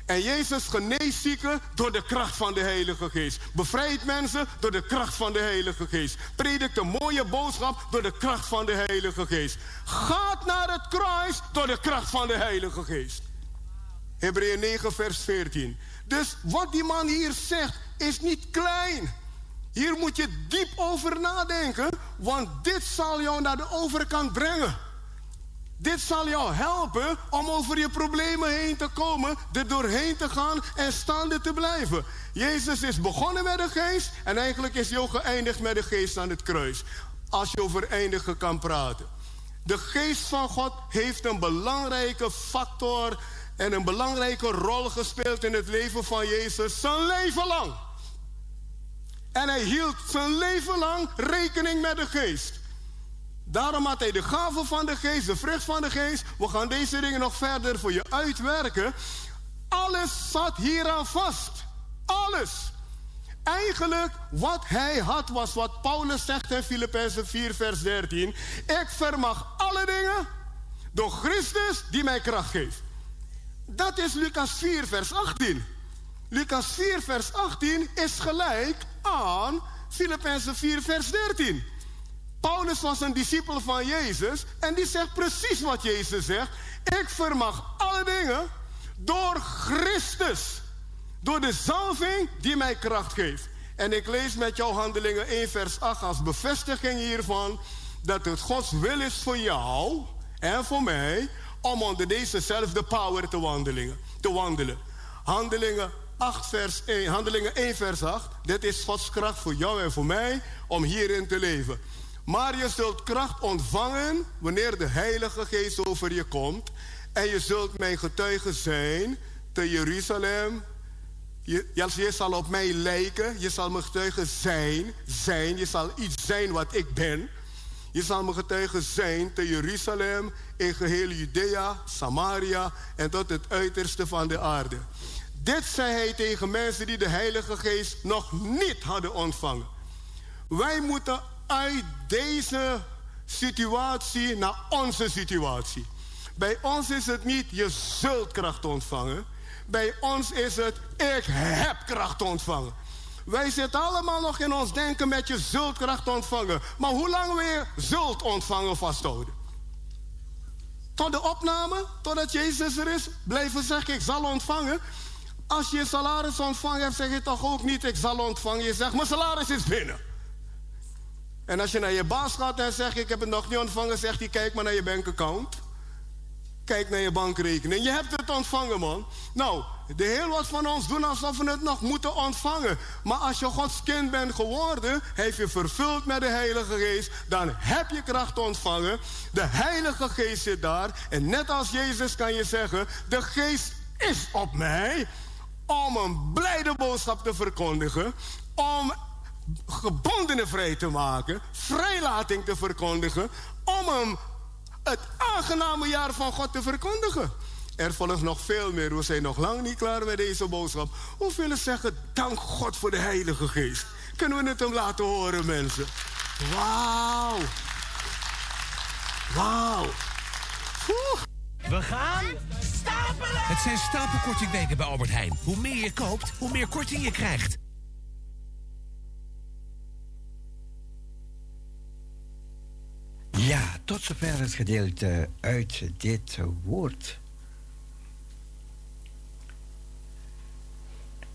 Speaker 16: En Jezus geneest zieken door de kracht van de Heilige Geest. Bevrijdt mensen door de kracht van de Heilige Geest. Predikt een mooie boodschap door de kracht van de Heilige Geest. Gaat naar het kruis door de kracht van de Heilige Geest. Hebreeën 9, vers 14. Dus wat die man hier zegt is niet klein. Hier moet je diep over nadenken, want dit zal jou naar de overkant brengen. Dit zal jou helpen om over je problemen heen te komen, er doorheen te gaan en staande te blijven. Jezus is begonnen met de geest en eigenlijk is hij ook geëindigd met de geest aan het kruis. Als je over eindigen kan praten. De geest van God heeft een belangrijke factor en een belangrijke rol gespeeld in het leven van Jezus zijn leven lang. En hij hield zijn leven lang rekening met de geest. Daarom had hij de gave van de geest, de vrucht van de geest. We gaan deze dingen nog verder voor je uitwerken. Alles zat hieraan vast. Alles. Eigenlijk wat hij had was wat Paulus zegt in Filippenzen 4 vers 13. Ik vermag alle dingen door Christus die mij kracht geeft. Dat is Lucas 4 vers 18. Lucas 4 vers 18 is gelijk aan Filippenzen 4 vers 13. Paulus was een discipel van Jezus en die zegt precies wat Jezus zegt. Ik vermag alle dingen door Christus. Door de zalving die mij kracht geeft. En ik lees met jou handelingen 1 vers 8 als bevestiging hiervan. Dat het Gods wil is voor jou en voor mij om onder dezezelfde power te wandelen. Te wandelen. Handelingen 8 vers 1, Handelingen 1 vers 8. Dit is Gods kracht voor jou en voor mij om hierin te leven. Maar je zult kracht ontvangen wanneer de Heilige Geest over je komt. En je zult mijn getuige zijn te Jeruzalem. Je, je zal op mij lijken. Je zal mijn getuige zijn. Zijn. Je zal iets zijn wat ik ben. Je zal mijn getuige zijn te Jeruzalem, in geheel Judea, Samaria en tot het uiterste van de aarde. Dit zei hij tegen mensen die de Heilige Geest nog niet hadden ontvangen. Wij moeten uit deze situatie naar onze situatie. Bij ons is het niet je zult kracht ontvangen. Bij ons is het ik heb kracht ontvangen. Wij zitten allemaal nog in ons denken met je zult kracht ontvangen. Maar hoe lang je zult ontvangen vasthouden? Tot de opname, totdat Jezus er is, blijven zeggen ik zal ontvangen. Als je salaris ontvangen hebt, zeg je toch ook niet ik zal ontvangen. Je zegt mijn salaris is binnen. En als je naar je baas gaat en zegt ik heb het nog niet ontvangen, zegt hij kijk maar naar je bankaccount. Kijk naar je bankrekening. Je hebt het ontvangen, man. Nou, de heel wat van ons doen alsof we het nog moeten ontvangen. Maar als je Gods kind bent geworden, heeft je vervuld met de Heilige Geest, dan heb je kracht ontvangen. De Heilige Geest zit daar. En net als Jezus kan je zeggen: De Geest is op mij om een blijde boodschap te verkondigen, om gebondenen vrij te maken, vrijlating te verkondigen, om hem het aangename jaar van God te verkondigen. Er volgt nog veel meer. We zijn nog lang niet klaar met deze boodschap. Hoeveel zeggen dank God voor de Heilige Geest? Kunnen we het hem laten horen, mensen? Wauw. Wauw.
Speaker 19: We gaan stapelen! Het zijn stapelkortingweken bij Albert Heijn. Hoe meer je koopt, hoe meer korting je krijgt.
Speaker 1: Ja, tot zover het gedeelte uit dit woord.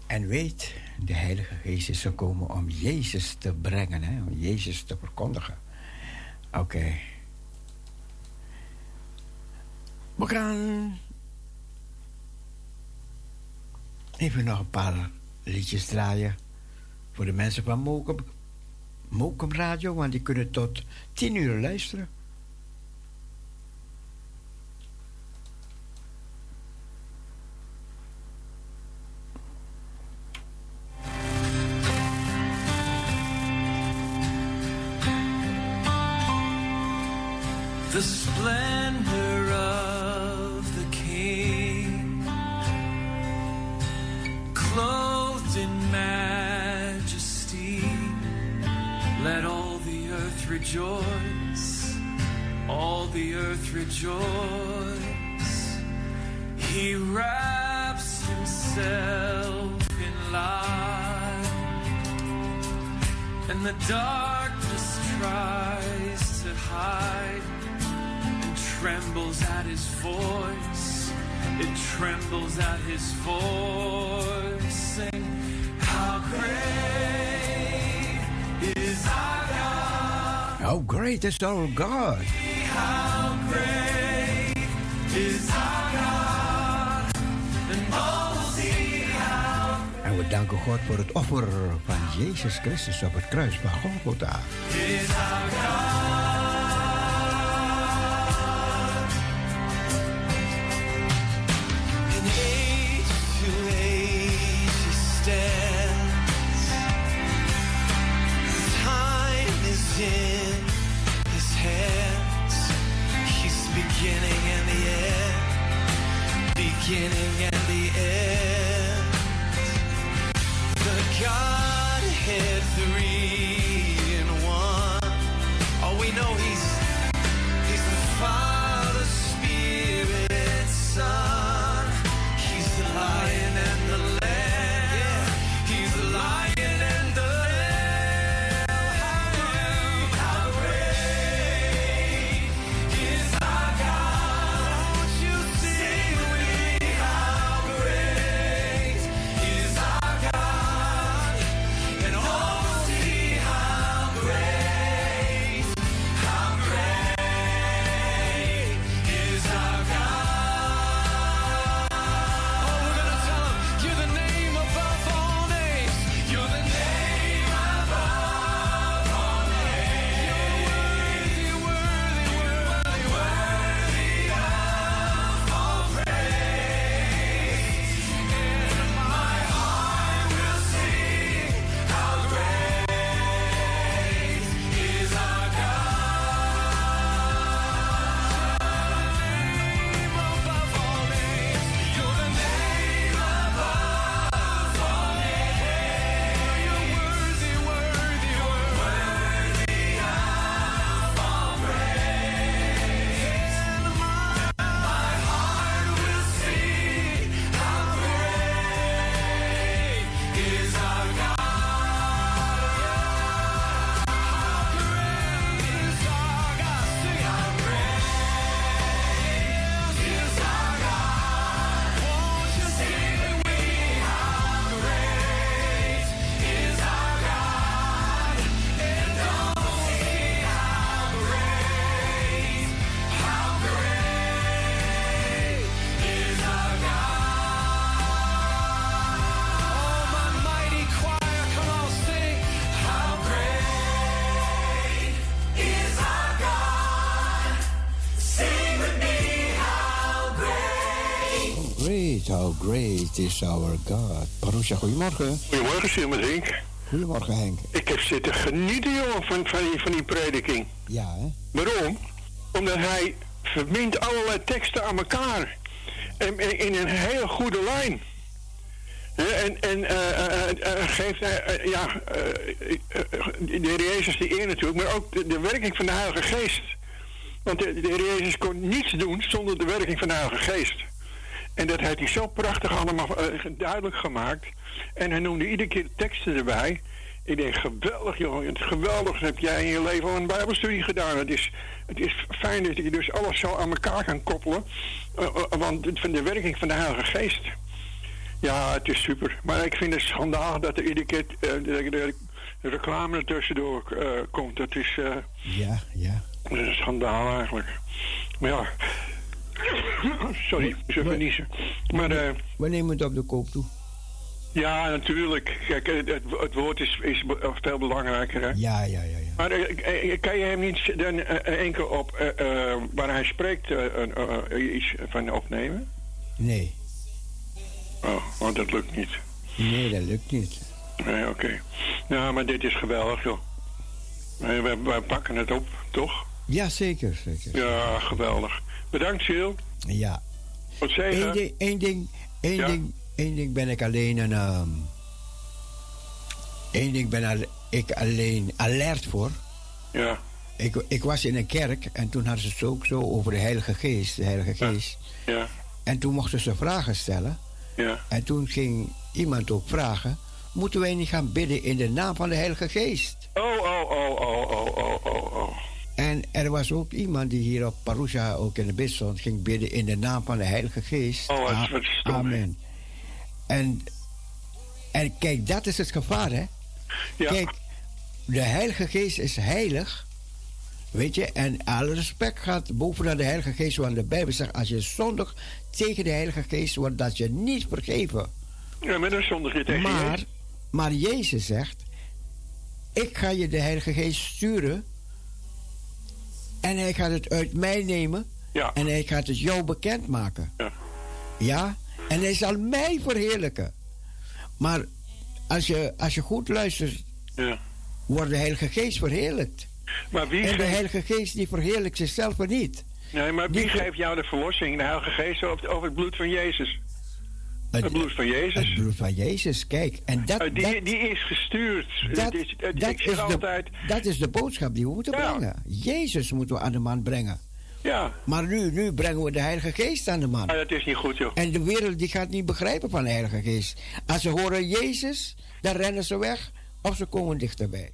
Speaker 1: En weet, de Heilige Geest is gekomen om Jezus te brengen, hè, om Jezus te verkondigen. Oké. We gaan even nog een paar liedjes draaien voor de mensen van Mokum, Mokum Radio, want die kunnen tot tien uur luisteren.
Speaker 20: the splendor rejoice, all the earth rejoice. He wraps himself in light, and the darkness tries to hide and trembles at his voice. It trembles at his voice. Sing, how great is our?
Speaker 1: How great is our God?
Speaker 20: How great is our God?
Speaker 1: En we danken God voor het offer van Jezus Christus op het kruis van Golgotha.
Speaker 20: God. Great is our God.
Speaker 1: Parusha, goedemorgen.
Speaker 21: Goedemorgen, Simon Henk.
Speaker 1: Goedemorgen, Henk.
Speaker 21: Ik heb zitten genieten, van, van, die, van die prediking.
Speaker 1: Ja, hè?
Speaker 21: Waarom? Omdat hij verbindt allerlei teksten aan elkaar. En, en in een hele goede lijn. En, en eh, eh, eh, geeft hij, ja, de Heer Jezus de eer natuurlijk, maar ook de, de werking van de Heilige Geest. Want de, de Heer Jezus kon niets doen zonder de werking van de Heilige Geest. En dat heeft hij zo prachtig allemaal eh, duidelijk gemaakt. En hij noemde iedere keer de teksten erbij. Ik denk, geweldig jongen, geweldig heb jij in je leven al een bijbelstudie gedaan. Het is, het is fijn dat je dus alles zo aan elkaar kan koppelen. eh, eh, want van de werking van de Heilige Geest. Ja, het is super. Maar ik vind het schandalig dat er iedere keer de, de, de reclame er tussendoor komt. Dat is,
Speaker 1: Ja, ja.
Speaker 21: dat is een schandaal eigenlijk. Maar ja, sorry, ik even niezen. Maar eh,
Speaker 1: We nemen het op de koop toe.
Speaker 21: ja, natuurlijk. Kijk, het, het, woord is, is be- veel belangrijker. Hè?
Speaker 1: Ja, ja, ja. ja.
Speaker 21: Maar eh, eh, kan je hem niet dan eh, enkel op eh, eh, waar hij spreekt eh, eh, eh, iets van opnemen?
Speaker 1: Nee.
Speaker 21: Oh, want dat lukt niet.
Speaker 1: Nee, dat lukt niet.
Speaker 21: Nee, oké. Nou, maar dit is geweldig, joh. Wij, wij, wij pakken het op, toch?
Speaker 1: Ja, zeker, zeker.
Speaker 21: Ja, geweldig. Bedankt, Sil.
Speaker 1: Ja.
Speaker 21: Wat zeg je?
Speaker 1: Eén ding, één ding, één
Speaker 21: Ja.
Speaker 1: ding, één ding ben ik alleen een... Eén ding ben al, ik alleen alert voor.
Speaker 21: Ja.
Speaker 1: Ik, ik was in een kerk en toen hadden ze het ook zo over de Heilige Geest. De Heilige Geest.
Speaker 21: Ja.
Speaker 1: En toen mochten ze vragen stellen.
Speaker 21: Ja.
Speaker 1: En toen ging iemand ook vragen... Moeten wij niet gaan bidden in de naam van de Heilige Geest?
Speaker 21: Oh, oh, oh, oh, oh, oh, oh, oh.
Speaker 1: En er was ook iemand die hier op Parousia ook in de bid stond... ging bidden in de naam van de Heilige Geest.
Speaker 21: Oh, wat?
Speaker 1: Amen. En, en kijk, dat is het gevaar, hè?
Speaker 21: Ja.
Speaker 1: Kijk, de Heilige Geest is heilig. Weet je, en alle respect gaat bovenaan de Heilige Geest. Want de Bijbel zegt, als je zondig tegen de Heilige Geest wordt, dat je niet vergeven.
Speaker 21: Ja, maar dan zondig je tegen
Speaker 1: Maar, maar Jezus zegt, ik ga je de Heilige Geest sturen. En hij gaat het uit mij nemen.
Speaker 21: Ja.
Speaker 1: En hij gaat het jou bekendmaken.
Speaker 21: Ja.
Speaker 1: Ja? En hij zal mij verheerlijken. Maar als je, als je goed luistert,
Speaker 21: Ja.
Speaker 1: wordt de Heilige Geest verheerlijkt.
Speaker 21: Maar wie
Speaker 1: en de Heilige Geest die verheerlijkt zichzelf niet.
Speaker 21: Nee, maar wie
Speaker 1: Die
Speaker 21: geeft jou de verlossing, de Heilige Geest, over het bloed van Jezus? Het, bloed van Jezus?
Speaker 1: Het bloed van Jezus, kijk. En dat,
Speaker 21: Eh, die,
Speaker 1: dat,
Speaker 21: die is gestuurd.
Speaker 1: dat,
Speaker 21: is,
Speaker 1: dat is
Speaker 21: zeg
Speaker 1: de,
Speaker 21: altijd...
Speaker 1: dat is de boodschap die we moeten
Speaker 21: Ja.
Speaker 1: brengen. Jezus moeten we aan de man brengen.
Speaker 21: Ja,
Speaker 1: Maar nu, nu brengen we de Heilige Geest aan de man.
Speaker 21: maar dat is niet goed, joh.
Speaker 1: En de wereld die gaat niet begrijpen van de Heilige Geest. Als ze horen Jezus, dan rennen ze weg of ze komen dichterbij.